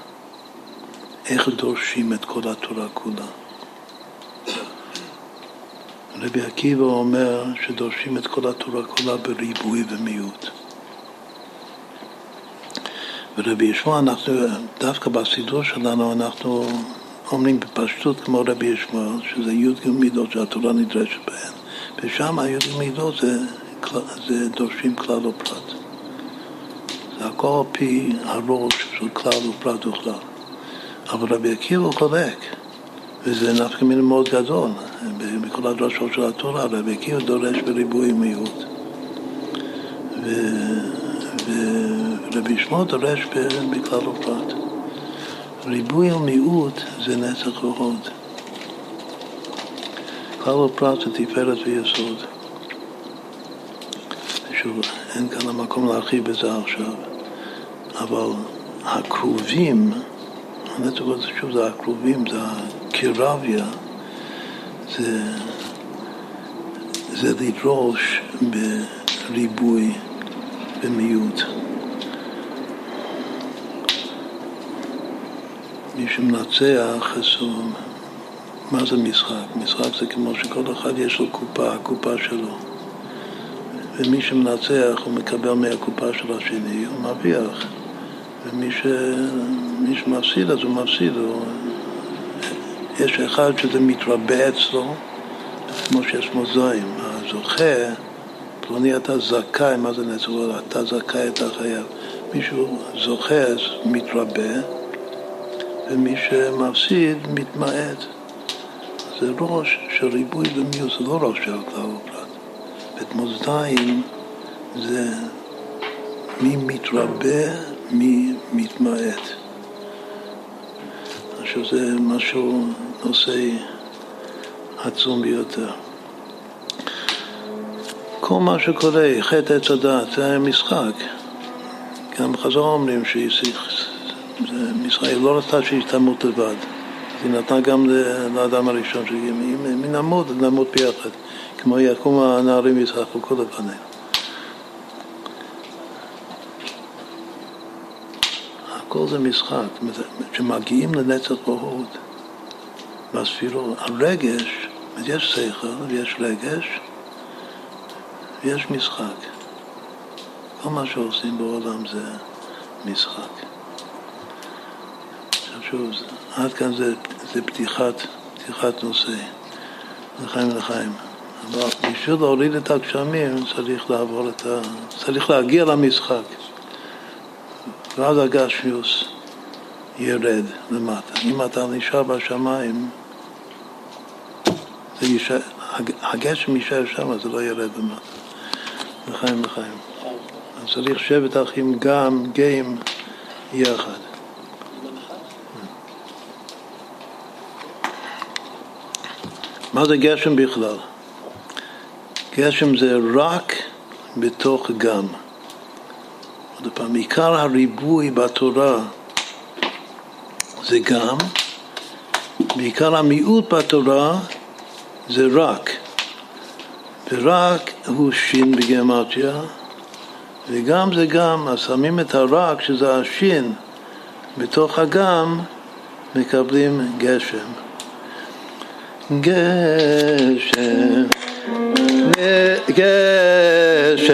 איך דורשים את כל התורה כולה. רבי עקיבא אומר שדורשים את כל התורה כולה בריבוי ומיעוט. ורבי ישמעאל, אנחנו, דווקא בסידור שלנו, אנחנו אומרים בפשטות כמו רבי ישמעאל, שזה י"ג מידות שהתורה נדרשת בהן. ושם הי"ג מידות זה זה דורשים כלל ופרט. זה הכל על פי הראש של כלל ופרט וכלל. אבל רבי עקיבא חולק, וזה נפקא מיני מאוד גדול. בכל הדרשות של התורה, רבי עקיבא דורש בריבוי מיעוט. ורבי ישמעאל דורש בכלל ופרט. ריבוי ומיעוט זה נצח והוד. כלל ופרט זה תפארת ויסוד. שוב, אין כאן המקום להרחיב בזה עכשיו, אבל הקרובים, הנטו שוב זה הקרובים, זה הקירביה, זה, זה לדרוש בריבוי, במיעוט. מי שמנצח, אז. מה זה משחק? משחק זה כמו שכל אחד יש לו קופה, הקופה שלו. ומי שמנצח הוא מקבל מהקופה של השני, הוא מרוויח. ומי ש... שמפסיד אז הוא מפסיד. הוא... יש אחד שזה מתרבה אצלו, כמו שיש מוזאים. הזוכה, פלוני אתה זכאי, מה זה נצח? אתה זכאי, אתה חייב. מישהו זוכר מתרבה, ומי שמפסיד מתמעט. זה ראש של ריבוי ומיעוט, זה לא ראש של כלל ופרט. ואת מאזניים זה מי מתרבה, מי מתמעט. עכשיו זה משהו, נושא עצום ביותר. כל מה שקורה, חטא עץ הדת, זה היה משחק. גם בחזור אומרים היא לא רצתה שהיא תמות לבד. היא נתנה גם לאדם הראשון, אם נמות, נמות ביחד. כמו יקום הנערים וישחקו כל לפנינו. הכל זה משחק. כשמגיעים לנצח בהוד, בספירות, הרגש, יש שכל ויש רגש ויש משחק. כל מה שעושים בעולם זה משחק. עכשיו שוב, עד כאן זה, זה פתיחת, פתיחת נושא, לחיים ולחיים. אבל בשביל להוריד את הגשמים צריך לעבור את ה... צריך להגיע למשחק. ואז הגשמיוס ירד למטה. אם אתה נשאר בשמיים, יישאר, הגשם יישאר שם, זה לא ירד למטה. לחיים לחיים. אז צריך שבט אחים גם גאים יחד. מה זה גשם בכלל? גשם זה רק בתוך גם. עוד פעם, עיקר הריבוי בתורה זה גם, בעיקר המיעוט בתורה זה רק. ורק הוא שין בגמטיה, וגם זה גם, אז שמים את הרק, שזה השין, בתוך הגם, מקבלים גשם. גשם, גשם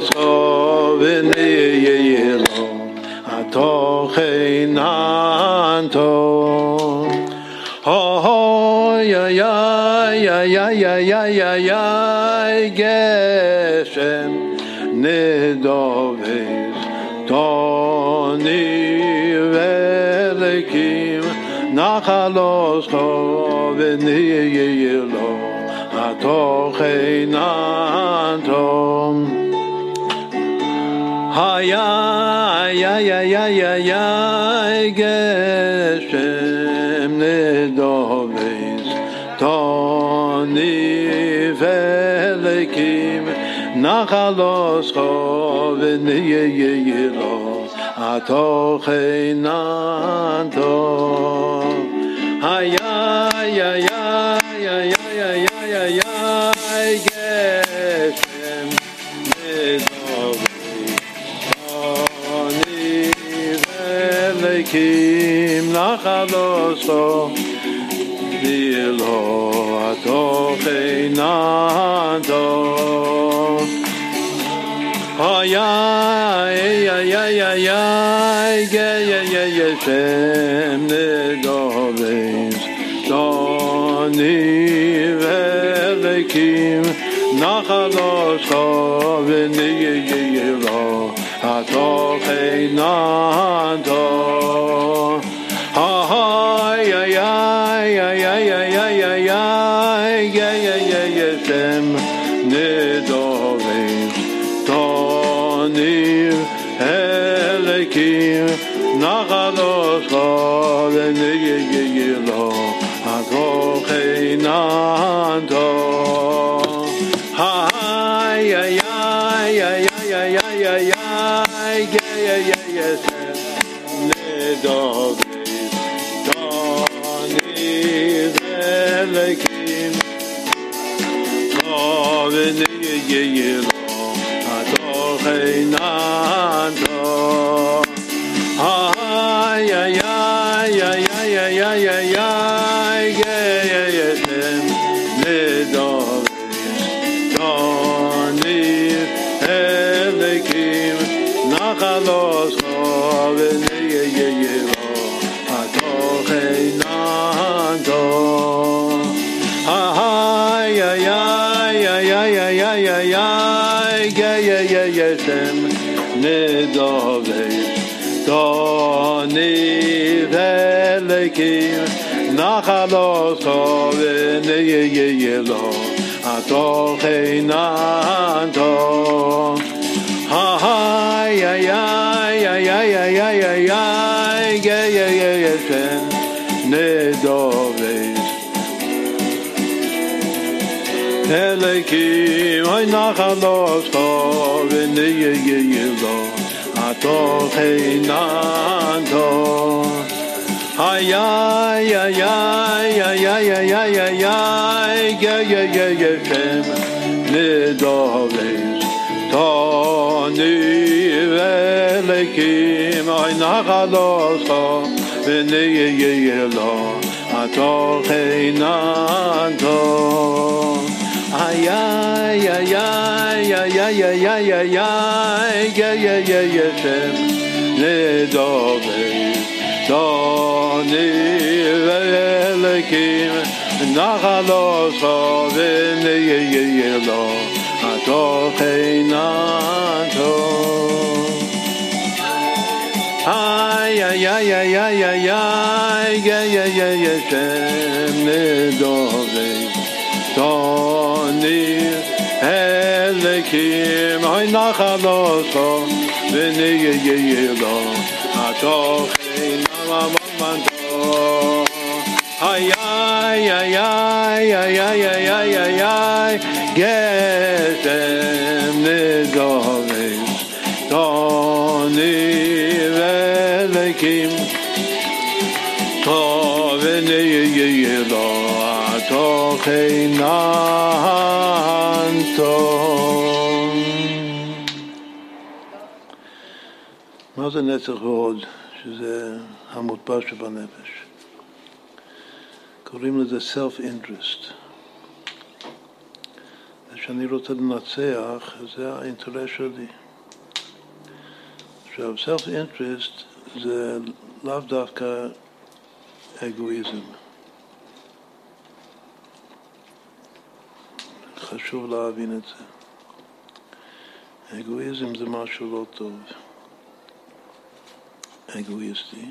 so wenn ihr ato kein anto ho Hayay ay ay ay ay ay geshem velekim nachalos so di lo ato khinado haya ya ya ya ya ge ye ye ya shem ne do veis velekim ni ve ve kim nachalo ye ye ro ato khinado so ve ne ye ye ye lo ato hey na to ha ha ya ya ya ya ya ya ya ya ye ye ye ye ten ne do ve Eleki oy nachalos to ve ne ye ye ye lo ato hey na to Ay ay ay ay ay ay ay ay ay ay ay, ne davet tani velekim ay nagalasa ve ne ye Ay ay la ato heynanto ay ay ay ay ay ay ay ay ay ay gevşem ne davet Doni Elekim Nachalos Chovin Yeyelo Atoch Einato Ay, ay, ay, ay, ay, ay, ay, ay, ay, ay, Yeshem Nidovim Doni Elekim Hay Nachalos Chovin Yeyelo Atoch מה זה נצח ועוד, שזה המוטבע שבנפש? קוראים לזה self-interest. כשאני רוצה לנצח, זה האינטרס שלי. עכשיו, self-interest זה לאו דווקא אגואיזם. חשוב להבין את זה. אגואיזם זה משהו לא טוב. אגואיסטי.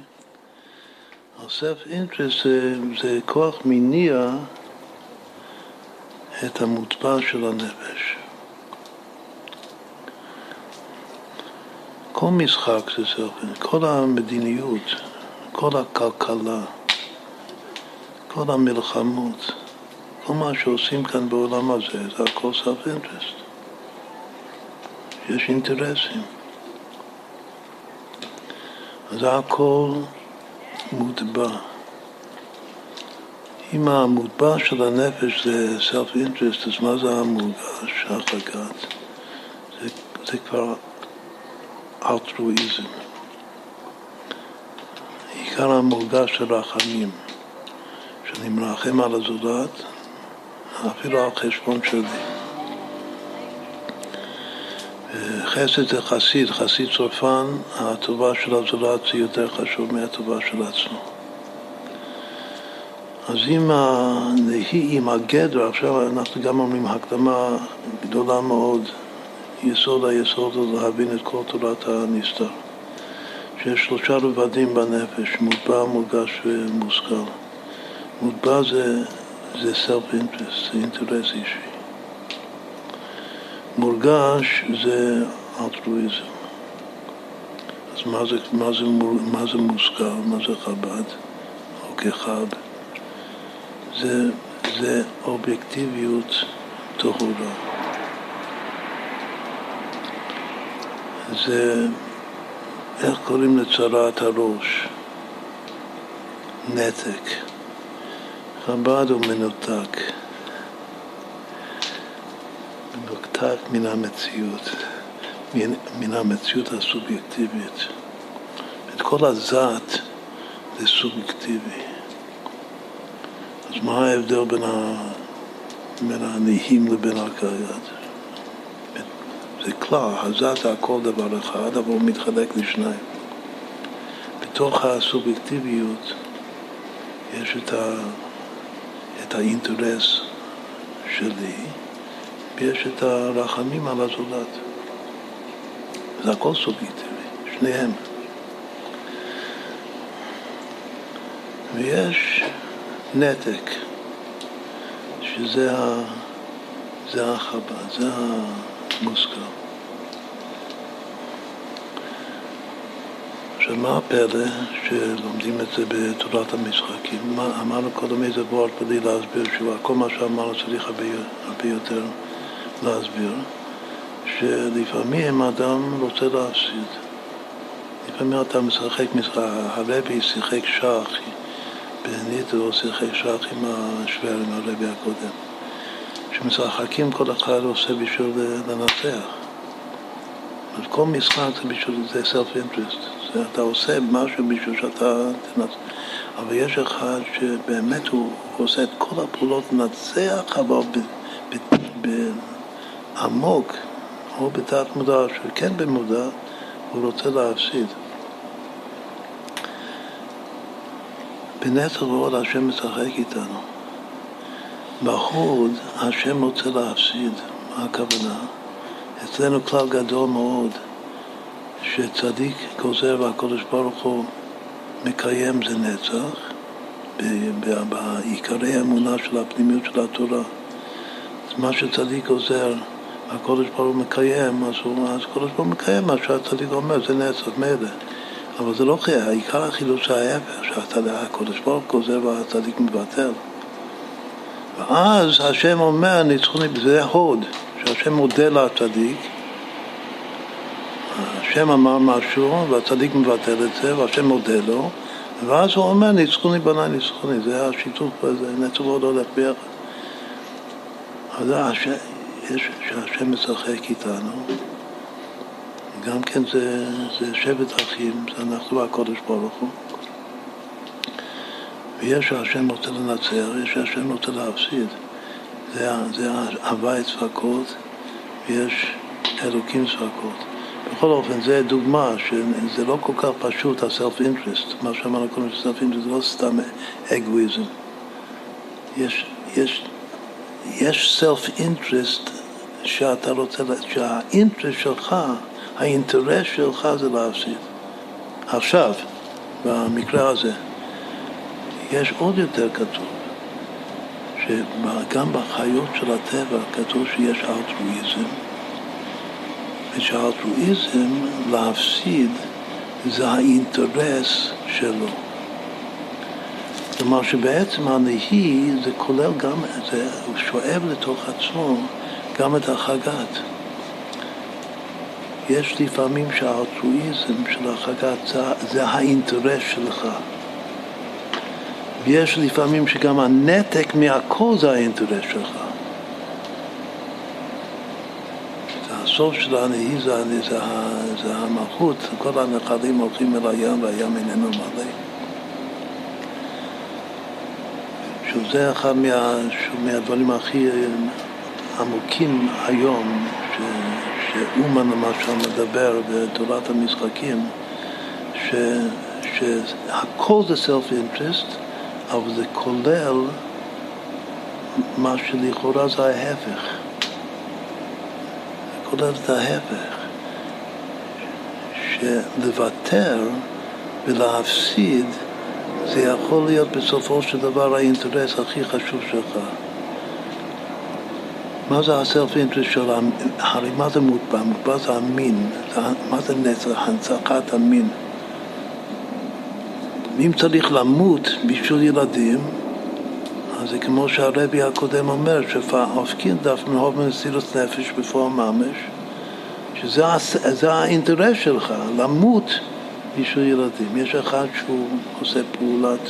הסלף אינטרסט זה, זה כוח מניע את המוטבע של הנפש. כל משחק זה סלף כל המדיניות, כל הכלכלה, כל המלחמות, כל מה שעושים כאן בעולם הזה, זה הכל אינטרסט. יש אינטרסים. זה הכל מוטבע. אם המוטבע של הנפש זה self-interest, אז מה זה המורגש, החגת? זה, זה כבר אלטרואיזם. עיקר המורגש של רחמים, שאני מרחם על הזולת, אפילו על חשבון שלי. חסד זה חסיד, חסיד צורפן, הטובה של הזולת זה יותר חשוב מהטובה של עצמו. אז אם הנהי, עם הגדר, עכשיו אנחנו גם אומרים הקדמה גדולה מאוד, יסוד היסוד זה להבין את כל תורת הנסתר. שיש שלושה רבדים בנפש, מוטבע, מורגש ומושכל. מוטבע זה, זה self-interest, זה אינטרס אישי. מורגש זה אלטרואיזם. אז מה זה, מה זה, מה זה מושכל, מה זה חב"ד, או כחב? זה, זה אובייקטיביות טהורה. זה, איך קוראים לצרת הראש? נתק. חב"ד הוא מנותק. מנותק מן המציאות, מן, מן המציאות הסובייקטיבית. את כל הזת זה סובייקטיבי. אז מה ההבדל בין, ה, בין הנהים לבין הקריית? זה כלל, זה הכל דבר אחד, אבל הוא מתחלק לשניים. בתוך הסובייקטיביות יש את, ה, את האינטרס שלי, ויש את הרחמים על הזולת. זה הכל סובייקטיבי, שניהם. ויש נתק, שזה החב"ד, זה המושכל. עכשיו, מה הפלא שלומדים את זה בתורת המשחקים? אמרנו קודם איזה וורט בלי להסביר תשובה, כל מה שאמרנו צריך הרבה יותר להסביר, שלפעמים אדם רוצה להפסיד. לפעמים אתה משחק משחק, הרבי שיחק שח, בניטו שיחק שח עם השוור, עם הרבי הקודם. כשמשחקים כל אחד עושה בשביל לנצח. אז כל משחק זה בשביל, זה self-interest. אתה עושה משהו בשביל שאתה תנצח. אבל יש אחד שבאמת הוא עושה את כל הפעולות לנצח, אבל בעמוק, או בתת מודע, שכן במודע, הוא רוצה להפסיד. בנצח ועוד השם משחק איתנו. בהוד השם רוצה להפסיד, מה הכוונה? אצלנו כלל גדול מאוד. שצדיק גוזר והקדוש ברוך הוא מקיים זה נצח, בעיקרי האמונה של הפנימיות של התורה. מה שצדיק גוזר, הקדוש ברוך מקיים, אז, הקדוש ברוך מקיים מה שהצדיק אומר, זה נצח, מילא. אבל זה לא חייב, העיקר החילוץ ההפך, שהקדוש ברוך גוזר והצדיק מבטל. ואז השם אומר, ניצחוני, זה הוד, שהשם מודה לצדיק, השם אמר משהו והצדיק מבטל את זה והשם מודה לו ואז הוא אומר ניצחוני בניי ניצחוני זה השיתוף הזה, נצח עוד הולך ביחד אז יש שהשם משחק איתנו. גם כן זה, זה שבט אחים, זה אנחנו והקודש ברוך הוא. ויש שהשם רוצה לנצח, יש שהשם רוצה להפסיד. זה, זה הווי צפקות ויש אלוקים צפקות בכל אופן, זו דוגמה שזה לא כל כך פשוט ה-self interest, מה שאמרנו קודם, self interest זה לא סתם אגואיזם. יש, יש, יש self interest שאתה רוצה, שהאינטרסט שלך, האינטרס שלך זה להפסיד. עכשיו, במקרה הזה, יש עוד יותר כתוב, שגם בחיות של הטבע כתוב שיש אלטרואיזם. ושהאלטרואיזם להפסיד זה האינטרס שלו. כלומר שבעצם הנהי זה כולל גם, זה, הוא שואב לתוך עצמו גם את החגת. יש לפעמים שהאלטרואיזם של החגת זה, זה האינטרס שלך. ויש לפעמים שגם הנתק מהכל זה האינטרס שלך. הסוף של הנהי זה, זה, זה המלכות, כל הנחלים הולכים אל הים והים איננו מלא. שזה אחד מה, מהדברים הכי עמוקים היום, ש, שאומן למשל מדבר בתורת המשחקים, ש, שהכל זה self interest, אבל זה כולל מה שלכאורה זה ההפך. כולל את ההפך, שלוותר ולהפסיד זה יכול להיות בסופו של דבר האינטרס הכי חשוב שלך. מה זה הסלף אינטרס של הרי מה זה מוטבע? מוטבע זה המין, מה זה נצח? הנצחת המין. ואם צריך למות בשביל ילדים, אז זה כמו שהרבי הקודם אומר, שאופקין דף מרוב מסירות נפש בפועל ממש, שזה האינטרס שלך, למות בשביל ילדים. יש אחד שהוא עושה פעולת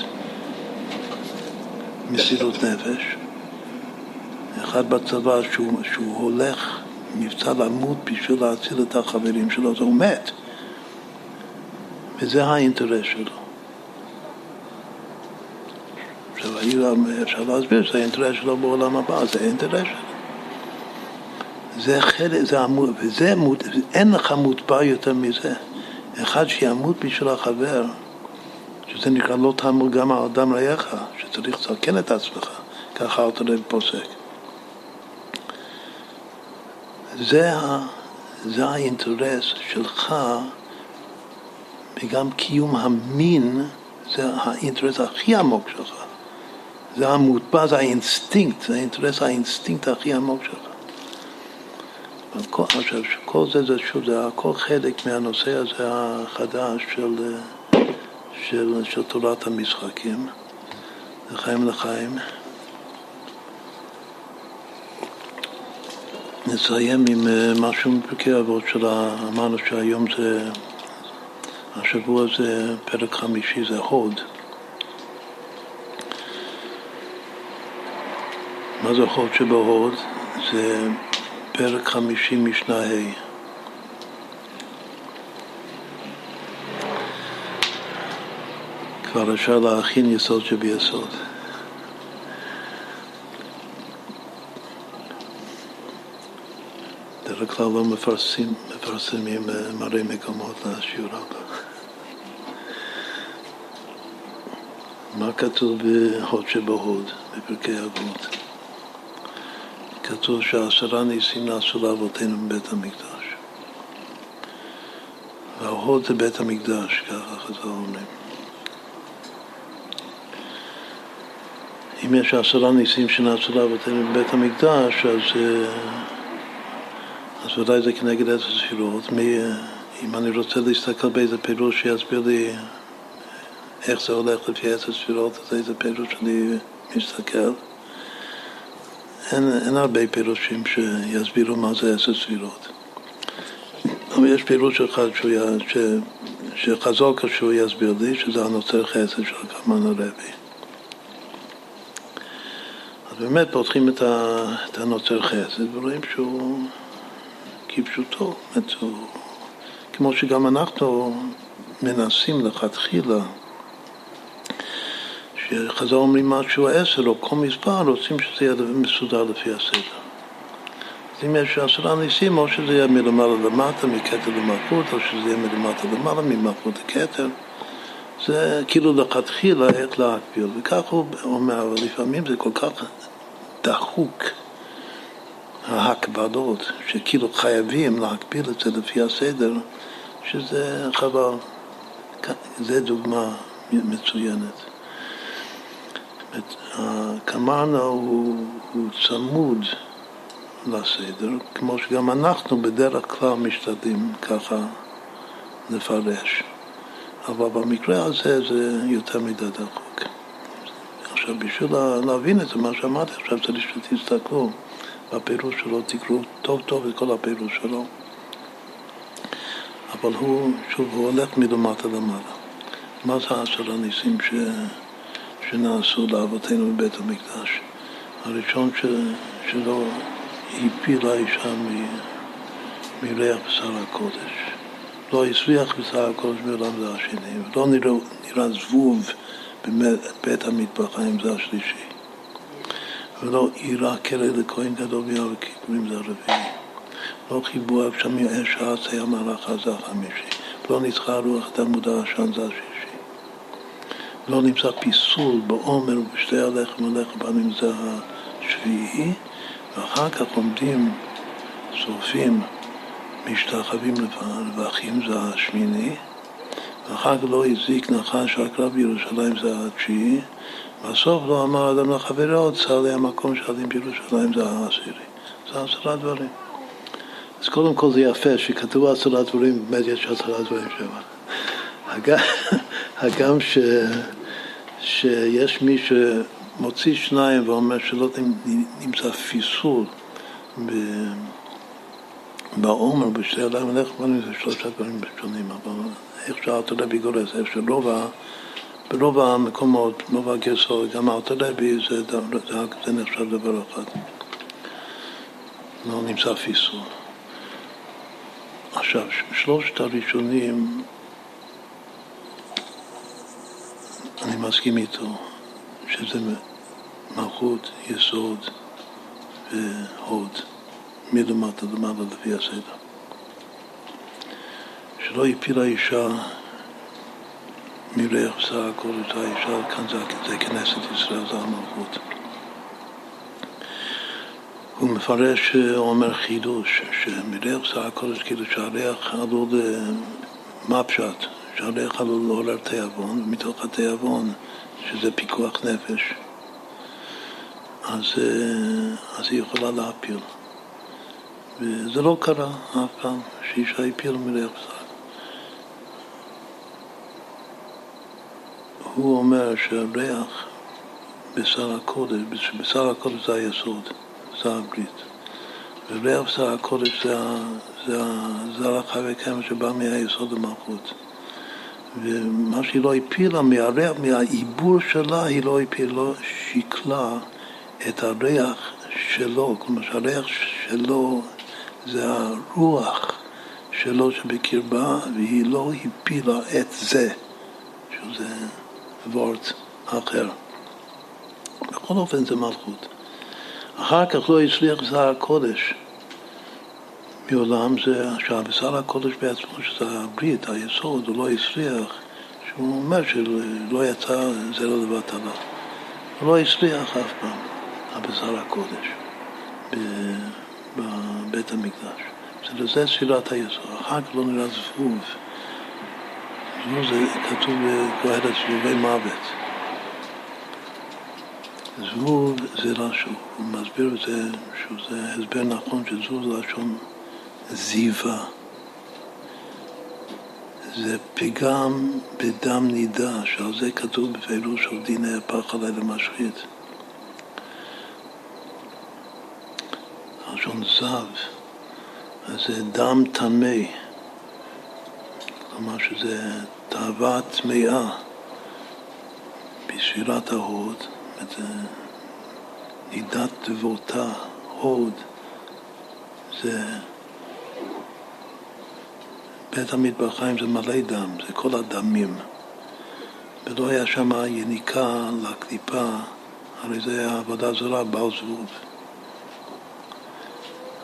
מסירות נפש, אחד בצבא שהוא, שהוא הולך מבצע למות בשביל להציל את החברים שלו, אז הוא מת. וזה האינטרס שלו. עכשיו, אפשר להסביר שזה האינטרס שלו בעולם הבא, זה האינטרס שלו. זה חלק, זה עמוד, וזה, אין לך מוטבע יותר מזה. אחד שימות בשביל החבר, שזה נקרא לא תעמוד גם על רעך, שצריך לסכן את עצמך, ככה אל תראה פוסק. זה, זה האינטרס שלך, וגם קיום המין זה האינטרס הכי עמוק שלך. זה המוטבע, זה האינסטינקט, זה האינטרס, האינסטינקט הכי עמוק שלך. עכשיו, כל זה, זה שוב, זה הכל חלק מהנושא הזה החדש של, של, של תורת המשחקים, לחיים לחיים. נסיים עם אה, משהו מפרקי אבות של אמרנו שהיום זה, השבוע זה פרק חמישי, זה הוד. מה זה הוד שבהוד? זה פרק חמישי משנה ה'. כבר אפשר להכין יסוד שביסוד. בדרך כלל לא מפרסמים, מפרסמים אה, מראה מקומות לשיעור הבא. מה כתוב בהוד שבהוד, בפרקי אבות? כתוב שעשרה ניסים נעשו לאבותינו בבית המקדש. וההוד זה בית המקדש, ככה חז"ל אומרים. אם יש עשרה ניסים שנעשו לאבותינו בבית המקדש, אז, אה, אז ודאי זה כנגד עשר ספירות. אם אני רוצה להסתכל באיזה פירוש שיסביר לי איך זה הולך לפי עשר ספירות, אז איזה פירוש אני מסתכל. אין, אין הרבה פירושים שיסבירו מה זה עשר ספירות. אבל יש פירוש אחד שהוא, ש, שחזור כשהוא יסביר לי, שזה הנוצר חסד של הקמן הרבי. אז באמת פותחים את, ה, את הנוצר חסד ורואים שהוא כפשוטו, הוא, כמו שגם אנחנו מנסים לכתחילה שחז"ל אומרים משהו עשר או כל מספר, רוצים שזה יהיה מסודר לפי הסדר. אז אם יש עשרה ניסים, או שזה יהיה מלמעלה למטה, מכתר למלכות, או שזה יהיה מלמטה למעלה, ממלכות לכתר. זה כאילו לכתחילה איך להקביל, וכך הוא אומר, אבל לפעמים זה כל כך דחוק, ההקבלות, שכאילו חייבים להקביל את זה לפי הסדר, שזה חבל. זה דוגמה מצוינת. הקמאנה הוא, הוא צמוד לסדר, כמו שגם אנחנו בדרך כלל משתדלים ככה לפרש. אבל במקרה הזה זה יותר מדי דחוק. עכשיו, בשביל להבין את זה, מה שאמרתי עכשיו, צריך שתסתכלו בפירוש שלו, תקראו טוב טוב את כל הפירוש שלו. אבל הוא, שוב, הוא הולך מלמטה למעלה. מה זה עשר הניסים ש... שנעשו לאבותינו בבית המקדש. הראשון ש, שלא הפילה אישה מריח בשר הקודש. לא הסריח בשר הקודש מעולם זה השני, ולא נראה, נראה זבוב בבית המטבחיים זה השלישי. ולא אירע כלא לכהן גדול ביום וכיפורים זה הרביעי. לא חיבו הגשמים אש הארץ היה מערכה זה החמישי. לא ניצחה רוח תלמוד העשן זה השישי. לא נמצא פיסול בעומר ובשתי הלחם ולחם בנים זה השביעי, ואחר כך עומדים, שורפים, משתחווים לבכים זה השמיני, ואחר כך לא הזיק נחש הקרב בירושלים זה התשיעי, בסוף לא אמר אדם לחברו, צר לי המקום שעלים בירושלים זה העשירי. זה עשרה דברים. אז קודם כל זה יפה שכתוב עשרה דברים, באמת יש עשרה דברים שם. הגם ש... שיש מי שמוציא שניים ואומר שלא נמצא פיסול בעומר, בשתי ידיים ולך בנים זה שלושה דברים שונים, אבל איך שהארתולבי גורס, איך שרוב ברוב המקומות, רוב הגרסאות, גם הארתולבי זה, זה, זה נחשב דבר אחד. לא נמצא פיסול. עכשיו, שלושת הראשונים אני מסכים איתו שזה מלכות, יסוד והוד, מלמטה למעלה לפי הסדר. שלא הפילה אישה מריח בשר הקודש, האישה כאן זה, זה כנסת ישראל, זה המלכות. הוא מפרש, אומר חידוש, שמריח שר הקודש, כאילו שהריח עלול, מה פשט? שהריח עלול לעורר תיאבון, ומתוך התיאבון, שזה פיקוח נפש, אז, אז היא יכולה להפיל. וזה לא קרה אף פעם, שאישה הפילה מריח בשר. הוא אומר שהריח בשר הקודש, בשר הקודש זה היסוד, זה הברית. וריח בשר הקודש זה, זה הזרע חי וקיים שבא מהיסוד המלכות. ומה שהיא לא הפילה, מהריח, מהעיבור שלה, היא לא הפילה, לא שיקלה את הריח שלו, כלומר שהריח שלו זה הרוח שלו שבקרבה, והיא לא הפילה את זה, שזה וורט אחר. בכל אופן זה מלכות. אחר כך לא הצליח שר הקודש מעולם זה שהבשר הקודש בעצמו, שזה הברית, היסוד, הוא לא הצליח, שהוא אומר שלא יצא זרע לבטלה. הוא לא הצליח אף פעם, הבשר הקודש, בבית המקדש. זה ספירת היסוד. אחר כך לא נראה זבוב. זבוב זה כתוב בקהלת זבובי מוות. זבוב זה לשון, הוא מסביר את זה, שזה הסבר נכון שזבוב זה לשון זיווה. זה פגם בדם נידה, שעל זה כתוב בפירוש של דיני הפח עלי למשחית. לשון זב, זה דם טמא, כלומר שזה תאווה טמאה בספירת ההוד, זה נידת דבותה, הוד, זה בית המטבחיים זה מלא דם, זה כל הדמים. ולא היה שם יניקה לקליפה, הרי זה היה עבודה זרה, בעל זבוב.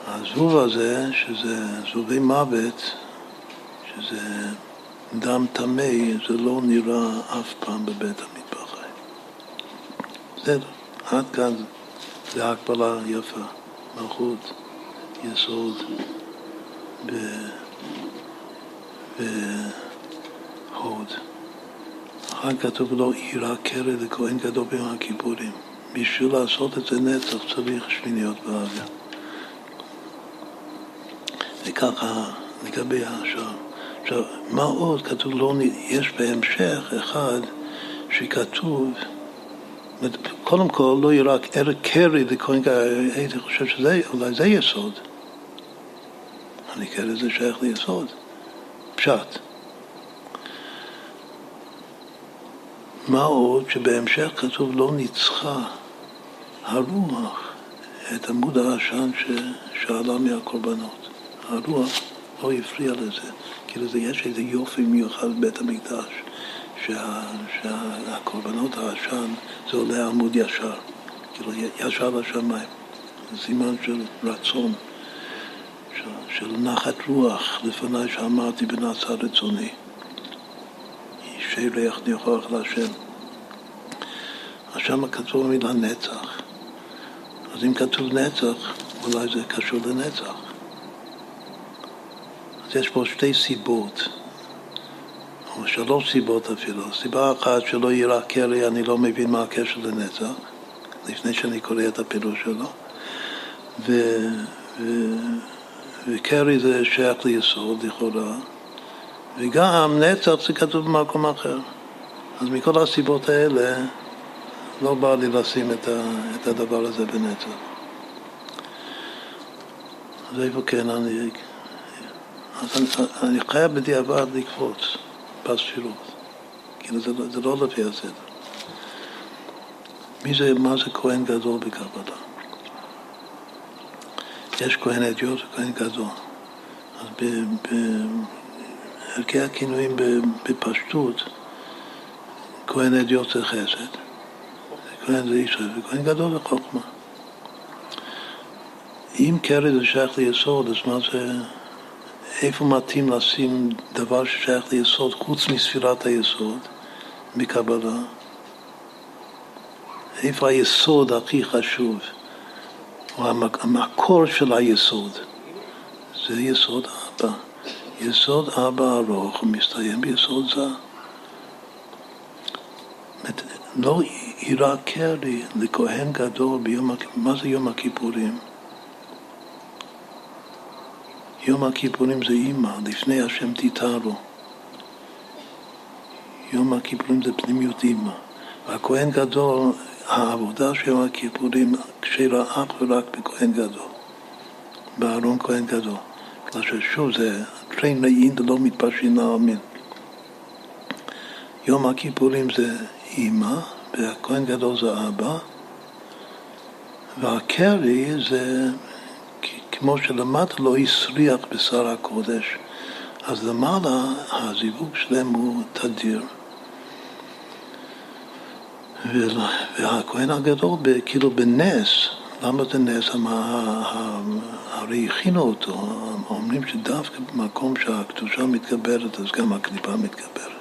הזבוב הזה, שזה זבובי מוות, שזה דם טמא, זה לא נראה אף פעם בבית המטבחיים. בסדר, עד כאן זה הקבלה יפה, מלכות, יסוד, ב... בהוד. אחר כתוב לו עירה קרא לכהן גדול ביום הכיפורים. בשביל לעשות את זה נצח צריך שמיניות באוויר. וככה לגבי השאר. עכשיו, מה עוד כתוב לא, יש בהמשך אחד שכתוב, קודם כל לא יהיה רק ערך קרי לכהן גדול, הייתי חושב שאולי זה יסוד. אני קרא זה שייך ליסוד. פשט. מה עוד שבהמשך כתוב לא ניצחה הרוח את עמוד העשן ששאלה מהקורבנות. הרוח לא הפריע לזה. כאילו זה יש איזה יופי מיוחד בבית המקדש, שה, שהקורבנות העשן זה עולה עמוד ישר, כאילו ישר לשמיים. סימן של רצון. של נחת רוח לפניי שאמרתי בנעשה רצוני. שילך ניחוח להשם. אז שם כתוב המילה נצח. אז אם כתוב נצח, אולי זה קשור לנצח. אז יש פה שתי סיבות, או שלוש סיבות אפילו. סיבה אחת שלא יירא קרי, אני לא מבין מה הקשר לנצח, לפני שאני קורא את הפירוש שלו. ו... ו... וקרי זה שייך ליסוד לכאורה, וגם נצח זה כתוב במקום אחר. אז מכל הסיבות האלה לא בא לי לשים את, ה, את הדבר הזה בנצח. אז איפה כן אני... אז אני, אני חייב בדיעבד לקפוץ בספירות. כאילו זה, לא, זה לא לפי הסדר. מי זה, מה זה כהן גדול בקבלה? יש כהן אדיוט וכהן גדול. אז בערכי הכינויים בפשטות, כהן אדיוט זה חסד, כהן זה ישראל וכהן גדול זה חוכמה. אם קרי זה שייך ליסוד, אז מה זה... איפה מתאים לשים דבר ששייך ליסוד חוץ מספירת היסוד, מקבלה? איפה היסוד הכי חשוב? הוא המקור של היסוד. זה יסוד אבא. יסוד אבא ארוך מסתיים ביסוד זה. לא יירקר לי לכהן גדול ביום. מה זה יום הכיפורים? יום הכיפורים זה אימא, לפני השם תיתרו. יום הכיפורים זה פנימיות אימא. והכהן גדול, העבודה של הכיפורים כשרה אך ורק בכהן גדול, בארון כהן גדול. בגלל ששוב זה טרין נעין לא מתפשרים לעלמין. יום הכיפורים זה אימא, והכהן גדול זה אבא, והקרי זה כמו שלמטה לא הסריח בשר הקודש, אז למעלה הזיווג שלהם הוא תדיר. והכהן הגדול כאילו בנס, למה זה נס? הרי הכינו אותו, אומרים שדווקא במקום שהקדושה מתגברת אז גם הקליפה מתגברת.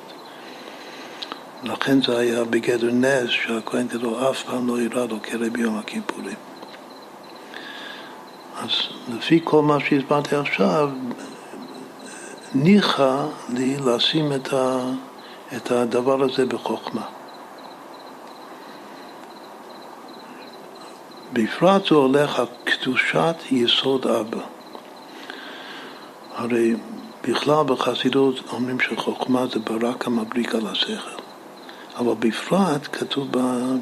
לכן זה היה בגדר נס שהכהן גדול אף פעם לא ירד לו כלא ביום הכיפורים. אז לפי כל מה שהסברתי עכשיו, ניחא לי לשים את הדבר הזה בחוכמה. בפרט זה הולך על קדושת יסוד אבא. הרי בכלל בחסידות אומרים שחוכמה זה ברק המבריק על השכל. אבל בפרט כתוב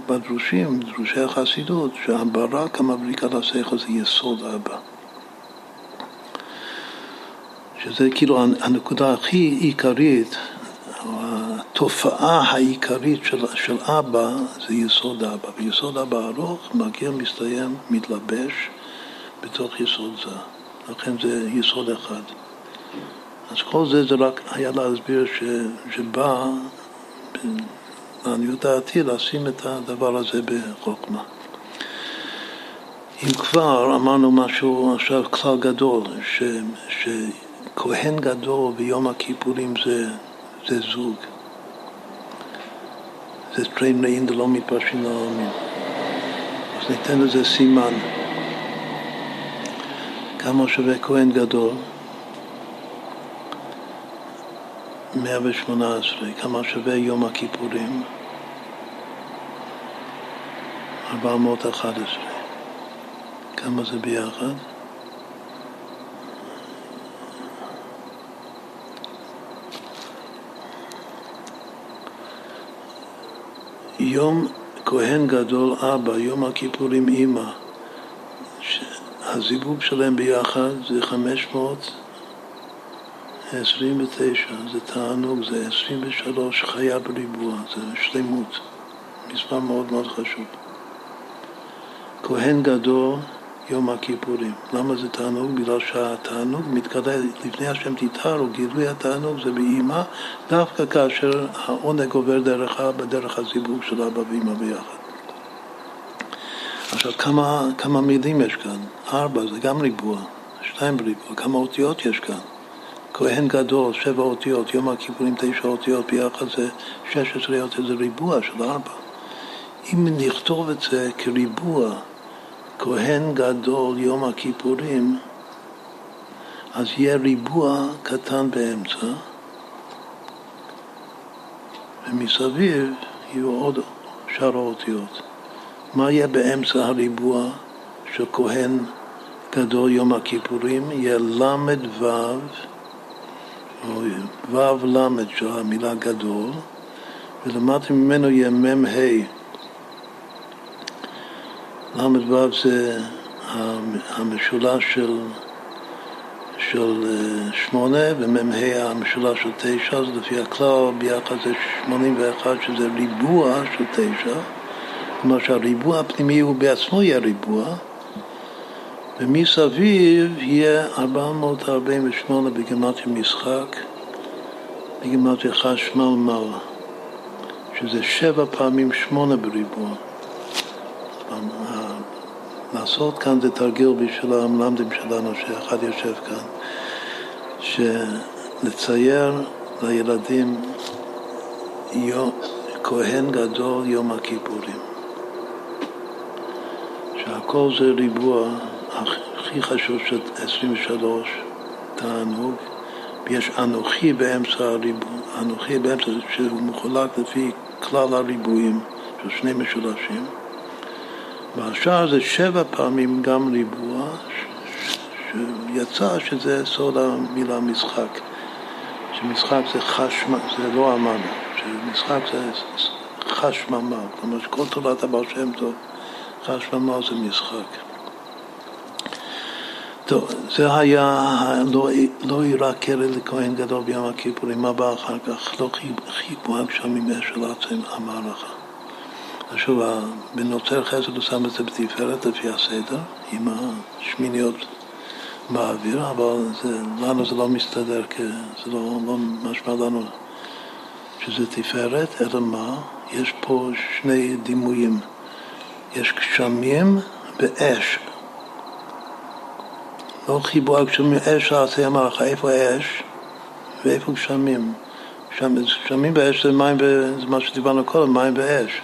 בדרושים, דרושי החסידות, שהברק המבריק על השכל זה יסוד אבא. שזה כאילו הנקודה הכי עיקרית, התופעה העיקרית של, של אבא זה יסוד אבא. ויסוד אבא ארוך מגיע, מסתיים, מתלבש בתוך יסוד זה. לכן זה יסוד אחד. אז כל זה זה רק היה להסביר ש, שבא לעניות דעתי לשים את הדבר הזה בחוכמה. אם כבר אמרנו משהו עכשיו כלל גדול, ש, שכהן גדול ביום הכיפורים זה, זה זוג. זה טריים נעים דלא מתפרשים לעולמים. אז ניתן לזה סימן. כמה שווה כהן גדול? 118. כמה שווה יום הכיפורים? 411. כמה זה ביחד? יום כהן גדול אבא, יום הכיפורים אימא, הזיווג שלהם ביחד זה 529, זה תענוג, זה 23 חיה בריבוע, זה שלמות, מספר מאוד מאוד חשוב. כהן גדול יום הכיפורים. למה זה תענוג? בגלל שהתענוג מתגלה לפני השם תתארו, גילוי התענוג זה באימא, דווקא כאשר העונג עובר דרך אבא, דרך הזיווג של אבא ואימא ביחד. עכשיו, כמה, כמה מילים יש כאן? ארבע, זה גם ריבוע, שתיים בריבוע, כמה אותיות יש כאן? כהן גדול, שבע אותיות, יום הכיפורים תשע אותיות, ביחד זה שש עשרה אותיות, זה ריבוע של ארבע. אם נכתוב את זה כריבוע, כהן גדול יום הכיפורים, אז יהיה ריבוע קטן באמצע, ומסביב יהיו עוד שאר האותיות. מה יהיה באמצע הריבוע של כהן גדול יום הכיפורים? יהיה ל"ו, או ו"ו ל' של המילה גדול, ולמטה ממנו יהיה מ"ה. ל"ו זה המשולש של, של אה, שמונה ומ"ה המשולש של תשע, אז לפי הכלל ביחד זה שמונים ואחת שזה ריבוע של תשע, כלומר שהריבוע הפנימי הוא בעצמו יהיה ריבוע ומסביב יהיה 448 בגימטריה משחק, בגימטריה חשמל מעלה, שזה שבע פעמים שמונה בריבוע. לעשות כאן זה תרגיל בשביל המלמדים שלנו, שאחד יושב כאן, שלצייר לילדים יום, כהן גדול יום הכיפורים. הכל זה ריבוע, הכי חשוב של 23 תענוג, ויש אנוכי באמצע הריבוע, אנוכי באמצע שהוא מחולק לפי כלל הריבועים של שני משולשים. והשאר זה שבע פעמים גם ריבוע, שיצא שזה סוד המילה משחק. שמשחק זה חשמל, זה לא אמרנו, שמשחק זה חשממה, כלומר שכל תורת הבעל שם טוב, חשממה זה משחק. טוב, זה היה לא, לא יראה קרע לכהן גדול ביום הכיפורים, מה בא אחר כך? לא חיבו הגשמים אש של עצם המערכה. שוב, בנוצר חסד הוא שם את זה בתפארת לפי הסדר, עם השמיניות באוויר, אבל זה, לנו זה לא מסתדר, כי זה לא, לא משמע לנו שזה תפארת, אלא מה? יש פה שני דימויים. יש גשמים ואש. לא חיבור הגשמים, אש העשי המערכה, איפה אש ואיפה גשמים? גשמים ואש זה מים, זה מה שדיברנו קודם, מים ואש.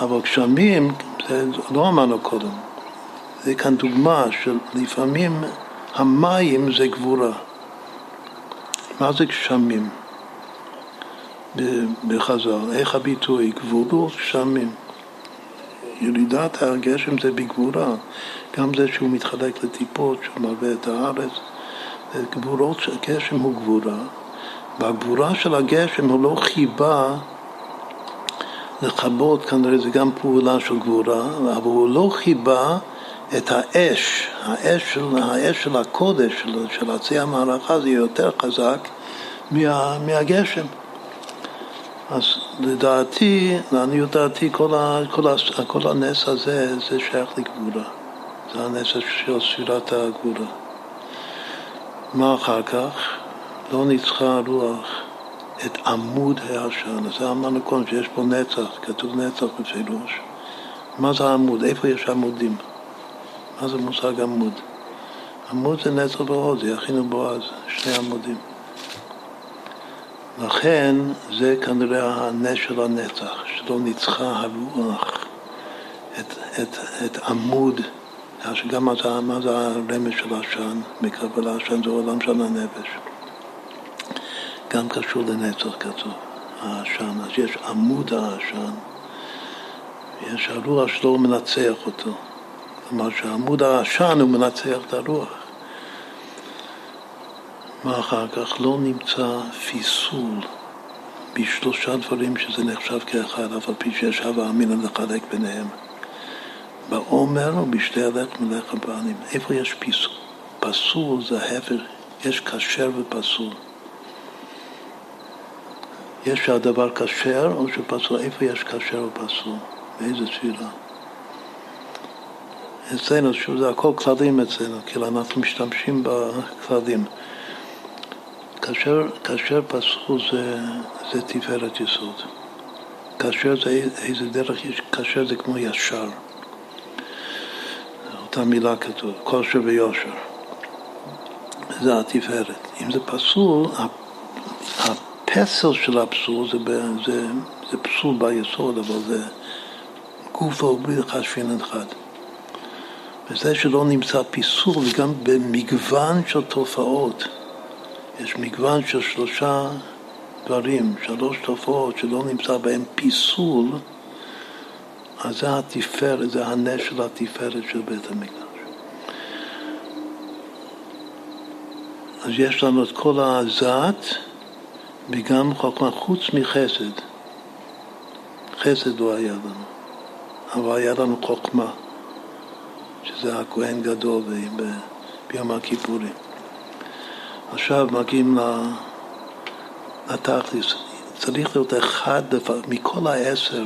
אבל גשמים, זה לא אמרנו קודם, זה כאן דוגמה של לפעמים המים זה גבורה. מה זה גשמים? בחז"ל, איך הביטוי? גבורות גשמים. ירידת הגשם זה בגבורה, גם זה שהוא מתחלק לטיפות, שהוא מלווה את הארץ. גבורות, גשם הוא גבורה. בגבורה של הגשם הוא לא חיבה לכבות, כנראה זה גם פעולה של גבורה, אבל הוא לא חיבה את האש, האש של, האש של הקודש, של, של עצי המערכה, זה יותר חזק מה, מהגשם. אז לדעתי, לעניות דעתי, כל, ה, כל, ה, כל הנס הזה זה שייך לגבורה. זה הנס של ספירת הגבורה. מה אחר כך? לא ניצחה הרוח את עמוד העשן. אז אמרנו קודם שיש פה נצח, כתוב נצח בפירוש. מה זה העמוד? איפה יש עמודים? מה זה מושג עמוד? עמוד זה נצח יכינו בועז, שני עמודים. לכן זה כנראה הנס של הנצח, שלא ניצחה הרוח את, את, את עמוד, שגם מה זה, הרמז של עשן, מקבל העשן זה עולם של הנפש. גם קשור לנצח כתוב, העשן. אז יש עמוד העשן, יש הרוח שלו מנצח אותו. כלומר שעמוד העשן הוא מנצח את הרוח. מה אחר כך? לא נמצא פיסול בשלושה דברים שזה נחשב כאחד, אף על פי שיש הווה אמינא לחלק ביניהם. בעומר ובשתי הלך מלך הבעלים. איפה יש פיסול? פסול זה ההפך, יש כשר ופסול. יש שהדבר כשר או שפסול, איפה יש כשר ופסול? באיזה תפילה? אצלנו, שוב, זה הכל כללים אצלנו, כאילו אנחנו משתמשים בכללים. כאשר, כאשר פסחו זה, זה תפארת יסוד. כאשר זה איזה דרך, כאשר זה כמו ישר. אותה מילה כתוב, כושר ויושר. זה התפארת. אם זה פסול, הפסל של הפסול זה, זה, זה פסול ביסוד, אבל זה גופו בלי חשבין אחד. וזה שלא נמצא פיסול, וגם במגוון של תופעות. יש מגוון של שלושה דברים, שלוש תופעות שלא נמצא בהן פיסול, אז זה התפארת, זה הנס של התפארת של בית המקדש. אז יש לנו את כל הזעת וגם חוכמה, חוץ מחסד. חסד לא היה לנו, אבל היה לנו חוכמה. שזה הכהן גדול ביום הכיפורים. עכשיו מגיעים לתכלס. צריך להיות אחד מכל העשר,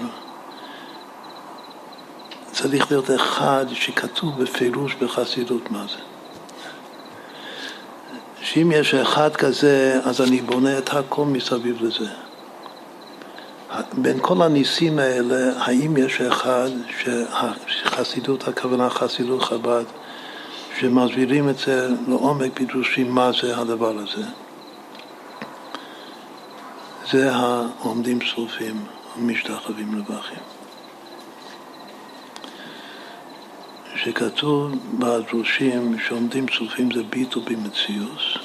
צריך להיות אחד שכתוב בפירוש בחסידות מה זה. שאם יש אחד כזה, אז אני בונה את הכל מסביב לזה. בין כל הניסים האלה, האם יש אחד שחסידות, הכוונה חסידות חב"ד, שמסבירים את זה לעומק פירושים מה זה הדבר הזה? זה העומדים שרופים ומשתחווים לבכים. שכתוב בדרושים שעומדים צופים זה ביטו במציאוס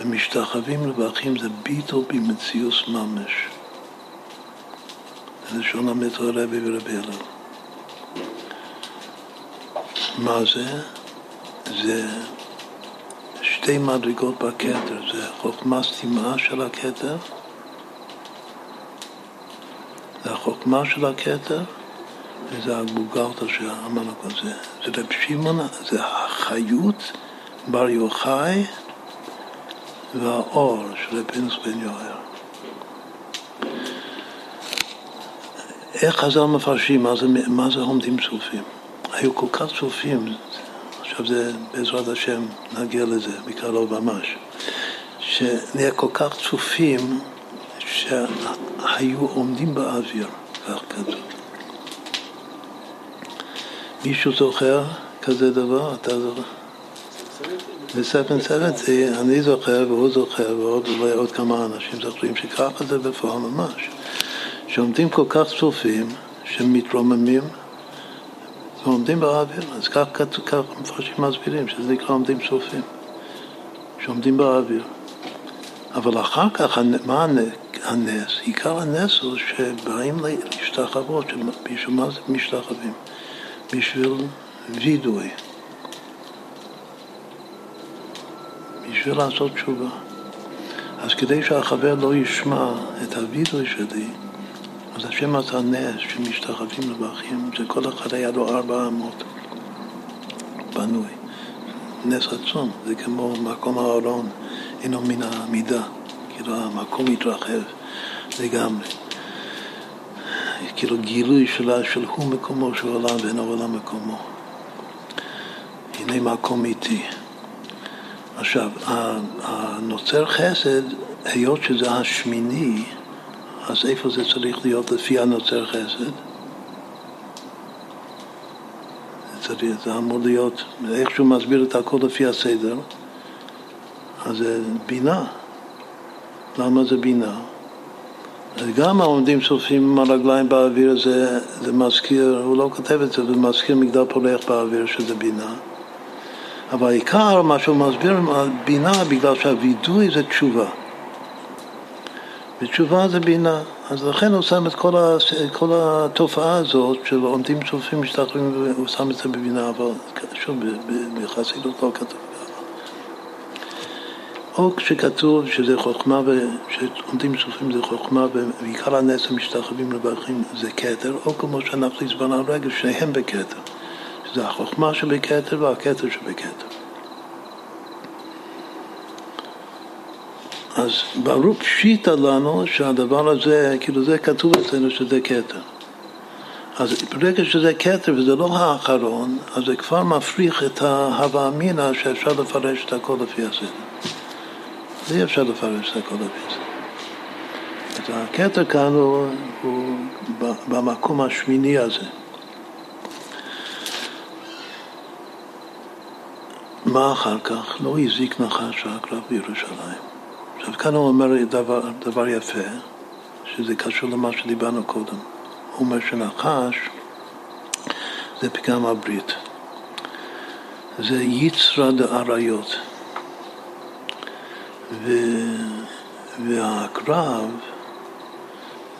ומשתחווים לבכים זה ביטו במציאוס ממש. זה לשון המטרו רבי ורבי אלו. מה זה? זה שתי מדרגות בכתר, זה חוכמה סתימה של הכתר, זה החוכמה של הכתר, וזה הגבוגלתא שאמרנו כל זה. זה רב שמעון, זה החיות בר יוחאי והאור של פינוס בן יואר. איך חז"ל מפרשים מה זה, מה זה עומדים צופים? היו כל כך צופים, עכשיו זה בעזרת השם נגיע לזה בקרוב ממש, שנהיה כל כך צופים שהיו עומדים באוויר, כך כתוב. מישהו זוכר כזה דבר? אתה זוכר? בספן סבנטי אני זוכר והוא זוכר ועוד אולי עוד כמה אנשים זוכרים שככה זה בפועל ממש. שעומדים כל כך צופים שמתרוממים ועומדים באוויר, אז כך, מפרשים מסבירים שזה נקרא עומדים צופים, שעומדים באוויר. אבל אחר כך, מה הנס? עיקר הנס הוא שבאים להשתחוות, בשביל מה זה משתחווים? בשביל וידוי, בשביל לעשות תשובה. אז כדי שהחבר לא ישמע את הווידוי שלי, אז השם עשה נס שמשתחווים לבכים, כל אחד היה לו ארבע אמות בנוי. נס עצום, זה כמו מקום הארון, אינו מן המידה, כאילו המקום מתרחב לגמרי. כאילו גילוי שלה של הוא מקומו של עולם ואין העולם מקומו. הנה מקום איתי. עכשיו, הנוצר חסד, היות שזה השמיני, אז איפה זה צריך להיות לפי הנוצר חסד? צריך, זה אמור להיות, איך שהוא מסביר את הכל לפי הסדר, אז זה בינה. למה זה בינה? גם העומדים צופים עם הרגליים באוויר זה, זה מזכיר, הוא לא כותב את זה, זה מזכיר מגדל פורח באוויר שזה בינה. אבל העיקר, מה שהוא מסביר, בינה בגלל שהווידוי זה תשובה. ותשובה זה בינה. אז לכן הוא שם את כל, ה, כל התופעה הזאת של עומדים צופים משתחררים, הוא שם את זה בבינה, אבל שוב, בחסידות לא כתוב. או כשכתוב שזה חוכמה, שעומדים צופים זה חוכמה ועיקר הנס המשתחווים לברכים זה כתר, או כמו שאנחנו הסברנו הרגע, שניהם בכתר. שזה החוכמה שבכתר והכתר שבכתר. אז ברור פשיטה לנו שהדבר הזה, כאילו זה כתוב אצלנו שזה כתר. אז ברגע שזה כתר וזה לא האחרון, אז זה כבר מפריך את ההווה אמינא שאפשר לפרש את הכל לפי הסדר. אי אפשר לפרש את. אז הכתר כאן הוא, הוא במקום השמיני הזה. מה אחר כך? לא הזיק נחש העקרב בירושלים. עכשיו כאן הוא אומר דבר, דבר יפה, שזה קשור למה שדיברנו קודם. הוא אומר שנחש זה פגם הברית. זה יצרא דאריות. ו... והקרב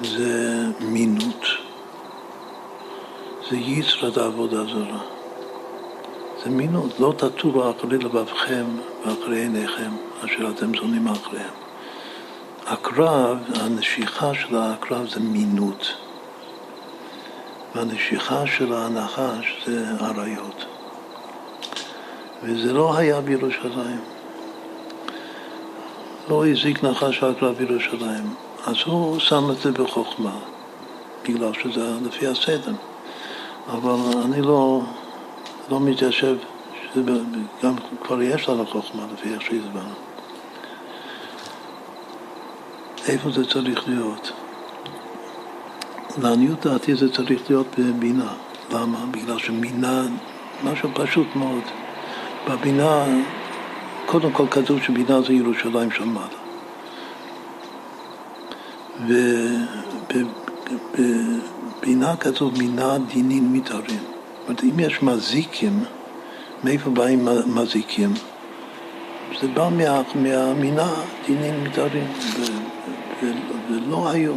זה מינות, זה יצרת העבודה זרה. זה מינות, לא תטורו אחרי לבבכם ואחרי עיניכם, אשר אתם זונים אחריהם. הקרב, הנשיכה של הקרב זה מינות, והנשיכה של הנחש זה אריות. וזה לא היה בירושלים. לא הזיק נחש רק רב ירושלים. אז הוא שם את זה בחוכמה, בגלל שזה לפי הסדר. אבל אני לא, לא מתיישב, גם כבר יש לנו חוכמה לפי איך שהסברנו. איפה זה צריך להיות? לעניות דעתי זה צריך להיות בבינה. למה? בגלל שבינה, משהו פשוט מאוד. בבינה קודם כל כתוב שבינה זה ירושלים של מעלה. ובבינה כתוב מינה דינים מתארים. אומרת, אם יש מזיקים, מאיפה באים מזיקים? זה בא מה, מהמינה, דינים מגדרים, ולא היו.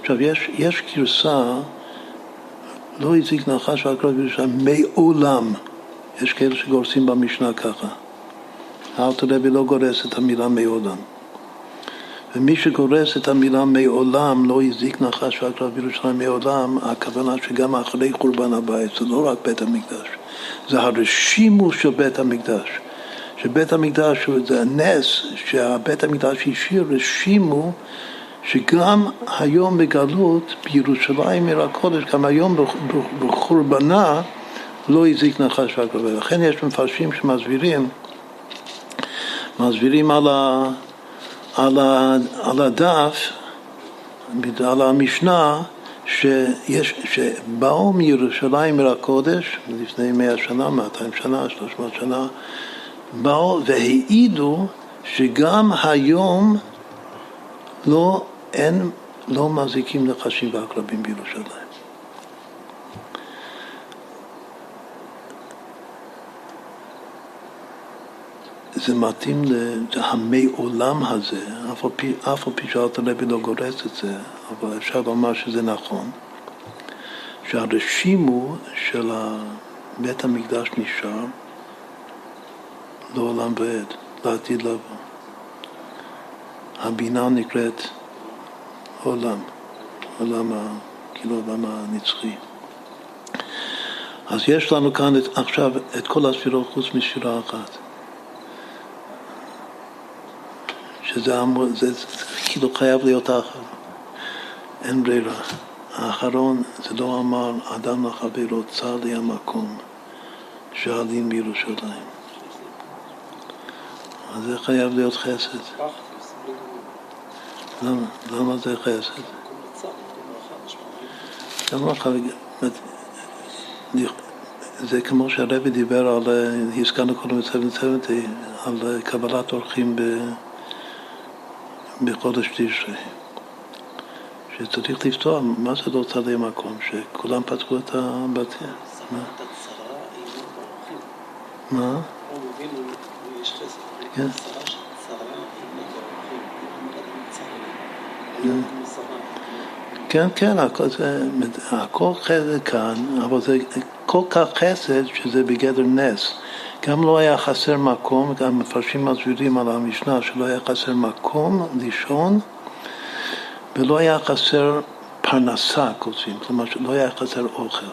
עכשיו, יש, יש גרסה, לא הזיק נחש ועקרב בירושלים, מעולם. יש כאלה שגורסים במשנה ככה. האלתר רבי לא גורס את המילה מעולם. ומי שגורס את המילה מעולם לא הזיק נחש ועקרב בירושלים מעולם, הכוונה שגם אחרי חורבן הבית, זה לא רק בית המקדש, זה הרשימו של בית המקדש. שבית המקדש זה הנס שבית המקדש השאיר רשימו שגם היום בגלות בירושלים עיר הקודש, גם היום בחורבנה לא הזיק נחש ועקרב. לכן יש מפרשים שמסבירים מסבירים על, ה, על, ה, על הדף, על המשנה, שיש, שבאו מירושלים אל הקודש לפני מאה שנה, מאתיים שנה, שלוש מאות שנה, באו והעידו שגם היום לא, אין, לא מזיקים נחשים ועקרבים בירושלים. זה מתאים למעולם הזה, אף על פי, פי שאלת הרבי לא גורס את זה, אבל אפשר לומר שזה נכון, שהרשימו של בית המקדש נשאר לעולם ועד, לעתיד לבוא. הבינה נקראת עולם, עולם, כאילו עולם הנצחי. אז יש לנו כאן את, עכשיו את כל הספירות חוץ משירה אחת. שזה אמור, זה, כאילו חייב להיות האחרון. אין ברירה. האחרון זה לא אמר אדם לחברו, צר לי המקום שעלים בירושלים. אז זה חייב להיות חסד. למה, למה זה חסד? זה כמו שהרבי דיבר על, הזכרנו קודם את 770, על קבלת אורחים ב... בחודש תשרי. שצריך לפתוח, מה זה לא צדי מקום? שכולם פתחו את הבתים. מה? כן. כן, כן, הכל, זה, הכל חסד כאן, אבל זה כל כך חסד שזה בגדר נס. גם לא היה חסר מקום, גם מפרשים מסבירים על המשנה שלא היה חסר מקום לישון ולא היה חסר פרנסה, כותבים, כלומר שלא היה חסר אוכל.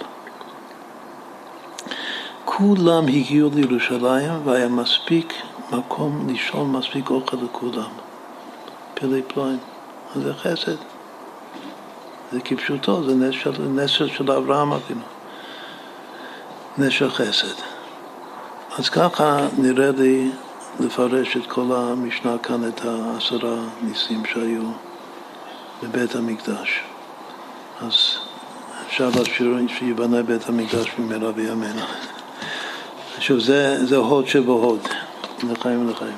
כולם הגיעו לירושלים והיה מספיק מקום לישון, מספיק אוכל לכולם. פלא פלואים. אז זה חסד. זה כפשוטו, זה נס של, של אברהם אבינו. נס של חסד. אז ככה נראה לי לפרש את כל המשנה כאן, את העשרה ניסים שהיו בבית המקדש. אז אפשר להשאיר שיבנה בית המקדש במהרה בימינו. שוב, זה, זה הוד שבהוד, לחיים ולחיים.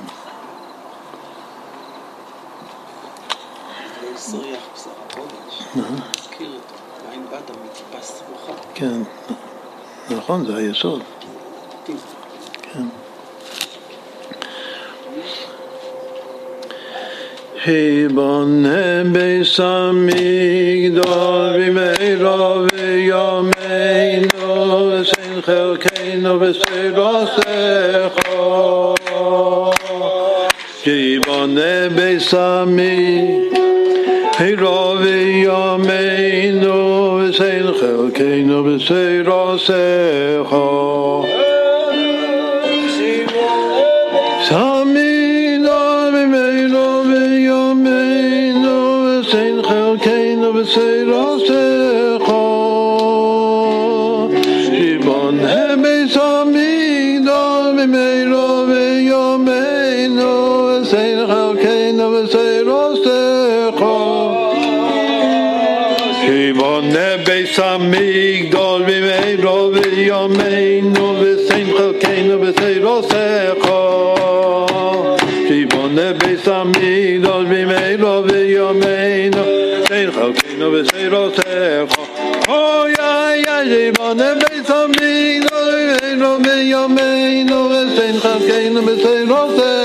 כן, נכון, זה היסוד. היבונה ביס המגדול במהרה וימינו ושאין חלקנו בסרוסך היבונה ביס המגדול וימינו ושאין חלקנו בסרוסך mig dol vi mei ro vi yo mei no vi sein ko kei no vi sei ro se ko ti bon de be sa mi dol vi mei yo mei no sein ko kei no vi sei ro se ko o dol vi mei yo mei no vi sein ko no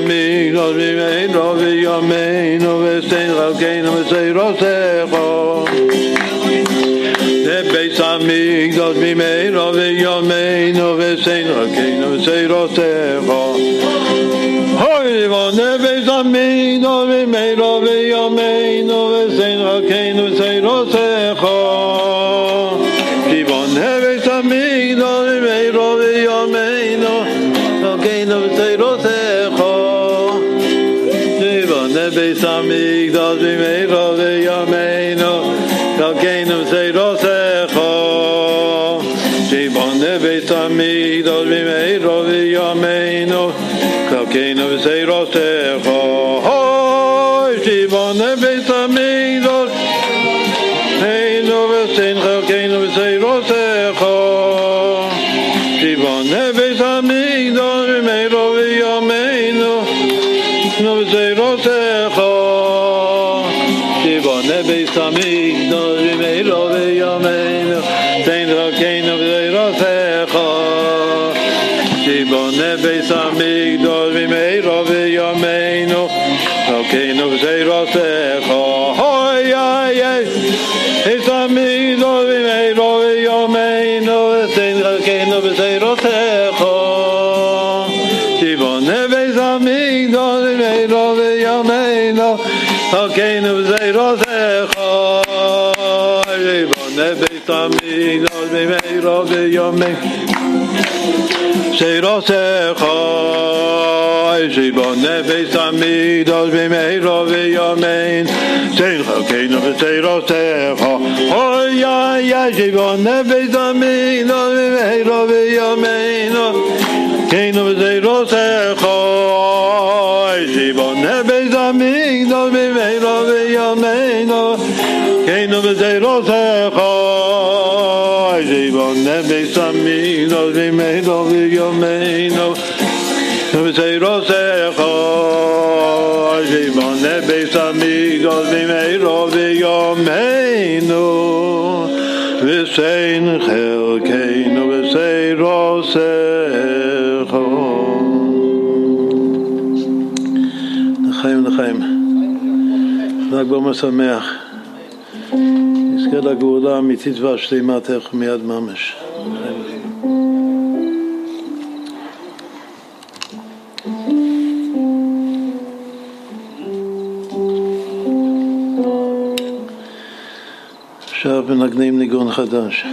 mi gos mi vein ro vi yo mein no ve sein ro kein no sei ro se go de beis mi gos mi mein ro vi yo sein ro kein no sei ro se go hoy von de beis mi no vi mein ro vi yo mein no yomim Seirosecha Shibone beis amidosh v'meiro v'yomein Sein chokeinu v'seirosecha Hoya ya shibone beis amidosh v'meiro v'yomein Keinu v'seirosecha Shibone beis amidosh v'meiro v'yomein Keinu v'seirosecha V'meiro v'yomein v'seirosecha Shibone beis amigdol v'meiro v'yomein V'sein chelkeinu v'seirosecha לחיים לחיים. ל"ג בעומר שמח. נזכה לגאולה האמיתית והשלימה תכף מיד ממש. עכשיו מנגנים ניגון חדש.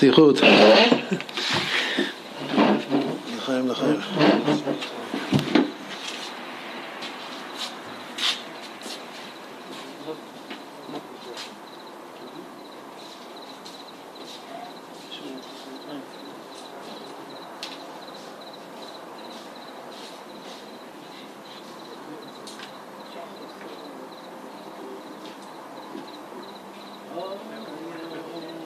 טובות. עם פנים למטה, לשליחות.